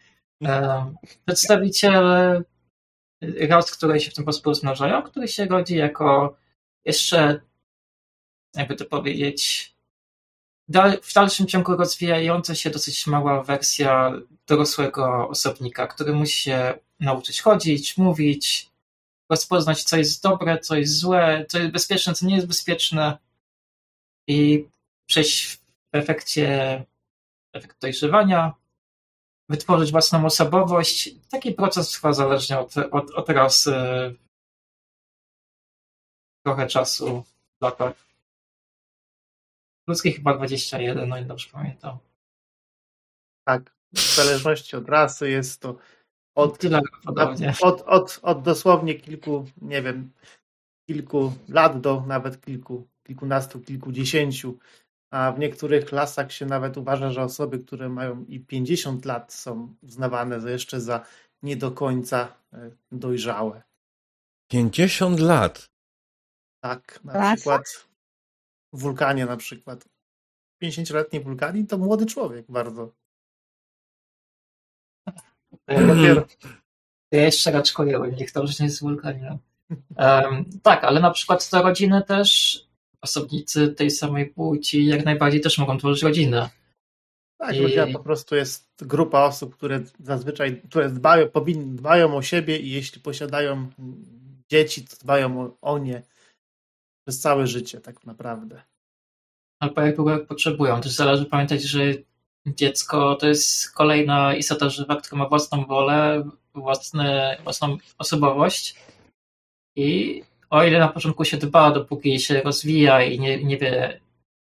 Przedstawiciele ras, które się w ten sposób rozmnażają, który się rodzi jako jeszcze jakby to powiedzieć, w dalszym ciągu rozwijająca się dosyć mała wersja dorosłego osobnika, który musi się nauczyć chodzić, mówić, rozpoznać, co jest dobre, co jest złe, co jest bezpieczne, co nie jest bezpieczne i przejść w efekcie efekt dojrzewania, wytworzyć własną osobowość. Taki proces trwa zależnie od, od, od rasy trochę czasu, latach. Ludzkie chyba 21, no i dobrze pamiętam. Tak, w zależności od rasy jest to od, od, od, od dosłownie kilku, nie wiem, kilku lat do nawet kilku, kilkunastu, kilkudziesięciu. A w niektórych lasach się nawet uważa, że osoby, które mają i 50 lat są uznawane jeszcze za nie do końca e, dojrzałe. 50 lat? Tak, na przykład wulkanie na przykład. 50-letni wulkanin to młody człowiek bardzo. Ja dopiero... Ja jeszcze raczkuję, niech to już nie jest wulkaninem. Um, tak, ale na przykład te rodziny też, osobnicy tej samej płci jak najbardziej też mogą tworzyć rodzinę. Tak, I... rodzina po prostu jest grupa osób, które zazwyczaj które dbają, powinny, dbają o siebie i jeśli posiadają dzieci, to dbają o, o nie przez całe życie tak naprawdę. Albo jak długo potrzebują. Też zależy pamiętać, że dziecko to jest kolejna istota żywa, która ma własną wolę, własny, własną osobowość i o ile na początku się dba, dopóki się rozwija i nie, nie wie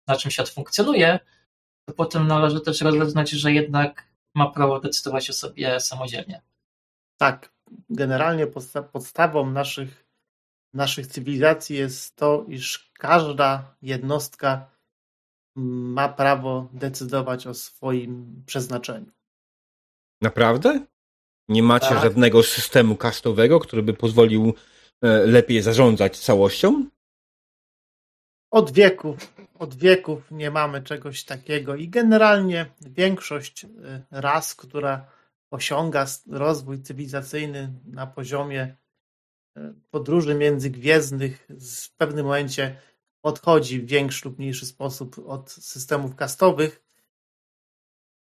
na czym świat funkcjonuje, to potem należy też rozeznać, że jednak ma prawo decydować o sobie samodzielnie. Tak, generalnie podsta podstawą naszych naszych cywilizacji jest to, iż każda jednostka ma prawo decydować o swoim przeznaczeniu. Naprawdę? Nie macie tak. żadnego systemu kastowego, który by pozwolił e, lepiej zarządzać całością? Od wieków, od wieków nie mamy czegoś takiego i generalnie większość e, ras, która osiąga rozwój cywilizacyjny na poziomie podróży międzygwiezdnych, w pewnym momencie odchodzi w większy lub mniejszy sposób od systemów kastowych,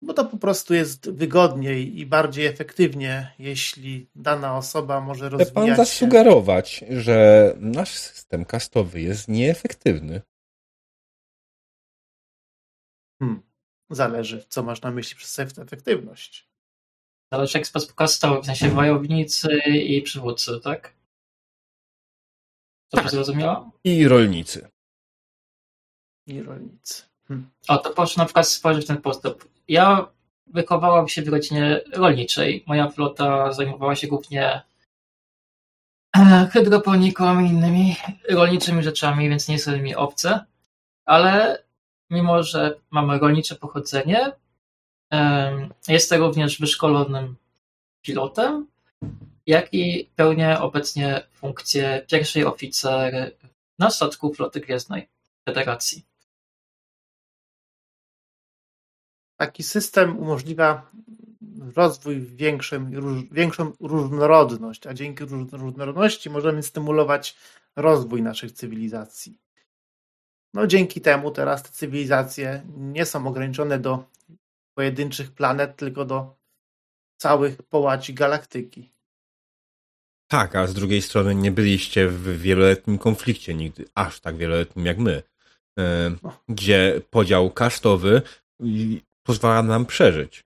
bo to po prostu jest wygodniej i bardziej efektywnie, jeśli dana osoba może rozwijać Chce pan zasugerować, że nasz system kastowy jest nieefektywny? Hmm. Zależy, co masz na myśli przez efektywność. Zależy jak sposób kastowy, w sensie wojownicy i przywódcy, tak? Dobrze tak. zrozumiałam? I rolnicy. I rolnicy. Hmm. O, to proszę na przykład spojrzeć w ten sposób. Ja wychowałam się w rodzinie rolniczej. Moja flota zajmowała się głównie e, hydroponiką i innymi rolniczymi rzeczami, więc nie są mi obce. Ale mimo, że mamy rolnicze pochodzenie, jestem również wyszkolonym pilotem, jak i pełnię obecnie funkcję pierwszej oficer na statku floty gwiezdnej Federacji. Taki system umożliwia rozwój, większym, większą różnorodność, a dzięki różnorodności możemy stymulować rozwój naszych cywilizacji. No dzięki temu teraz te cywilizacje nie są ograniczone do pojedynczych planet, tylko do całych połaci galaktyki. Tak, a z drugiej strony nie byliście w wieloletnim konflikcie nigdy, aż tak wieloletnim jak my, e, no. gdzie podział kastowy pozwala nam przeżyć.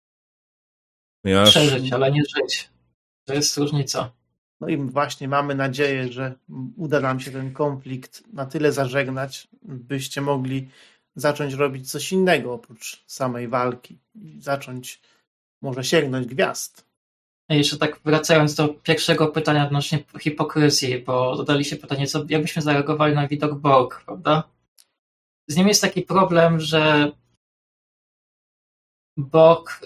Ponieważ... Przeżyć, ale nie żyć. To jest różnica. No i właśnie mamy nadzieję, że uda nam się ten konflikt na tyle zażegnać, byście mogli zacząć robić coś innego oprócz samej walki zacząć może sięgnąć gwiazd. Jeszcze tak wracając do pierwszego pytania odnośnie hipokryzji, bo dodali się pytanie, co, jakbyśmy zareagowali na widok Borg, prawda? Z nim jest taki problem, że Borg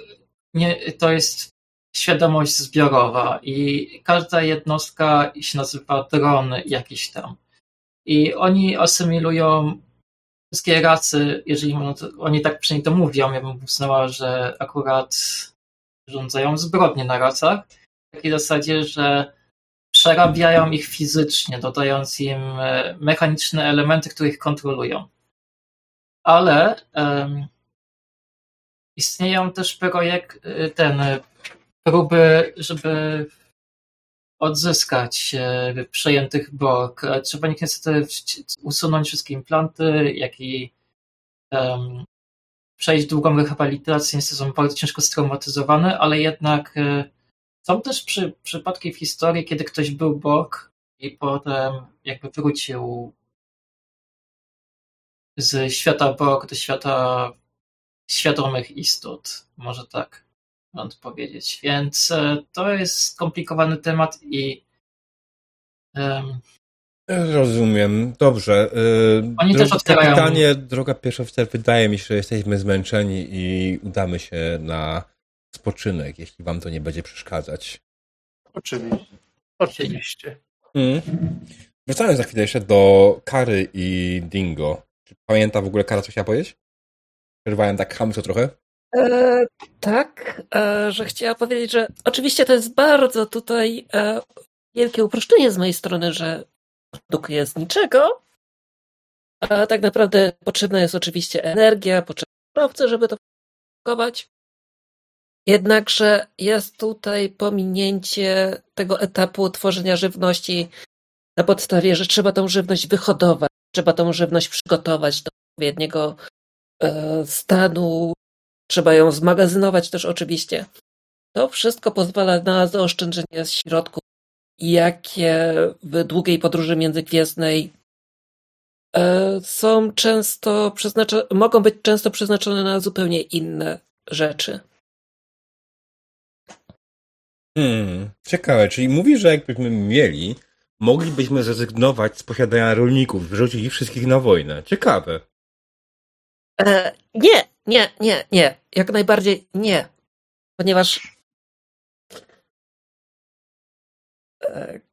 nie, to jest świadomość zbiorowa i każda jednostka się nazywa dron jakiś tam. I oni asymilują wszystkie rasy, jeżeli oni tak przynajmniej to mówią, ja bym uznała, że akurat rządzają zbrodnie na rasach, w takiej zasadzie, że przerabiają ich fizycznie, dodając im e, mechaniczne elementy, które ich kontrolują. Ale um, istnieją też projekt, e, ten próby, żeby odzyskać e, przejętych Borg. Trzeba niestety usunąć wszystkie implanty, jak i um, przejść długą rehabilitację. Niestety są bardzo ciężko straumatyzowane, ale jednak e, są też przy, przypadki w historii, kiedy ktoś był Borg i potem jakby wrócił z świata Borg do świata świadomych istot. Może tak odpowiedzieć. Więc e, to jest skomplikowany temat i. Rozumiem, dobrze. E, Oni też otwierają. Pytanie, droga pierwsza oficer, wydaje mi się, że jesteśmy zmęczeni i udamy się na spoczynek, jeśli wam to nie będzie przeszkadzać. Oczywiście. Oczywiście. Hmm. Wracając za chwilę jeszcze do Kary i Dingo. Czy pamięta w ogóle Kara, co chciała powiedzieć? Przerwałem tak hamsko trochę? E, tak, e, że chciała powiedzieć, że oczywiście to jest bardzo tutaj e, wielkie uproszczenie z mojej strony, że produkuje z niczego. A tak naprawdę potrzebna jest oczywiście energia, potrzebne surowce, żeby to produkować. Jednakże jest tutaj pominięcie tego etapu tworzenia żywności na podstawie, że trzeba tą żywność wyhodować, trzeba tą żywność przygotować do odpowiedniego e, stanu Trzeba ją zmagazynować też oczywiście. To wszystko pozwala na zaoszczędzenie środków, jakie w długiej podróży międzygwiezdnej e, są często przeznaczone, mogą być często przeznaczone na zupełnie inne rzeczy. Hmm, ciekawe, czyli mówi, że jakbyśmy mieli, moglibyśmy zrezygnować z posiadania rolników, wyrzucić ich wszystkich na wojnę. Ciekawe. E, nie, nie, nie, nie. Jak najbardziej nie. Ponieważ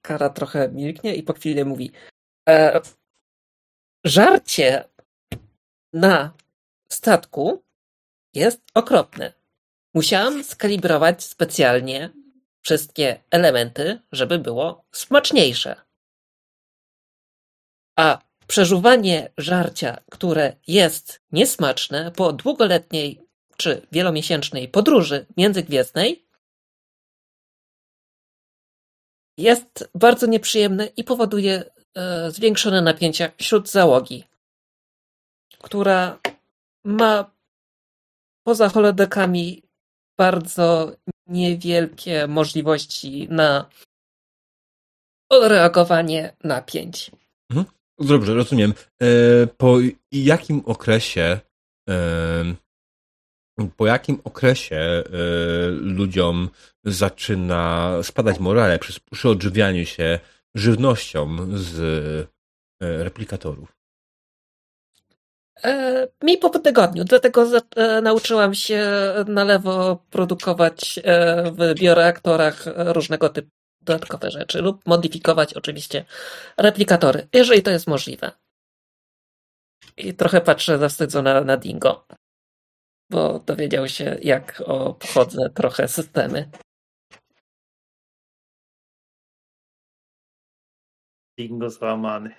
Kara trochę milknie i po chwili mówi e, żarcie na statku jest okropne. musiałam skalibrować specjalnie wszystkie elementy, żeby było smaczniejsze. A przeżuwanie żarcia, które jest niesmaczne po długoletniej czy wielomiesięcznej podróży międzygwiezdnej, jest bardzo nieprzyjemne i powoduje e, zwiększone napięcia wśród załogi, która ma poza holodekami bardzo niewielkie możliwości na odreagowanie napięć. Mhm. Dobrze, rozumiem. E, po jakim okresie po jakim okresie e, ludziom zaczyna spadać morale przy, przy odżywianiu się żywnością z replikatorów? E, mi po tygodniu, dlatego e, nauczyłam się na lewo produkować e, w bioreaktorach różnego typu dodatkowe rzeczy lub modyfikować oczywiście replikatory, jeżeli to jest możliwe. I trochę patrzę zawstydzona na Dingo, bo dowiedział się, jak obchodzę trochę systemy. Dingo złamany.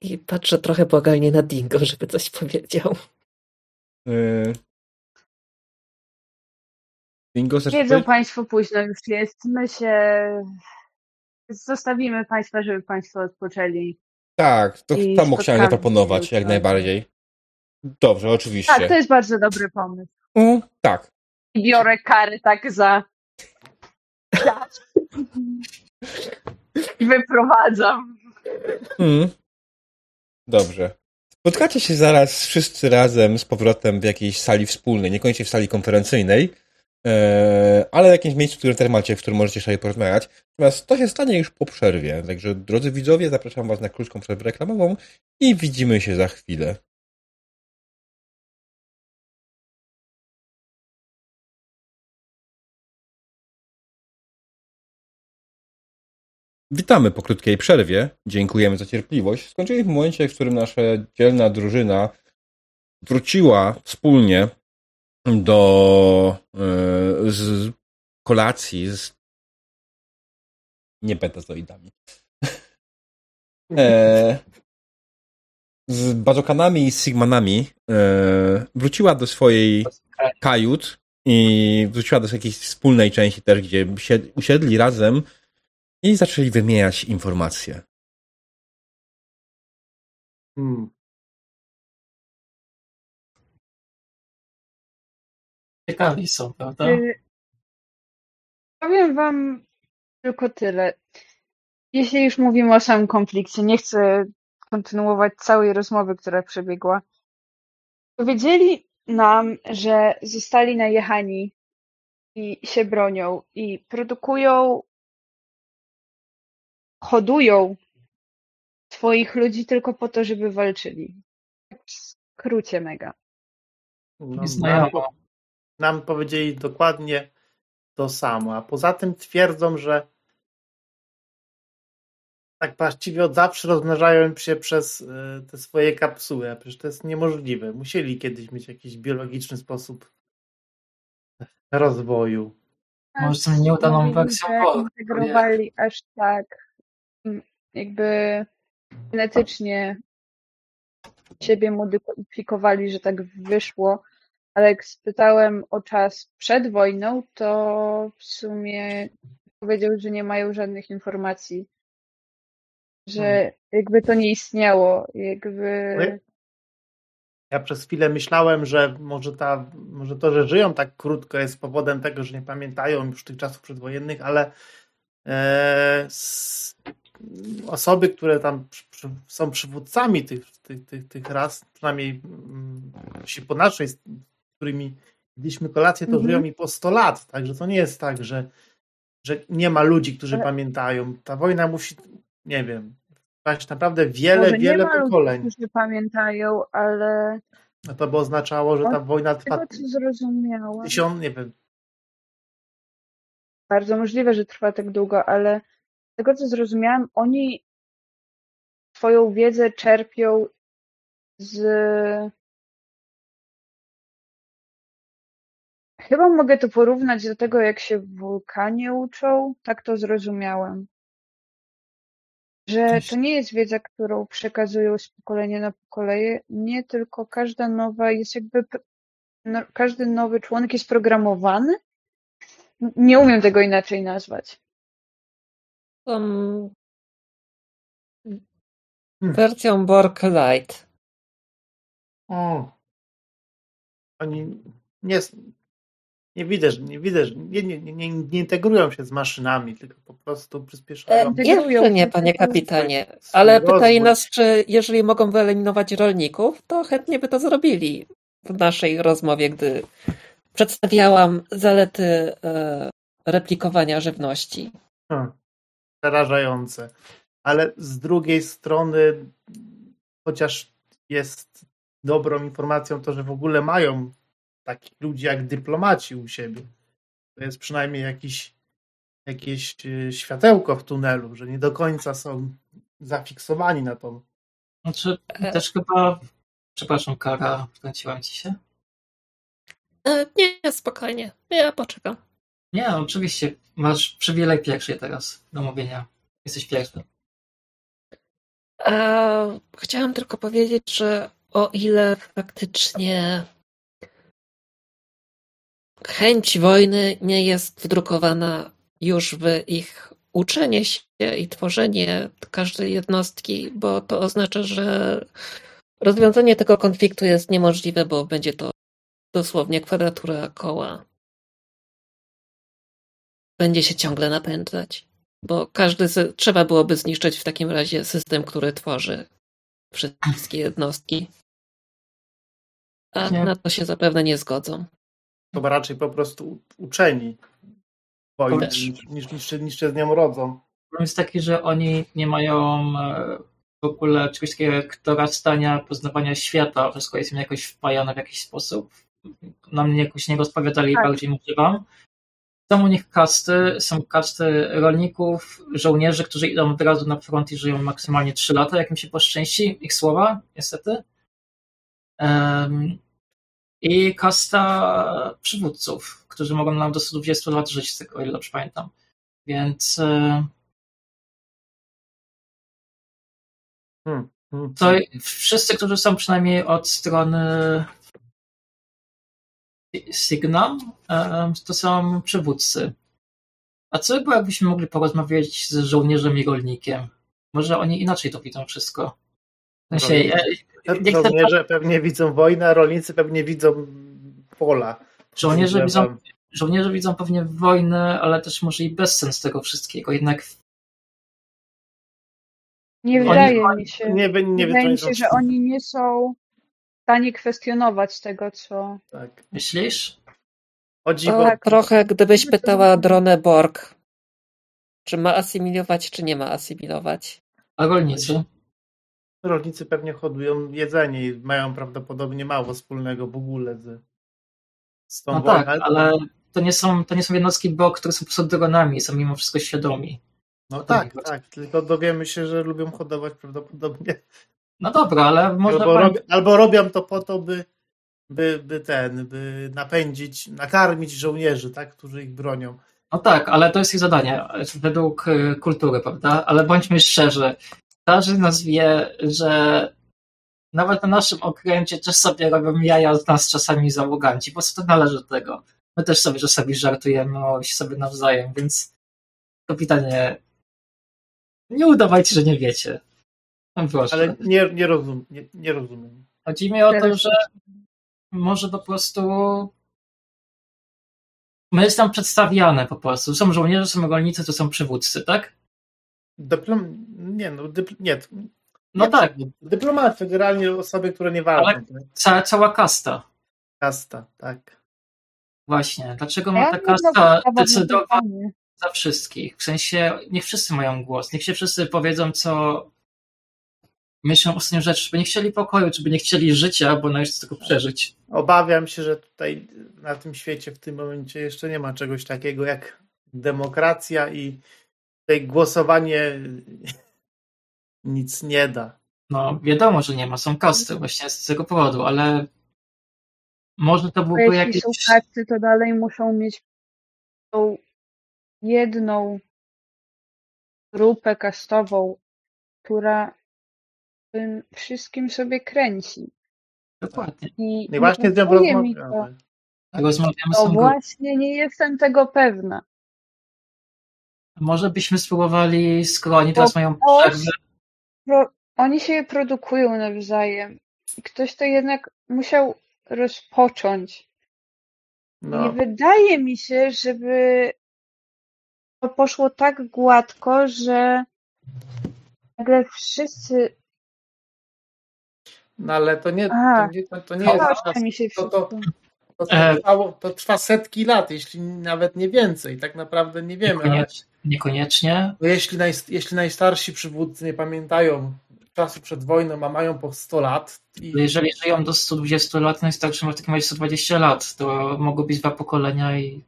I patrzę trochę błagalnie na Dingo, żeby coś powiedział. Yy... Dingo Wiedzą Państwo, późno już jest. My się zostawimy Państwa, żeby Państwo odpoczęli. Tak, to samo chciałem zaproponować, jak najbardziej. Dobrze, oczywiście. Tak, to jest bardzo dobry pomysł. Mm, tak. I biorę kary tak za... I wyprowadzam. Mm. Dobrze. Spotkacie się zaraz wszyscy razem z powrotem w jakiejś sali wspólnej, niekoniecznie w sali konferencyjnej, ale w jakimś miejscu, w którym też macie, w którym możecie sobie porozmawiać. Natomiast to się stanie już po przerwie. Także, drodzy widzowie, zapraszam Was na krótką przerwę reklamową i widzimy się za chwilę. Witamy po krótkiej przerwie. Dziękujemy za cierpliwość. Skończyliśmy w momencie, w którym nasza dzielna drużyna wróciła wspólnie do yy, z kolacji z nie betazoidami. e, z bazokanami i sigmanami e, wróciła do swojej kajut i wróciła do jakiejś wspólnej części też, gdzie usiedli razem i zaczęli wymieniać informacje. Hmm. Ciekawi są, prawda? Y, powiem wam tylko tyle. Jeśli już mówimy o samym konflikcie, nie chcę kontynuować całej rozmowy, która przebiegła. Powiedzieli nam, że zostali najechani i się bronią i produkują hodują swoich ludzi tylko po to, żeby walczyli. W skrócie mega. No, nam powiedzieli dokładnie to samo, a poza tym twierdzą, że tak właściwie od zawsze rozmnażają się przez e, te swoje kapsuły, a przecież to jest niemożliwe. Musieli kiedyś mieć jakiś biologiczny sposób rozwoju. Może są nieudaną wersją. Integrowali aż tak jakby genetycznie siebie modyfikowali, że tak wyszło, ale jak spytałem o czas przed wojną, to w sumie powiedział, że nie mają żadnych informacji, że hmm. jakby to nie istniało, jakby... Ja przez chwilę myślałem, że może, ta, może to, że żyją tak krótko jest powodem tego, że nie pamiętają już tych czasów przedwojennych, ale e, osoby, które tam są przywódcami tych, tych, tych, tych ras, przynajmniej mm, się po naszej, którymi jedliśmy kolację, to -hmm. żyją i po 100 lat. Także to nie jest tak, że, że nie ma ludzi, którzy ale... pamiętają. Ta wojna musi, nie wiem, trwać naprawdę wiele, Może wiele nie pokoleń. Ludzi, którzy pamiętają, ale. No to by oznaczało, że ta wojna trwa. Tego, co zrozumiałam. Tysiąc, nie wiem. Bardzo możliwe, że trwa tak długo, ale tego co zrozumiałam, oni swoją wiedzę czerpią z Chyba mogę to porównać do tego, jak się w wulkanie uczą. Tak to zrozumiałem. Że to nie jest wiedza, którą przekazują z pokolenia na pokolenie, nie tylko każda nowa jest jakby, no, każdy nowy członek jest programowany. Nie umiem tego inaczej nazwać. Um, wersją Borg Light. O. Oni nie, nie widać, nie widać, nie, nie, nie, nie integrują się z maszynami, tylko po prostu przyspieszają. E, jeszcze nie, panie kapitanie, ale pytali nas, czy jeżeli mogą wyeliminować rolników, to chętnie by to zrobili w naszej rozmowie, gdy przedstawiałam zalety e, replikowania żywności. Hmm, przerażające. Ale z drugiej strony, chociaż jest dobrą informacją to, że w ogóle mają takich ludzi jak dyplomaci u siebie. To jest przynajmniej jakiś, jakieś e, światełko w tunelu, że nie do końca są zafiksowani na tą. Znaczy, też chyba, przepraszam, Kara, wkręciłam ci się? E, nie, spokojnie. Ja poczekam. Nie, oczywiście. Masz przywilej pierwszy teraz do mówienia. Jesteś pierwszy. chciałam tylko powiedzieć, że o ile faktycznie chęć wojny nie jest wdrukowana już w ich uczenie się i tworzenie każdej jednostki, bo to oznacza, że rozwiązanie tego konfliktu jest niemożliwe, bo będzie to dosłownie kwadratura koła. Będzie się ciągle napędzać, bo każdy z, trzeba byłoby zniszczyć w takim razie system, który tworzy wszystkie jednostki. A nie. na to się zapewne nie zgodzą chyba raczej po prostu uczeni wojny niż, niż, niż, niż się z nią rodzą. Problem jest taki, że oni nie mają e, w ogóle czegoś takiego jak dorastania, poznawania świata, wszystko jest im jakoś wpajane w jakiś sposób. Na mnie jakoś nie rozpowiadali, tak. bardziej mówię wam. Są u nich kasty, są kasty rolników, żołnierzy, którzy idą od razu na front i żyją maksymalnie 3 lata, jak im się poszczęści, ich słowa, niestety. Um, i kasta przywódców, którzy mogą nam do 120 lat żyć, z tego, o ile dobrze pamiętam. Więc e, hmm, hmm, to hmm. wszyscy, którzy są przynajmniej od strony Signa, e, to są przywódcy. A co by było, jakbyśmy mogli porozmawiać z żołnierzem i rolnikiem? Może oni inaczej to widzą wszystko. Sensie, Żołnierze pewnie widzą wojnę, a rolnicy pewnie widzą pola. Żołnierze widzą, żołnierze widzą pewnie wojnę, ale też może i bezsens tego wszystkiego. Jednak nie wydaje mi się, nie, nie, nie wydaje mi się, że oni nie są w stanie kwestionować tego, co... Tak. Myślisz? Chodzi to o... trochę gdybyś pytała dronę Borg, czy ma asymilować, czy nie ma asymilować. A rolnicy? Rolnicy pewnie hodują jedzenie i mają prawdopodobnie mało wspólnego w ogóle z, z tą No tak, ale to nie, są, to nie są jednostki BOK, które są dronami, są mimo wszystko świadomi. No tak, tak, tylko dowiemy się, że lubią hodować prawdopodobnie. No dobra, ale można... Albo, rob, albo robią to po to, by, by, by ten, by napędzić, nakarmić żołnierzy, tak, którzy ich bronią. No tak, ale to jest ich zadanie, według y, kultury, prawda? Ale bądźmy szczerzy, każdy nas wie, że nawet na naszym okręcie też sobie robią jaja z nas czasami załoganci, bo co to należy do tego. My też sobie czasami żartujemy o sobie nawzajem, więc kapitanie, nie udawajcie, że nie wiecie. No proszę. Ale nie, nie, rozum, nie, nie rozumiem. Chodzi mi o to, że może po prostu my jest tam przedstawiane po prostu. Są żołnierze, są rolnicy, to są przywódcy, tak? Dyplom... Nie, no, dypl... nie. No nie, tak. Dyplomaty, generalnie osoby, które nie walczą. Ale cała, cała kasta. Kasta, tak. Właśnie. Dlaczego ma ta kasta decydować za wszystkich? W sensie, niech wszyscy mają głos. Niech się wszyscy powiedzą, co myślą o ostatnią rzecz, żeby nie chcieli pokoju, czy by nie chcieli życia, bo należy tylko przeżyć. Obawiam się, że tutaj na tym świecie w tym momencie jeszcze nie ma czegoś takiego jak demokracja i tutaj głosowanie nic nie da. No, wiadomo, że nie ma, są kasty właśnie z tego powodu, ale może to byłby jakiś... Jeśli są kasty, to dalej muszą mieć tą jedną grupę kastową, która tym wszystkim sobie kręci. Dokładnie. I, no I właśnie z nią rozmawiamy. Rozmawiamy to właśnie nie jestem tego pewna. Może byśmy spróbowali, skoro oni teraz mają przerwę. Oni się produkują nawzajem. I ktoś to jednak musiał rozpocząć. No. Nie wydaje mi się, żeby to poszło tak gładko, że nagle wszyscy. No ale to nie, to nie, to, to nie jest. To, to, to, trwało, to trwa setki lat, jeśli nawet nie więcej. Tak naprawdę nie wiemy. Ale, niekoniecznie. Jeśli, naj, jeśli najstarsi przywódcy nie pamiętają czasu przed wojną, a mają po 100 lat. I... Jeżeli żyją do 120 lat, najstarszy ma w takim razie 120 lat, to mogą być dwa pokolenia i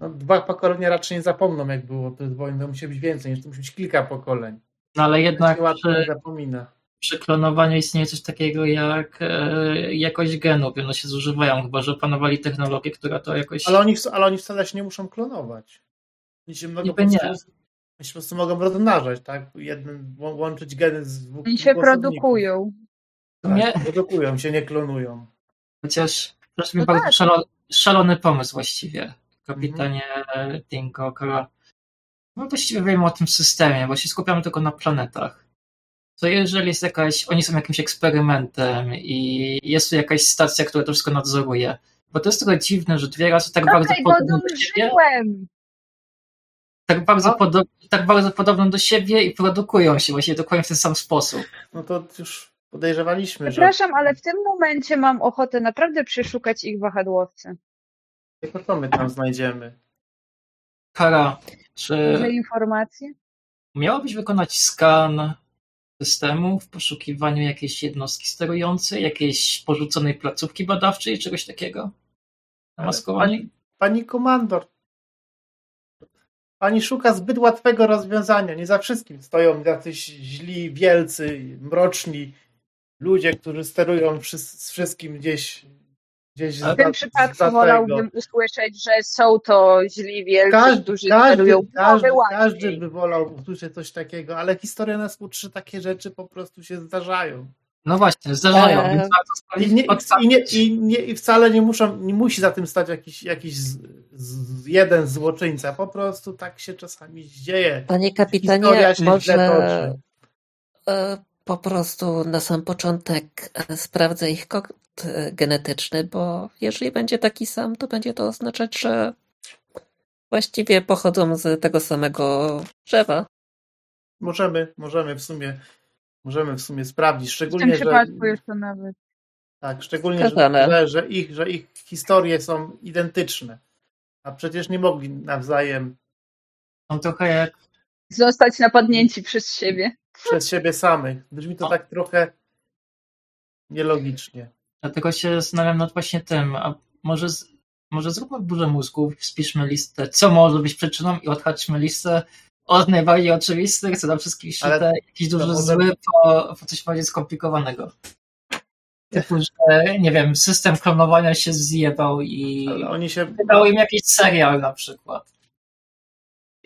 no, dwa pokolenia raczej nie zapomną, jak było przed wojną. To musi być więcej, niż to musi być kilka pokoleń. No ale jednak przy, zapomina. przy klonowaniu istnieje coś takiego jak e, jakość genów. One się zużywają, chyba że opanowali technologię, która to jakoś... Ale oni, ale oni wcale się nie muszą klonować. Oni się mogą Niby nie. Oni się po prostu mogą rozmnażać, tak? Jednym, łączyć geny z dwóch Oni się produkują. Tak, nie? produkują się, nie klonują. Chociaż proszę no mi tak. bardzo szalony, szalony pomysł właściwie kapitanie mhm. Dingo, Kara. No właściwie wiemy o tym systemie, bo się skupiamy tylko na planetach. To jeżeli jest jakaś, oni są jakimś eksperymentem i jest tu jakaś stacja, która to wszystko nadzoruje. Bo to jest trochę dziwne, że dwie razy tak okay, bardzo podobne do siebie. Tak bardzo, no. podo- tak bardzo podobne do siebie i produkują się właśnie dokładnie w ten sam sposób. No to już podejrzewaliśmy, Przepraszam, że... ale w tym momencie mam ochotę naprawdę przeszukać ich wahadłowce. Tylko co my tam znajdziemy? Kara, czy Duże informacje? miałabyś wykonać skan systemu w poszukiwaniu jakiejś jednostki sterującej, jakiejś porzuconej placówki badawczej, czegoś takiego? Namaskowanie? Pani, pani komandor, pani szuka zbyt łatwego rozwiązania. Nie za wszystkim stoją jacyś źli, wielcy, mroczni ludzie, którzy sterują z wszystkim gdzieś Gdzieś w tym przypadku wolałbym usłyszeć, że są to źli wielcy, każdy, którzy każdy, każdy, każdy by wolał usłyszeć coś takiego, ale historia nas uczy, takie rzeczy po prostu się zdarzają. No właśnie, zdarzają. Eee. I, nie, i, nie, i, nie, I wcale nie muszą, nie musi za tym stać jakiś, jakiś z, z, jeden złoczyńca. Po prostu tak się czasami dzieje. Panie kapitanie, może po prostu na sam początek e, sprawdzę ich kod e, genetyczny, bo jeżeli będzie taki sam, to będzie to oznaczać, że właściwie pochodzą z tego samego drzewa. Możemy, możemy w sumie, możemy w sumie sprawdzić, szczególnie, w tym przypadku że, jeszcze nawet. Tak, szczególnie, że, że, ich, że ich historie są identyczne, a przecież nie mogli nawzajem są trochę jak zostać napadnięci przez siebie przez siebie samych. Brzmi to tak trochę nielogicznie. Dlatego się zastanawiam nad właśnie tym, a może, może zróbmy burzę mózgów, spiszmy listę, co może być przyczyną i odhaczmy listę od najbardziej oczywistych, co dla wszystkich świetne, jakiś duży może... zły, po, po coś bardziej skomplikowanego. Typu, że nie wiem, system klonowania się zjebał i Ale oni się... wydał im jakiś serial na przykład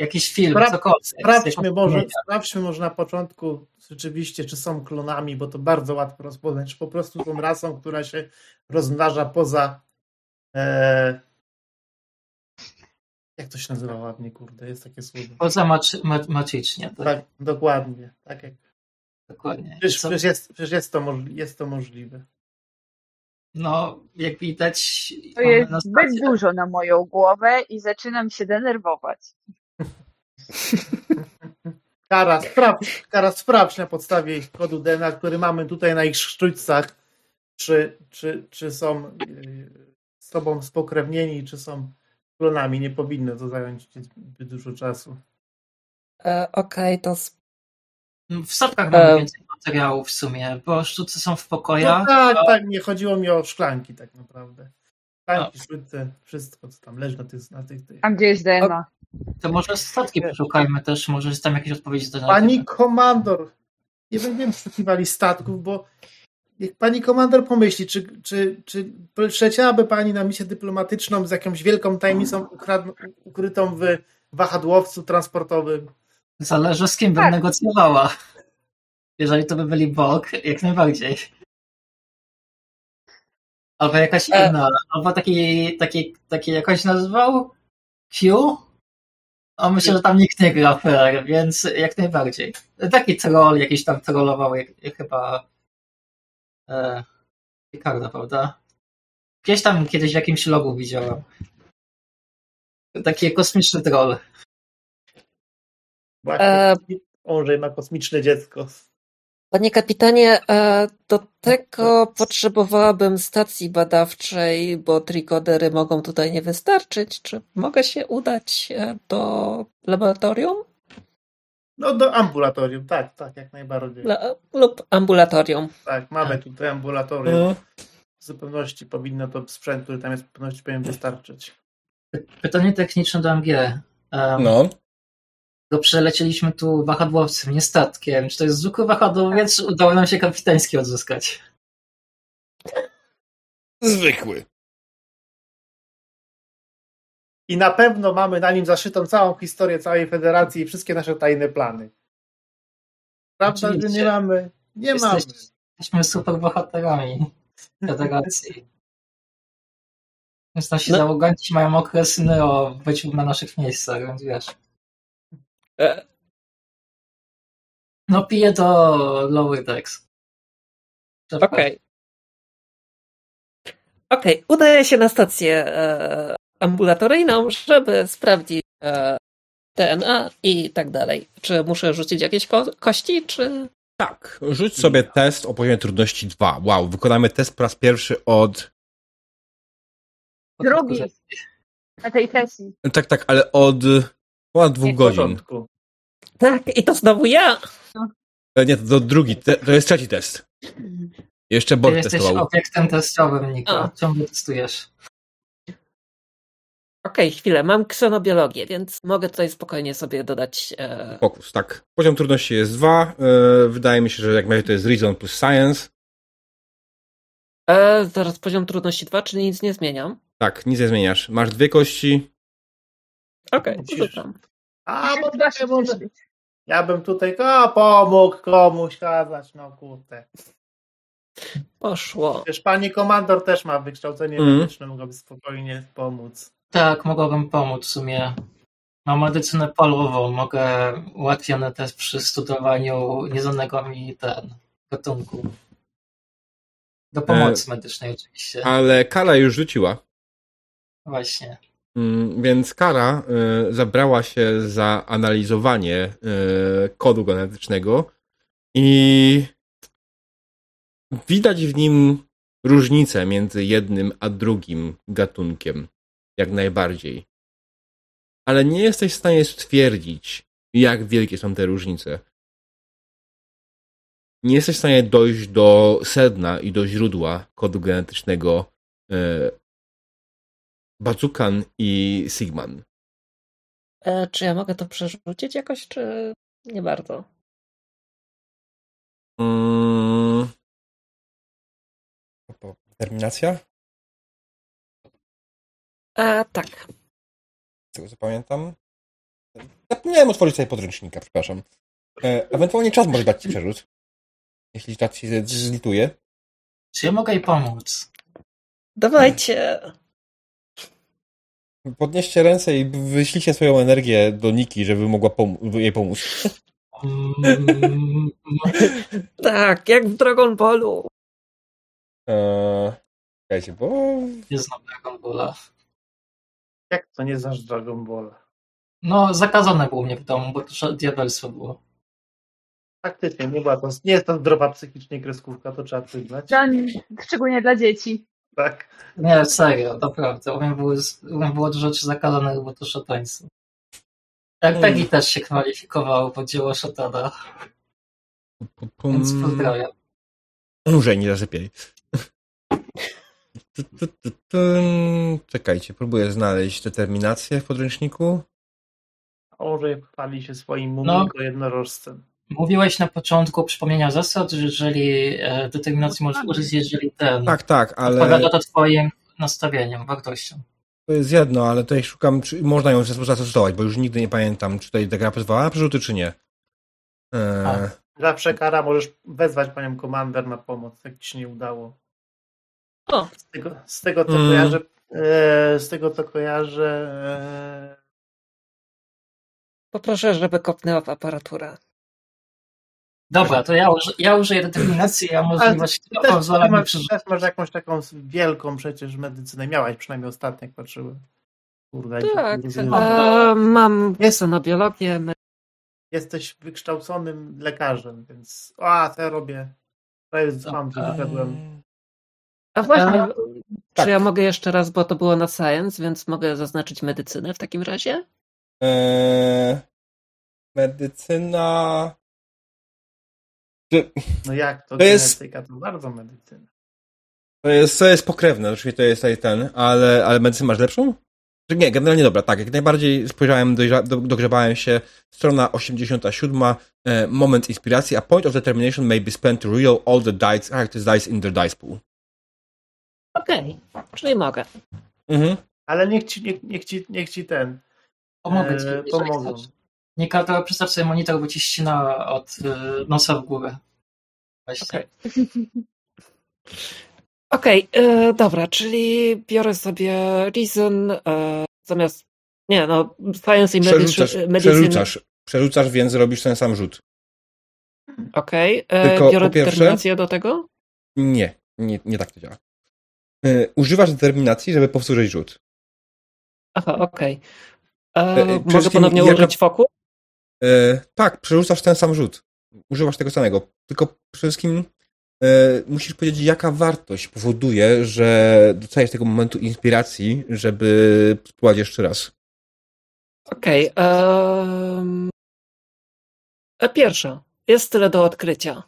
jakiś film, Spra cokolwiek. Sprawdźmy może, sprawdźmy może na początku rzeczywiście, czy są klonami, bo to bardzo łatwo rozpoznać, czy po prostu są rasą, która się rozmnaża poza e... jak to się nazywa ładnie, kurde, jest takie słowo. Poza maczy, maczycznie. Tak? tak, dokładnie. Tak jak... Dokładnie. Przecież, przecież, jest, przecież jest, to jest to możliwe. No, jak widać. To jest zbyt dużo na moją głowę i zaczynam się denerwować. Kara, sprawdź, Kara, sprawdź na podstawie ich kodu DNA, który mamy tutaj na ich sztućcach, czy, czy, czy są y, z tobą spokrewnieni, czy są klonami. Nie powinno to zająć zbyt dużo czasu. E, Okej, okay, to. W statkach mamy e... więcej materiałów w sumie, bo sztuce są w pokojach. No tak, a... tak, nie chodziło mi o szklanki tak naprawdę. Szklanki, sztuce, wszystko co tam leży na tych... Na tych, tych. A gdzie jest DNA? To może statki poszukajmy też, może jest tam jakieś odpowiedzi do Pani komandor, nie będziemy przeszukiwali statków, bo jak pani komandor pomyśli, czy, czy, czy przecięłaby pani na misję dyplomatyczną z jakąś wielką tajemnicą ukrytą w wahadłowcu transportowym? Zależy z kim bym tak. negocjowała. Jeżeli to by byli Bog, jak najbardziej. Albo jakaś e... inna, albo taki, taki, taki jakoś nazywał? Q? O, myślę, że tam nikt nie gra fair, więc jak najbardziej. Taki troll, jakiś tam trollował, jak, jak chyba e, Ricardo, prawda? Gdzieś tam kiedyś w jakimś logu widziałem. Taki kosmiczny troll. Właśnie, e... Ma kosmiczne dziecko. Panie kapitanie, e, do tego potrzebowałabym stacji badawczej, bo trikodery mogą tutaj nie wystarczyć. Czy mogę się udać e, do laboratorium? No do ambulatorium, tak, tak, jak najbardziej. lub ambulatorium. Tak, mamy tutaj ambulatorium. No. W zupełności powinno to sprzęt, który tam jest, w zupełności powinien wystarczyć. Pytanie techniczne do MG. Um, no to przelecieliśmy tu wahadłowcem, nie statkiem. Czy to jest zwykły wahadłowiec, czy udało nam się kapitański odzyskać? Zwykły. I na pewno mamy na nim zaszytą całą historię całej federacji i wszystkie nasze tajne plany. Prawda, Oczywiście. że nie mamy? Nie Jesteś, mamy. Jesteśmy super bohaterami federacji. Więc nasi no. załoganci mają okresy o byciu na naszych miejscach, więc wiesz. E. No piję to Lower Decks. Okej. Okay. Okej, okay. udaję się na stację e, ambulatoryjną, żeby sprawdzić e, DNA i tak dalej. Czy muszę rzucić jakieś ko kości, czy... Tak, rzuć sobie test o poziomie trudności 2. Wow, wykonamy test po raz pierwszy od... Drugi. Na tej sesji. Tak, tak, ale od Ponad dwóch godzin. Tak, i to znowu ja. No. Nie, to, to drugi, te, to jest trzeci test. Jeszcze Borg Ty jesteś testował. obiektem testowym, Niko. Ciągle testujesz. Okej, okay, chwilę. Mam ksenobiologię, więc mogę tutaj spokojnie sobie dodać. E... Fokus, tak. Poziom trudności jest dwa. E, wydaje mi się, że jak najbardziej to jest Reason plus Science. E, zaraz poziom trudności dwa, czyli nic nie zmieniam. Tak, nic nie zmieniasz. Masz dwie kości, Okej, okay, A, bo ja, może, ja bym tutaj o, pomógł komuś kazać, no kurde. Poszło. Wiesz, pani komandor też ma wykształcenie mm. medyczne, mogłaby spokojnie pomóc. Tak, mogłabym pomóc w sumie. Mam medycynę polową, mogę ułatwione też przy studowaniu nieznanego mi ten gatunku. Do pomocy e, medycznej oczywiście. Ale Kala już rzuciła. Właśnie. Mm, więc Kara y, zabrała się za analizowanie y, kodu genetycznego i widać w nim różnicę między jednym a drugim gatunkiem, jak najbardziej. Ale nie jesteś w stanie stwierdzić, jak wielkie są te różnice. Nie jesteś w stanie dojść do sedna i do źródła kodu genetycznego y, Bazukan i Sigman. E, czy ja mogę to przerzucić jakoś, czy nie bardzo? Hmm. Terminacja? A, tak. Z tego co pamiętam. Zapomniałem otworzyć sobie podręcznika, przepraszam. E, ewentualnie czas może dać ci przerzut. Jeśli czas ci zlituje. Czy ja mogę jej pomóc? Dawajcie. Podnieście ręce i wyślijcie swoją energię do Niki, żeby mogła pom- jej pomóc. tak, jak w Dragon Ballu. Eee, czekajcie, bo... Nie znam Dragon Balla. Jak to nie znasz Dragon Balla? No, zakazane było mnie w domu, bo to diabelstwo było. Faktycznie, nie była to, nie jest to zdrowa psychicznie kreskówka, to trzeba przyznać. Szczególnie dla dzieci. Tak. Nie, serio, naprawdę. U mnie było, u mnie było dużo rzeczy zakazanych, bo to szataństwo. Jak hmm. Peggy też się kwalifikowało pod dzieło szatana. Więc pozdrawiam. Może nie zasypiaj. Czekajcie, próbuję znaleźć determinację w podręczniku. Orze chwali się swoim muminko no. jednorożcem. Mówiłeś na początku przypomnienia zasad, że jeżeli e, determinacji możesz użyć, jeżeli ten. Tak, tak, ale. Odpowiada to twoim nastawieniem, wartościom. To jest jedno, ale tutaj szukam, czy można ją zastosować, bo już nigdy nie pamiętam, czy tutaj ta gra pozwala na przerzuty, czy nie. Eee... Zawsze kara możesz wezwać panią komander na pomoc, jak ci się nie udało. O. Z tego, z tego co mm. kojarzę, e, z tego co kojarzę. E... Poproszę, żeby kopnęła w aparaturę. Dobra, to ja, ja użyję determinacji, ja możliwość masz, też masz jakąś taką wielką przecież medycynę. Miałaś przynajmniej ostatnio, jak patrzyłem. Kurde, tak, e, mam jest na biologię. Jesteś wykształconym lekarzem, więc a, co ja robię? To jest sam, że wyszedłem. A właśnie, e, czy tak. ja mogę jeszcze raz, bo to było na science, więc mogę zaznaczyć medycynę w takim razie? Eee, medycyna no jak to, to jest to bardzo medycyna. To jest, to jest pokrewne, oczywiście to jest ten, ale, ale medycynę masz lepszą? Nie, generalnie dobra, tak, jak najbardziej spojrzałem, dogrzebałem się, strona 87, e, moment inspiracji, a point of determination may be spent to real all the dice, characters dice in their dice pool. Okej, okay. czyli mogę. Mhm. Ale niech ci, niech, niech, ci, niech ci ten Pomogę ci, e, pomogą. Nie każdy przestaw sobie monitor, bo ci ścina od y, nosa w górę. Okej. Okay. Okej, okay, e, dobra, czyli biorę sobie Reason e, zamiast. Nie, no, Science i Przerzucasz, przerzucasz, przerzucasz, więc robisz ten sam rzut. Okej, okay, e, biorę pierwsze, determinację do tego? Nie, nie, nie tak to działa. E, używasz determinacji, żeby powtórzyć rzut. Aha, okej. Okay. E, mogę ponownie jaka... użyć foku? E, tak, przerzucasz ten sam rzut. Używasz tego samego. Tylko przede wszystkim e, musisz powiedzieć, jaka wartość powoduje, że dostajesz tego momentu inspiracji, żeby spróbować jeszcze raz. Okej. Okay, um... Pierwsza. Jest tyle do odkrycia.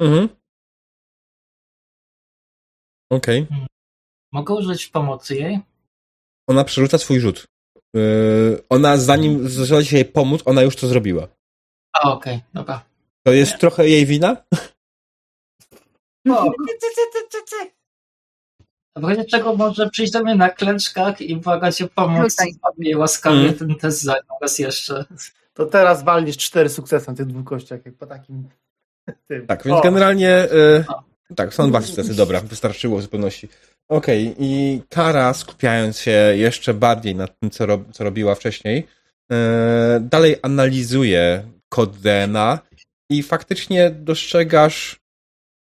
Mhm. Okej. Okay. Mogę użyć pomocy jej? Ona przerzuca swój rzut. Yy, ona zanim zaczęła się jej pomóc, ona już to zrobiła. A, okej, okay, dobra. To jest Nie. trochę jej wina? No. W razie czego może przyjść do mnie na klęczkach i błagać o pomoc i łaskawie mm. ten test za raz jeszcze. To teraz walnisz cztery sukcesy na tych dwóch kościach, jak po takim tym. Tak, więc o. generalnie y, tak, są dwa sukcesy, dobra, wystarczyło w zupełności. Okej, okay. i Kara, skupiając się jeszcze bardziej nad tym, co, rob, co robiła wcześniej, e, dalej analizuje kod DNA i faktycznie dostrzegasz,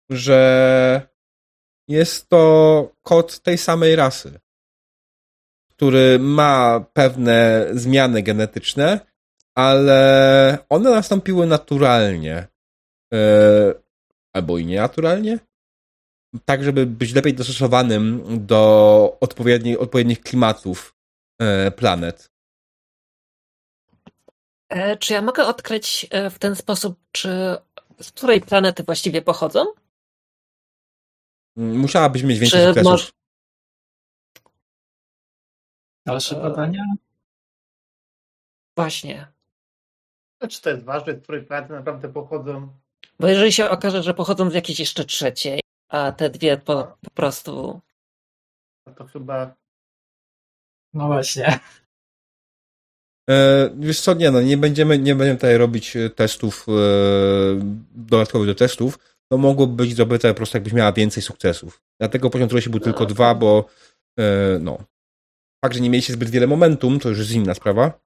że jest to kod tej samej rasy, który ma pewne zmiany genetyczne, ale one nastąpiły naturalnie. E, albo i nienaturalnie tak, żeby być lepiej dostosowanym do odpowiednich, odpowiednich klimatów e, planet. E, czy ja mogę odkryć e, w ten sposób, czy z której planety właściwie pochodzą? Musiałabyś mieć więcej czy sukcesów. Moż... Dalsze badania? Właśnie. Czy to jest ważne, z której planety naprawdę pochodzą? Bo jeżeli się okaże, że pochodzą z jakiejś jeszcze trzeciej, a te dwie po, po prostu. No to chyba. No właśnie. E, wiesz co, nie no, nie będziemy, nie będziemy tutaj robić e, testów e, dodatkowych do testów. To mogłoby być zdobyte po prostu jakbyś miała więcej sukcesów. Dlatego poziom trudności był tylko dwa, bo e, no. Fakt, że nie mieliście zbyt wiele momentum, to już jest inna sprawa,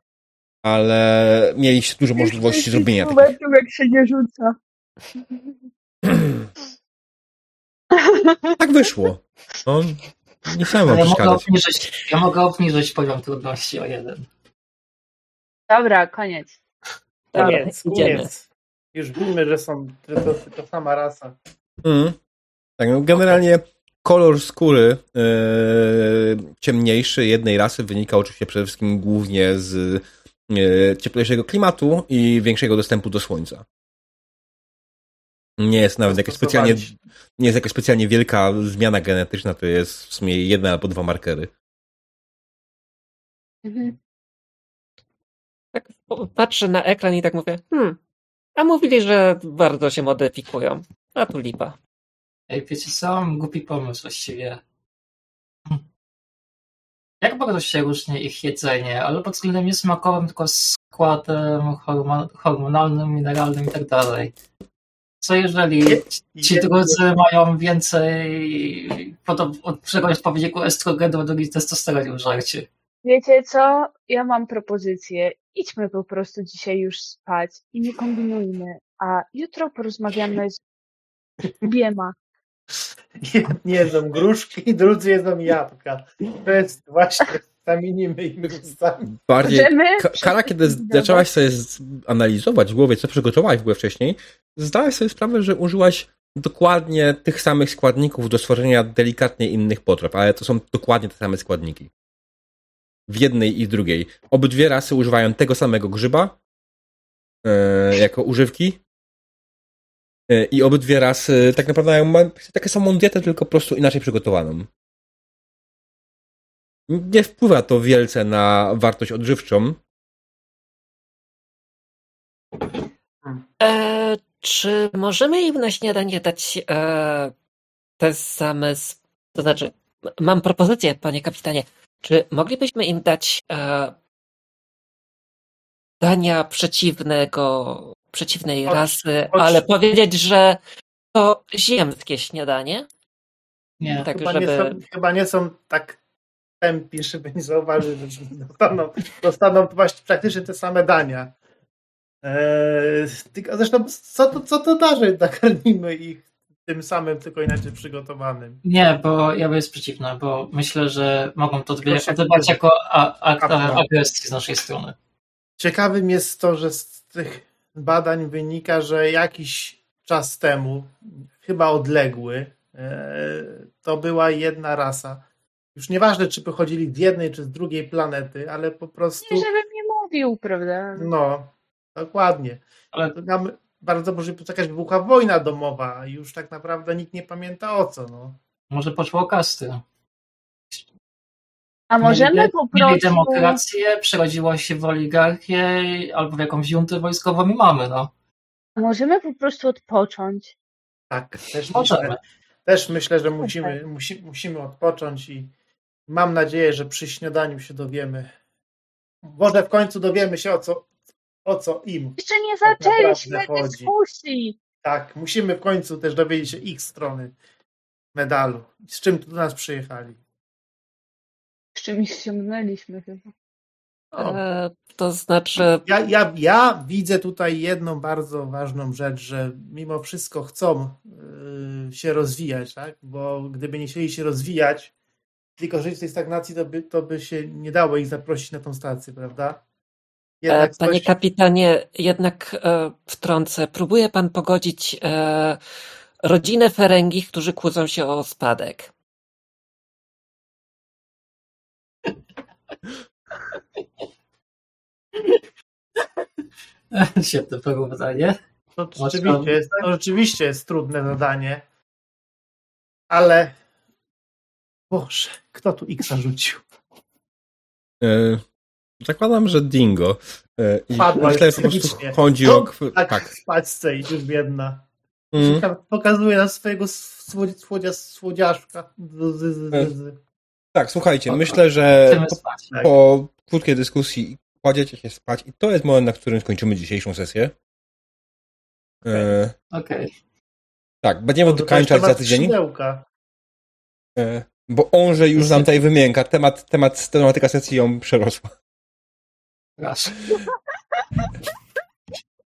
ale mieliście dużo możliwości zrobienia momentum, takich. jak się nie rzuca. Tak wyszło. No, nie chciałem wam ja mogę, obniżyć, ja mogę obniżyć poziom trudności o jeden. Dobra, koniec. Koniec, koniec. Już wiemy, że są to, to, to sama rasa. Mm. Tak, no generalnie kolor skóry yy, ciemniejszy jednej rasy wynika oczywiście przede wszystkim głównie z yy, cieplejszego klimatu i większego dostępu do słońca. Nie jest nawet jakaś specjalnie, nie jest jakaś specjalnie wielka zmiana genetyczna, to jest w sumie jedna albo dwa markery. Mhm. Tak patrzę na ekran i tak mówię, hmm, A mówili, że bardzo się modyfikują. A tu lipa. Ej, wiecie co? Mam głupi pomysł właściwie. Jak bardzo się różni ich jedzenie, ale pod względem nie smakowym, tylko składem hormonalnym, mineralnym i tak dalej. Co jeżeli ci drudzy mają więcej od czegoś po wyniku estrogenu, a drugi testosteronu w żarcie? Wiecie co? Ja mam propozycję. Idźmy po prostu dzisiaj już spać i nie kombinujmy, a jutro porozmawiamy z obiema. Jedni jedzą gruszki, drudzy jedzą jabłka. To jest właśnie zamienimy ich ustami. Bardziej Kara, kiedy zaczęłaś sobie analizować w głowie, co przygotowałaś w ogóle wcześniej, zdałaś sobie sprawę, że użyłaś dokładnie tych samych składników do stworzenia delikatnie innych potraw, ale to są dokładnie te same składniki. W jednej i w drugiej. Obydwie rasy używają tego samego grzyba e, jako używki e, i obydwie rasy tak naprawdę mają taką samą dietę, tylko po prostu inaczej przygotowaną. Nie wpływa to wielce na wartość odżywczą. E, czy możemy im na śniadanie dać e, te same. To znaczy, mam propozycję, panie kapitanie. Czy moglibyśmy im dać e, dania przeciwnego, przeciwnej chodź, rasy, chodź. ale powiedzieć, że to ziemskie śniadanie? Nie, tak, chyba, żeby... nie są, chyba nie są tak tępi, żeby nie zauważyć, że dostaną, dostaną właśnie praktycznie te same dania. Eee, zresztą, co to, co to da, że nakarmimy ich tym samym, tylko inaczej przygotowanym? Nie, bo ja bym jest przeciwna, bo myślę, że mogą to odebrać jako akt agresji z naszej strony. Ciekawym jest to, że z tych badań wynika, że jakiś czas temu, chyba odległy, eee, to była jedna rasa, już nieważne, czy pochodzili z jednej, czy z drugiej planety, ale po prostu. Nie, żebym nie mówił, prawda? No, dokładnie. Ale nam bardzo może być jakaś wybuchła wojna domowa, i już tak naprawdę nikt nie pamięta o co. No. Może poszło kasty. A możemy mieli, po prostu. Mieli demokrację, przerodziło się w oligarchię albo w jakąś juntę wojskową i mamy, no. A możemy po prostu odpocząć. Tak, też możemy. Myślę, też myślę, że musimy, musi, musimy odpocząć i Mam nadzieję, że przy śniadaniu się dowiemy. Może w końcu dowiemy się o co, o co im. Jeszcze nie tak zaczęliśmy dyskusji. Tak, musimy w końcu też dowiedzieć się ich strony medalu. Z czym tu do nas przyjechali. Z czym ściągnęliśmy chyba. E, to znaczy. Ja, ja, ja widzę tutaj jedną bardzo ważną rzecz, że mimo wszystko chcą y, się rozwijać, tak? Bo gdyby nie chcieli się rozwijać, tylko żyć w tej stagnacji, to by, to by się nie dało ich zaprosić na tą stację, prawda? Jednak e, Panie coś... kapitanie, jednak e, wtrącę. Próbuje pan pogodzić e, rodzinę Ferengi, którzy kłócą się o spadek. Świetne porównanie. To rzeczywiście, jest, to rzeczywiście jest trudne zadanie, ale Boże, kto tu X rzucił? E, zakładam, że Dingo. E, I Padła myślę, po prostu chodzi o... Tak, tak. w i już biedna. Mm. Pokazuje na swojego słodzia, słodziaszka. E, tak, słuchajcie, myślę, że po, tak. po krótkiej dyskusji kładziecie się spać i to jest moment, na którym skończymy dzisiejszą sesję. Okej. Okay. okay. Tak, będziemy dokończać za tydzień. E, bo onże już nam tutaj wymięka. Temat, temat, tematyka sesji ją przerosła. Raz.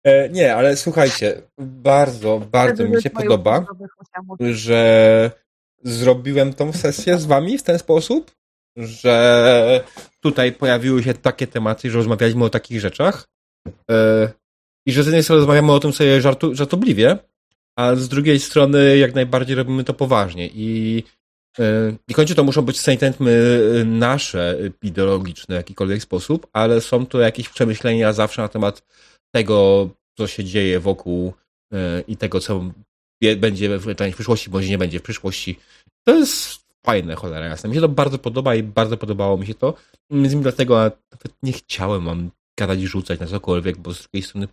E, nie, ale słuchajcie, bardzo, bardzo mi się podoba, że zrobiłem tą sesję z wami w ten sposób, że tutaj pojawiły się takie tematy, że rozmawialiśmy o takich rzeczach e, i że z jednej strony rozmawiamy o tym sobie żartu, żartobliwie, a z drugiej strony jak najbardziej robimy to poważnie i nie kończy to muszą być statementy y, nasze, ideologiczne w jakikolwiek sposób, ale są to jakieś przemyślenia zawsze na temat tego, co się dzieje wokół y, i tego, co będzie w przyszłości, bądź nie będzie w przyszłości. To jest fajne, cholera jasne. Mi się to bardzo podoba i bardzo podobało mi się to. Między innymi dlatego nawet nie chciałem mam gadać i rzucać na cokolwiek, bo z drugiej strony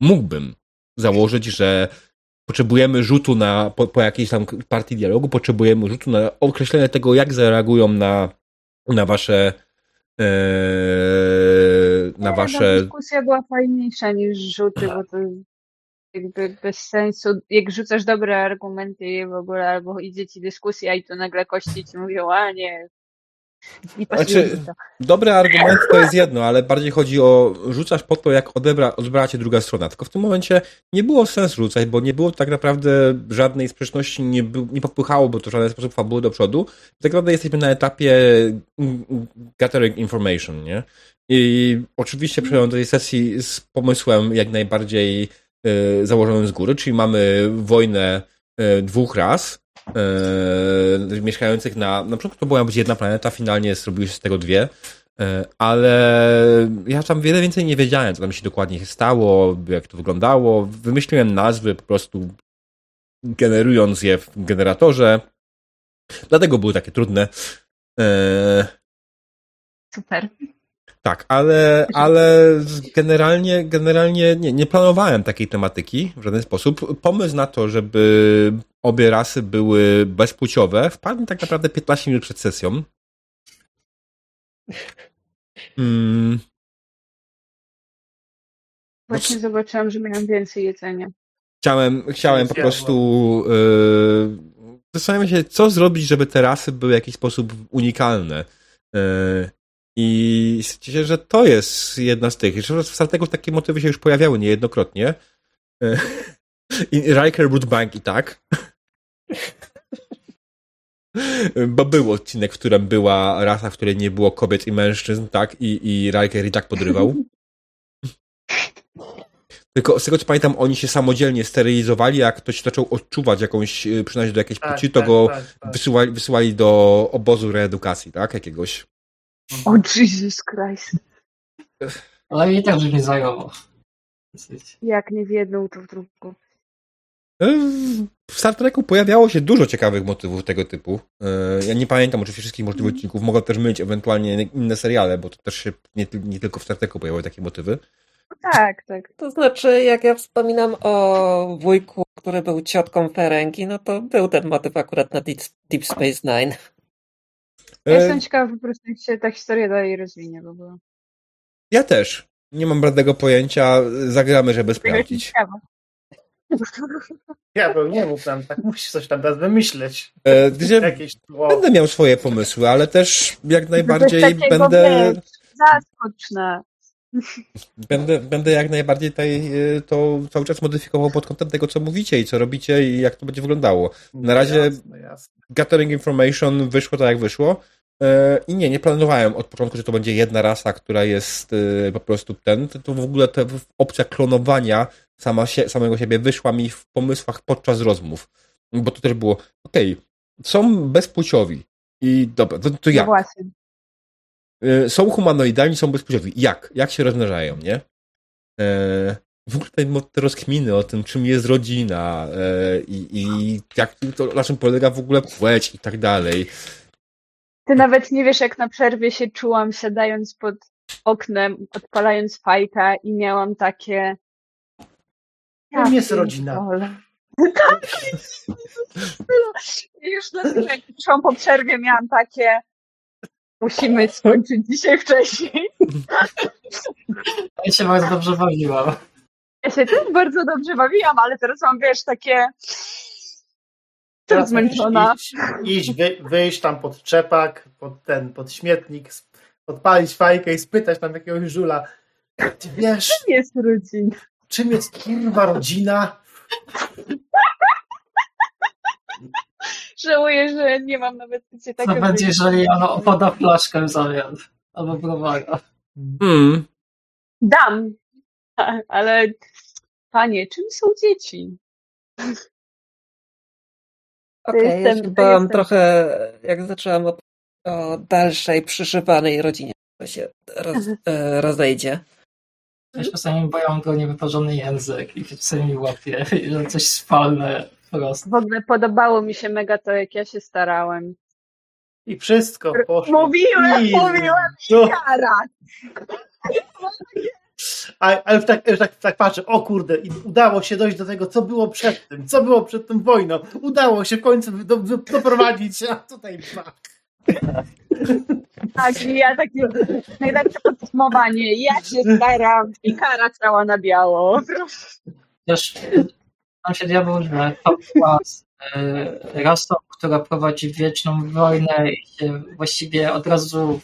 mógłbym, założyć, że potrzebujemy rzutu na, po, po jakiejś tam partii dialogu, potrzebujemy rzutu na określenie tego, jak zareagują na, na wasze e, na wasze... Dyskusja była fajniejsza niż rzuty, bo to jakby bez sensu. Jak rzucasz dobre argumenty w ogóle, albo idzie ci dyskusja i to nagle kości ci mówią, a nie, znaczy, dobre argumenty to jest jedno, ale bardziej chodzi o rzucasz po to, jak odebra, odbrała cię druga strona. Tylko w tym momencie nie było sensu rzucać, bo nie było tak naprawdę żadnej sprzeczności, nie, nie popychało, bo to w żaden sposób fabuły do przodu. Tak naprawdę jesteśmy na etapie gathering information, nie? I oczywiście przejąłem do tej sesji z pomysłem jak najbardziej y, założonym z góry, czyli mamy wojnę y, dwóch ras, e, mieszkających na. Na początku to była być jedna planeta, finalnie zrobiły się z tego dwie. E, ale ja tam wiele więcej nie wiedziałem, co tam się dokładnie stało, jak to wyglądało. Wymyśliłem nazwy po prostu generując je w generatorze. Dlatego były takie trudne. E, Super. Tak, ale, ale generalnie, generalnie nie, nie planowałem takiej tematyki w żaden sposób. Pomysł na to, żeby obie rasy były bezpłciowe, wpadł mi tak naprawdę 15 minut przed sesją. Hmm. Właśnie no, zobaczyłam, że miałem więcej jedzenia. Chciałem, chciałem po prostu yy, zastanawiam się, co zrobić, żeby te rasy były w jakiś sposób unikalne. Yy, i się, że to jest jedna z tych. Jeszcze w Starteku takie motywy się już pojawiały niejednokrotnie. I Riker Root Bank i tak. Bo był odcinek, w którym była rasa, w której nie było kobiet i mężczyzn, tak? I, i Riker i tak podrywał. Tylko z tego co pamiętam, oni się samodzielnie sterylizowali, jak ktoś zaczął odczuwać jakąś y, przynależność do jakiejś tak, płci, to tak, go tak, tak. Wysyłali, wysyłali do obozu reedukacji, tak? Jakiegoś. O oh, Jesus Christ. Ale i tak, że nie zajęło. Jak nie w jedną, to w drugą. E, w Star Treku pojawiało się dużo ciekawych motywów tego typu. E, ja nie pamiętam oczywiście wszystkich możliwych mm. odcinków, mogą też mylić ewentualnie inne seriale, bo to też się nie, nie tylko w Star Treku pojawiały takie motywy. Tak, tak. To znaczy, jak ja wspominam o wujku, który był ciotką Ferengi, no to był ten motyw akurat na Deep, Deep Space Nine. Ja jestem e, ciekawa po prostu, jak się ta historia dalej rozwinie w ogóle. Ja też. Nie mam bradnego pojęcia. Zagramy, żeby sprawdzić. Ja bym nie mów tam, tak musisz coś tam teraz wymyśleć. E, Jakieś Będę miał swoje pomysły, ale też jak najbardziej będę... Zaskoczne. Będę, będę jak najbardziej tutaj e, to cały czas modyfikował pod kątem tego, co mówicie i co robicie i jak to będzie wyglądało. Na razie jasne, jasne. Gathering Information wyszło tak, jak wyszło. E, I nie, nie planowałem od początku, że to będzie jedna rasa, która jest e, po prostu ten. To w ogóle ta opcja klonowania sama się, samego siebie wyszła mi w pomysłach podczas rozmów. Bo to też było, okej, okay, są bezpłciowi. I dobra, to, to no jak? No właśnie. Są humanoidalni, są bezpłciowi. Jak? Jak się rozmnażają, nie? w ogóle te rozkminy o tym, czym jest rodzina i, i jak to, na czym polega w ogóle płeć i tak dalej. Ty nawet nie wiesz, jak na przerwie się czułam, siadając pod oknem, odpalając fajka i miałam takie. Ja jest rodzina. Tak. Już na tym, jak przyszłam po przerwie, miałam takie. Musimy skończyć dzisiaj wcześniej. Ja się bardzo dobrze bawiłam. Ja się też bardzo dobrze bawiłam, ale teraz mam, wiesz, takie Teraz zmęczona. Iść, iść wy, wyjść tam pod czepak, pod ten, pod śmietnik, odpalić fajkę i spytać tam jakiegoś żula. Ty wiesz. Jest rodzina? Czym jest kurwa rodzina? Żałuję, że nie mam nawet wiecie takiego. Co będzie, jeżeli ono opoda flaszkę w zamian? Albo browara. Hmm. Dam. Ale panie, czym są dzieci? Okej, okay, ja się bałam trochę, jak zaczęłam o, o dalszej przyszywanej rodzinie, to się roz, e, rozejdzie. Ja się czasami boją go niewyparzony język i czasami łapie, że coś spalne prosto. W ogóle podobało mi się mega to, jak ja się starałem. I wszystko poszło. Mówiłem, I... mówiłem i no. ale już tak, już tak, tak patrzę, o kurde, i udało się dojść do tego, co było przed tym, co było przed tą wojną. Udało się w końcu do, do, doprowadzić, a tutaj bach. Tak, i ja takie najlepsze podsumowanie. Ja się staram i kara cała na biało. Też tam się diabeł, że e, rasą, która prowadzi wieczną wojnę i się właściwie od razu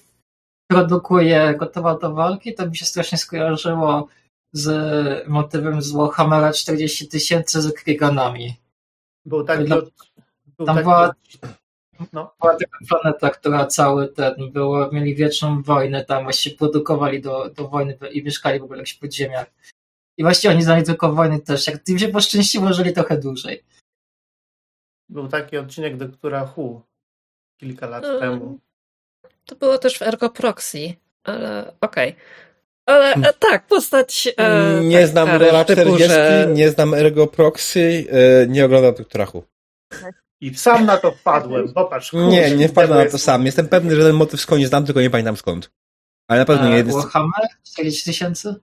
produkuje gotowa do walki, to mi się strasznie skojarzyło z motywem z Warhammera 40 tysięcy z Kriganami. Był taki... Był tam taki... Była, no. była taka planeta, która cały ten, było, mieli wieczną wojnę, tam właściwie produkowali do, do wojny i mieszkali w ogóle w podziemiach. I właściwie oni znali tylko wojny też. Jak im się poszczęściło, żyli trochę dłużej. Był taki odcinek Doktora Hu kilka lat um, temu. To było też w Ergo Proxy, ale okej. Okay. Ale e, tak, postać. E, nie tak, znam Lora 40, że... nie znam Ergo Proxy, e, nie oglądam Doktora Hu. I sam na to wpadłem, popatrz. Kurz, nie, nie wpadłem na to sam. Jestem pewny, że ten motyw skądś znam, tylko nie pamiętam skąd. Ale na pewno nie jest. Warhammer? 40 tysięcy?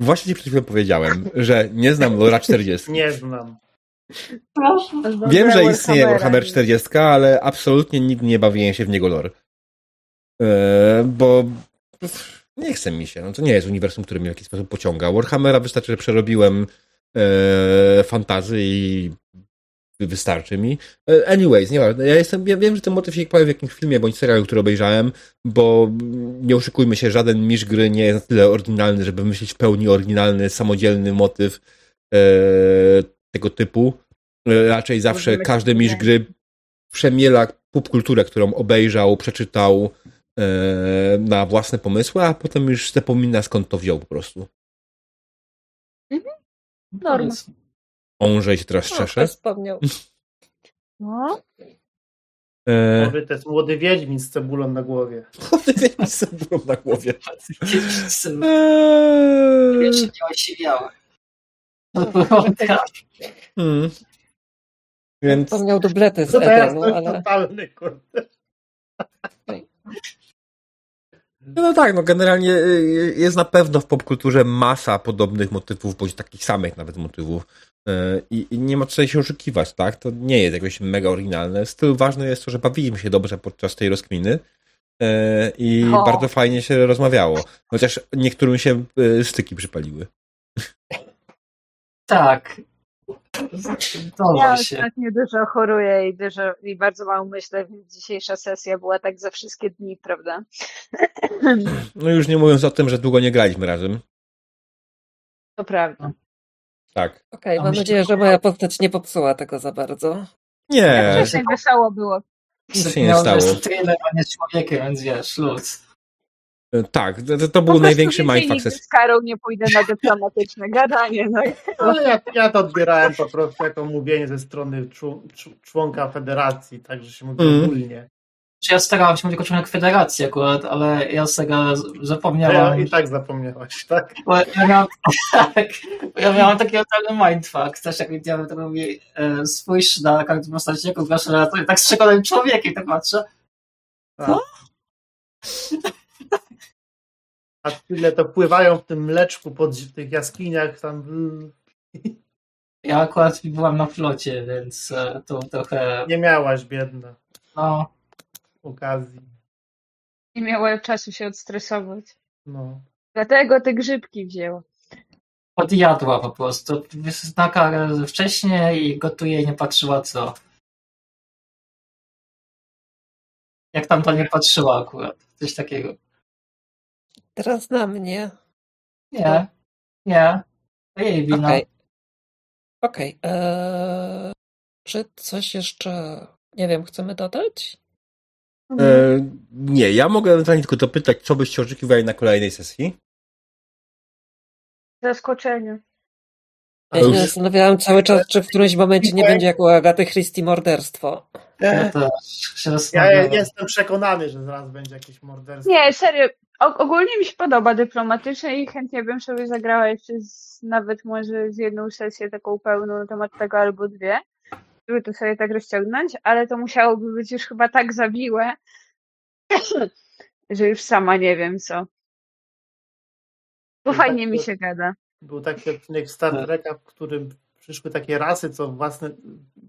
Właśnie ci przed chwilą powiedziałem, że nie znam Lora 40. Nie znam. Wiem, że istnieje Warhammer 40, ale absolutnie nigdy nie bawiłem się w niego lore. Eee, bo nie chce mi się. No to nie jest uniwersum, który mnie w jakiś sposób pociąga. Warhammera wystarczy, że przerobiłem e, fantazy i wystarczy mi. E, anyways, nie Ja, jestem, ja wiem, że ten motyw się pojawił w jakimś filmie bądź serialu, który obejrzałem, bo nie oszukujmy się, żaden misz gry nie jest na tyle oryginalny, żeby myśleć w pełni oryginalny, samodzielny motyw e, tego typu. E, raczej zawsze każdy misz gry przemiela popkulturę, którą obejrzał, przeczytał e, na własne pomysły, a potem już zapomina skąd to wziął po prostu. Mhm. Norma. Onżej się teraz czesze. Wspomniał. No. E... To jest młody Wiedźmin z cebulą na głowie. Młody Wiedźmin z cebulą na głowie. Eee... Jeszcze nie osiwiały. Hmm. Więc... On miał dublety z Edenu, ale... Totalny, kurde. No tak, no generalnie y, y, jest na pewno w popkulturze masa podobnych motywów, bądź takich samych nawet motywów. Y, I, I, nie ma co się oszukiwać, tak? To nie jest jakoś mega oryginalne. Styl ważne jest to, że bawiliśmy się dobrze podczas tej rozkminy i o. bardzo fajnie się rozmawiało. Chociaż niektórym się styki przypaliły. Tak. ja ostatnio dużo choruję i, dużo, i bardzo mało myślę, więc dzisiejsza sesja była tak za wszystkie dni, prawda? No już nie mówiąc o tym, że długo nie graliśmy razem. To prawda. Tak. Okej, okay, mam nadzieję, że moja postać nie popsuła tego za bardzo. Nie. Wcześniej wesoło było. Nic się nie stało. Jest thriller, a nie człowiekiem, więc wiesz, luz. E, tak, to, to był największy mindfuck sesji. Z Karą nie pójdę na dyplomatyczne gadanie. No. Ale ja, ja to odbierałem po prostu jako mówienie ze strony członka federacji, także się mówi mm. ogólnie. Ja starałem się mówić jako członek federacji akurat, ale ja z tego zapomniałem. Ja I tak zapomniałaś, tak? Bo ja miałem, tak, ja miałem taki totalny mindfuck, też jak widziałem, to mówi, e, spójrz na kartę postaci, jako grasz tak z przekonanym człowiekiem, tak patrzę. Tak. Co? A tyle to pływają w tym mleczku pod, w tych jaskiniach tam. Ja akurat byłam na flocie, więc e, to trochę. Nie miałaś, biedna. No. Okazji. Nie miała czasu się odstresować. No. Dlatego te grzybki wzięła. Odjadła po prostu. Na karę wcześniej i gotuje i nie patrzyła co. Jak tam to nie patrzyła akurat. Coś takiego. Teraz na mnie. Nie. Nie. To jej wina. Okej. Okay. okay. Eee, czy coś jeszcze, nie wiem, chcemy dodać? Eee, nie, ja mogę ewentualnie tylko dopytać, co byście oczekiwali na kolejnej sesji? Zaskoczenie. Ja się zastanawiałam cały czas, czy w którymś momencie nie będzie jak u Agaty Christie morderstwo. Ja Ja jestem przekonany, że zaraz będzie jakieś morderstwo. Nie, serio. ogólnie mi się podoba dyplomatyczne i chętnie bym sobie zagrała jeszcze z, nawet może z jedną sesję taką pełną na temat tego albo dwie, żeby to sobie tak rozciągnąć, ale to musiałoby być już chyba tak zawiłe, że już sama nie wiem co. Bo fajnie mi się gada. Był taki odcinek Star tak. Treka, w którym przyszły takie rasy, co własne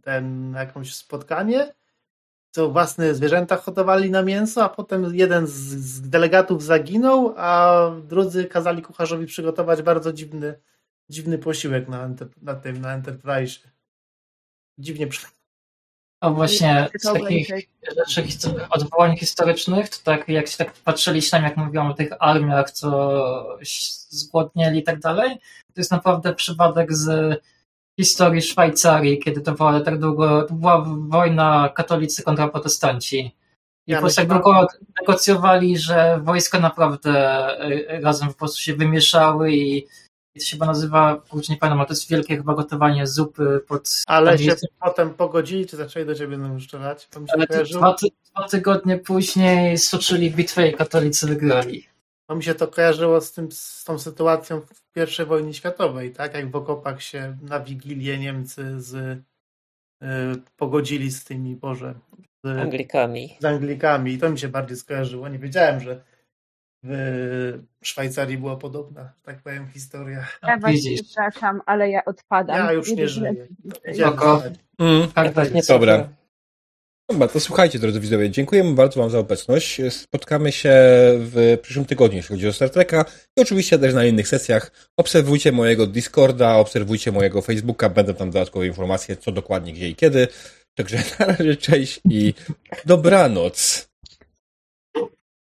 ten jakąś spotkanie, co własne zwierzęta hodowali na mięso, a potem jeden z, z delegatów zaginął, a drudzy kazali kucharzowi przygotować bardzo dziwny, dziwny posiłek na, na tym, na Enterprise. Dziwnie a właśnie z takich rzeczy, odwołań historycznych, to tak jak się tak patrzyliśmy, jak mówiłam o tych armiach, co zgłodnieli i tak dalej, to jest naprawdę przypadek z historii Szwajcarii, kiedy to była tak długo, to była wojna katolicy kontra protestanci. I ja po prostu tak długo negocjowali, że wojska naprawdę e, razem po prostu się wymieszały i to się chyba nazywa, kurczę nie pamiętam, ale to jest wielkie chyba gotowanie zupy pod... Ale się potem pogodzili, czy zaczęli do ciebie strzelać? Ale dwa, dwa, tygodnie później stoczyli bitwę i katolicy wygrali. To mi się to kojarzyło z, tym, z tą sytuacją w I wojnie światowej, tak? Jak w okopach się na Wigilię Niemcy z, y, pogodzili z tymi, Boże... Z Anglikami. Z Anglikami. I to mi się bardziej skojarzyło. Nie wiedziałem, że w Szwajcarii była podobna, tak powiem, historia. Ja właśnie przepraszam, ale ja odpadam. Ja już nie żyję. Mm, tak, tak, nie Dobra. Dobra, to słuchajcie, drodzy widzowie, dziękujemy bardzo Wam za obecność. Spotkamy się w przyszłym tygodniu, jeśli chodzi o Star Treka i oczywiście też na innych sesjach. Obserwujcie mojego Discorda, obserwujcie mojego Facebooka, będą tam dodatkowe informacje, co dokładnie, gdzie i kiedy. Także na razie cześć i dobranoc.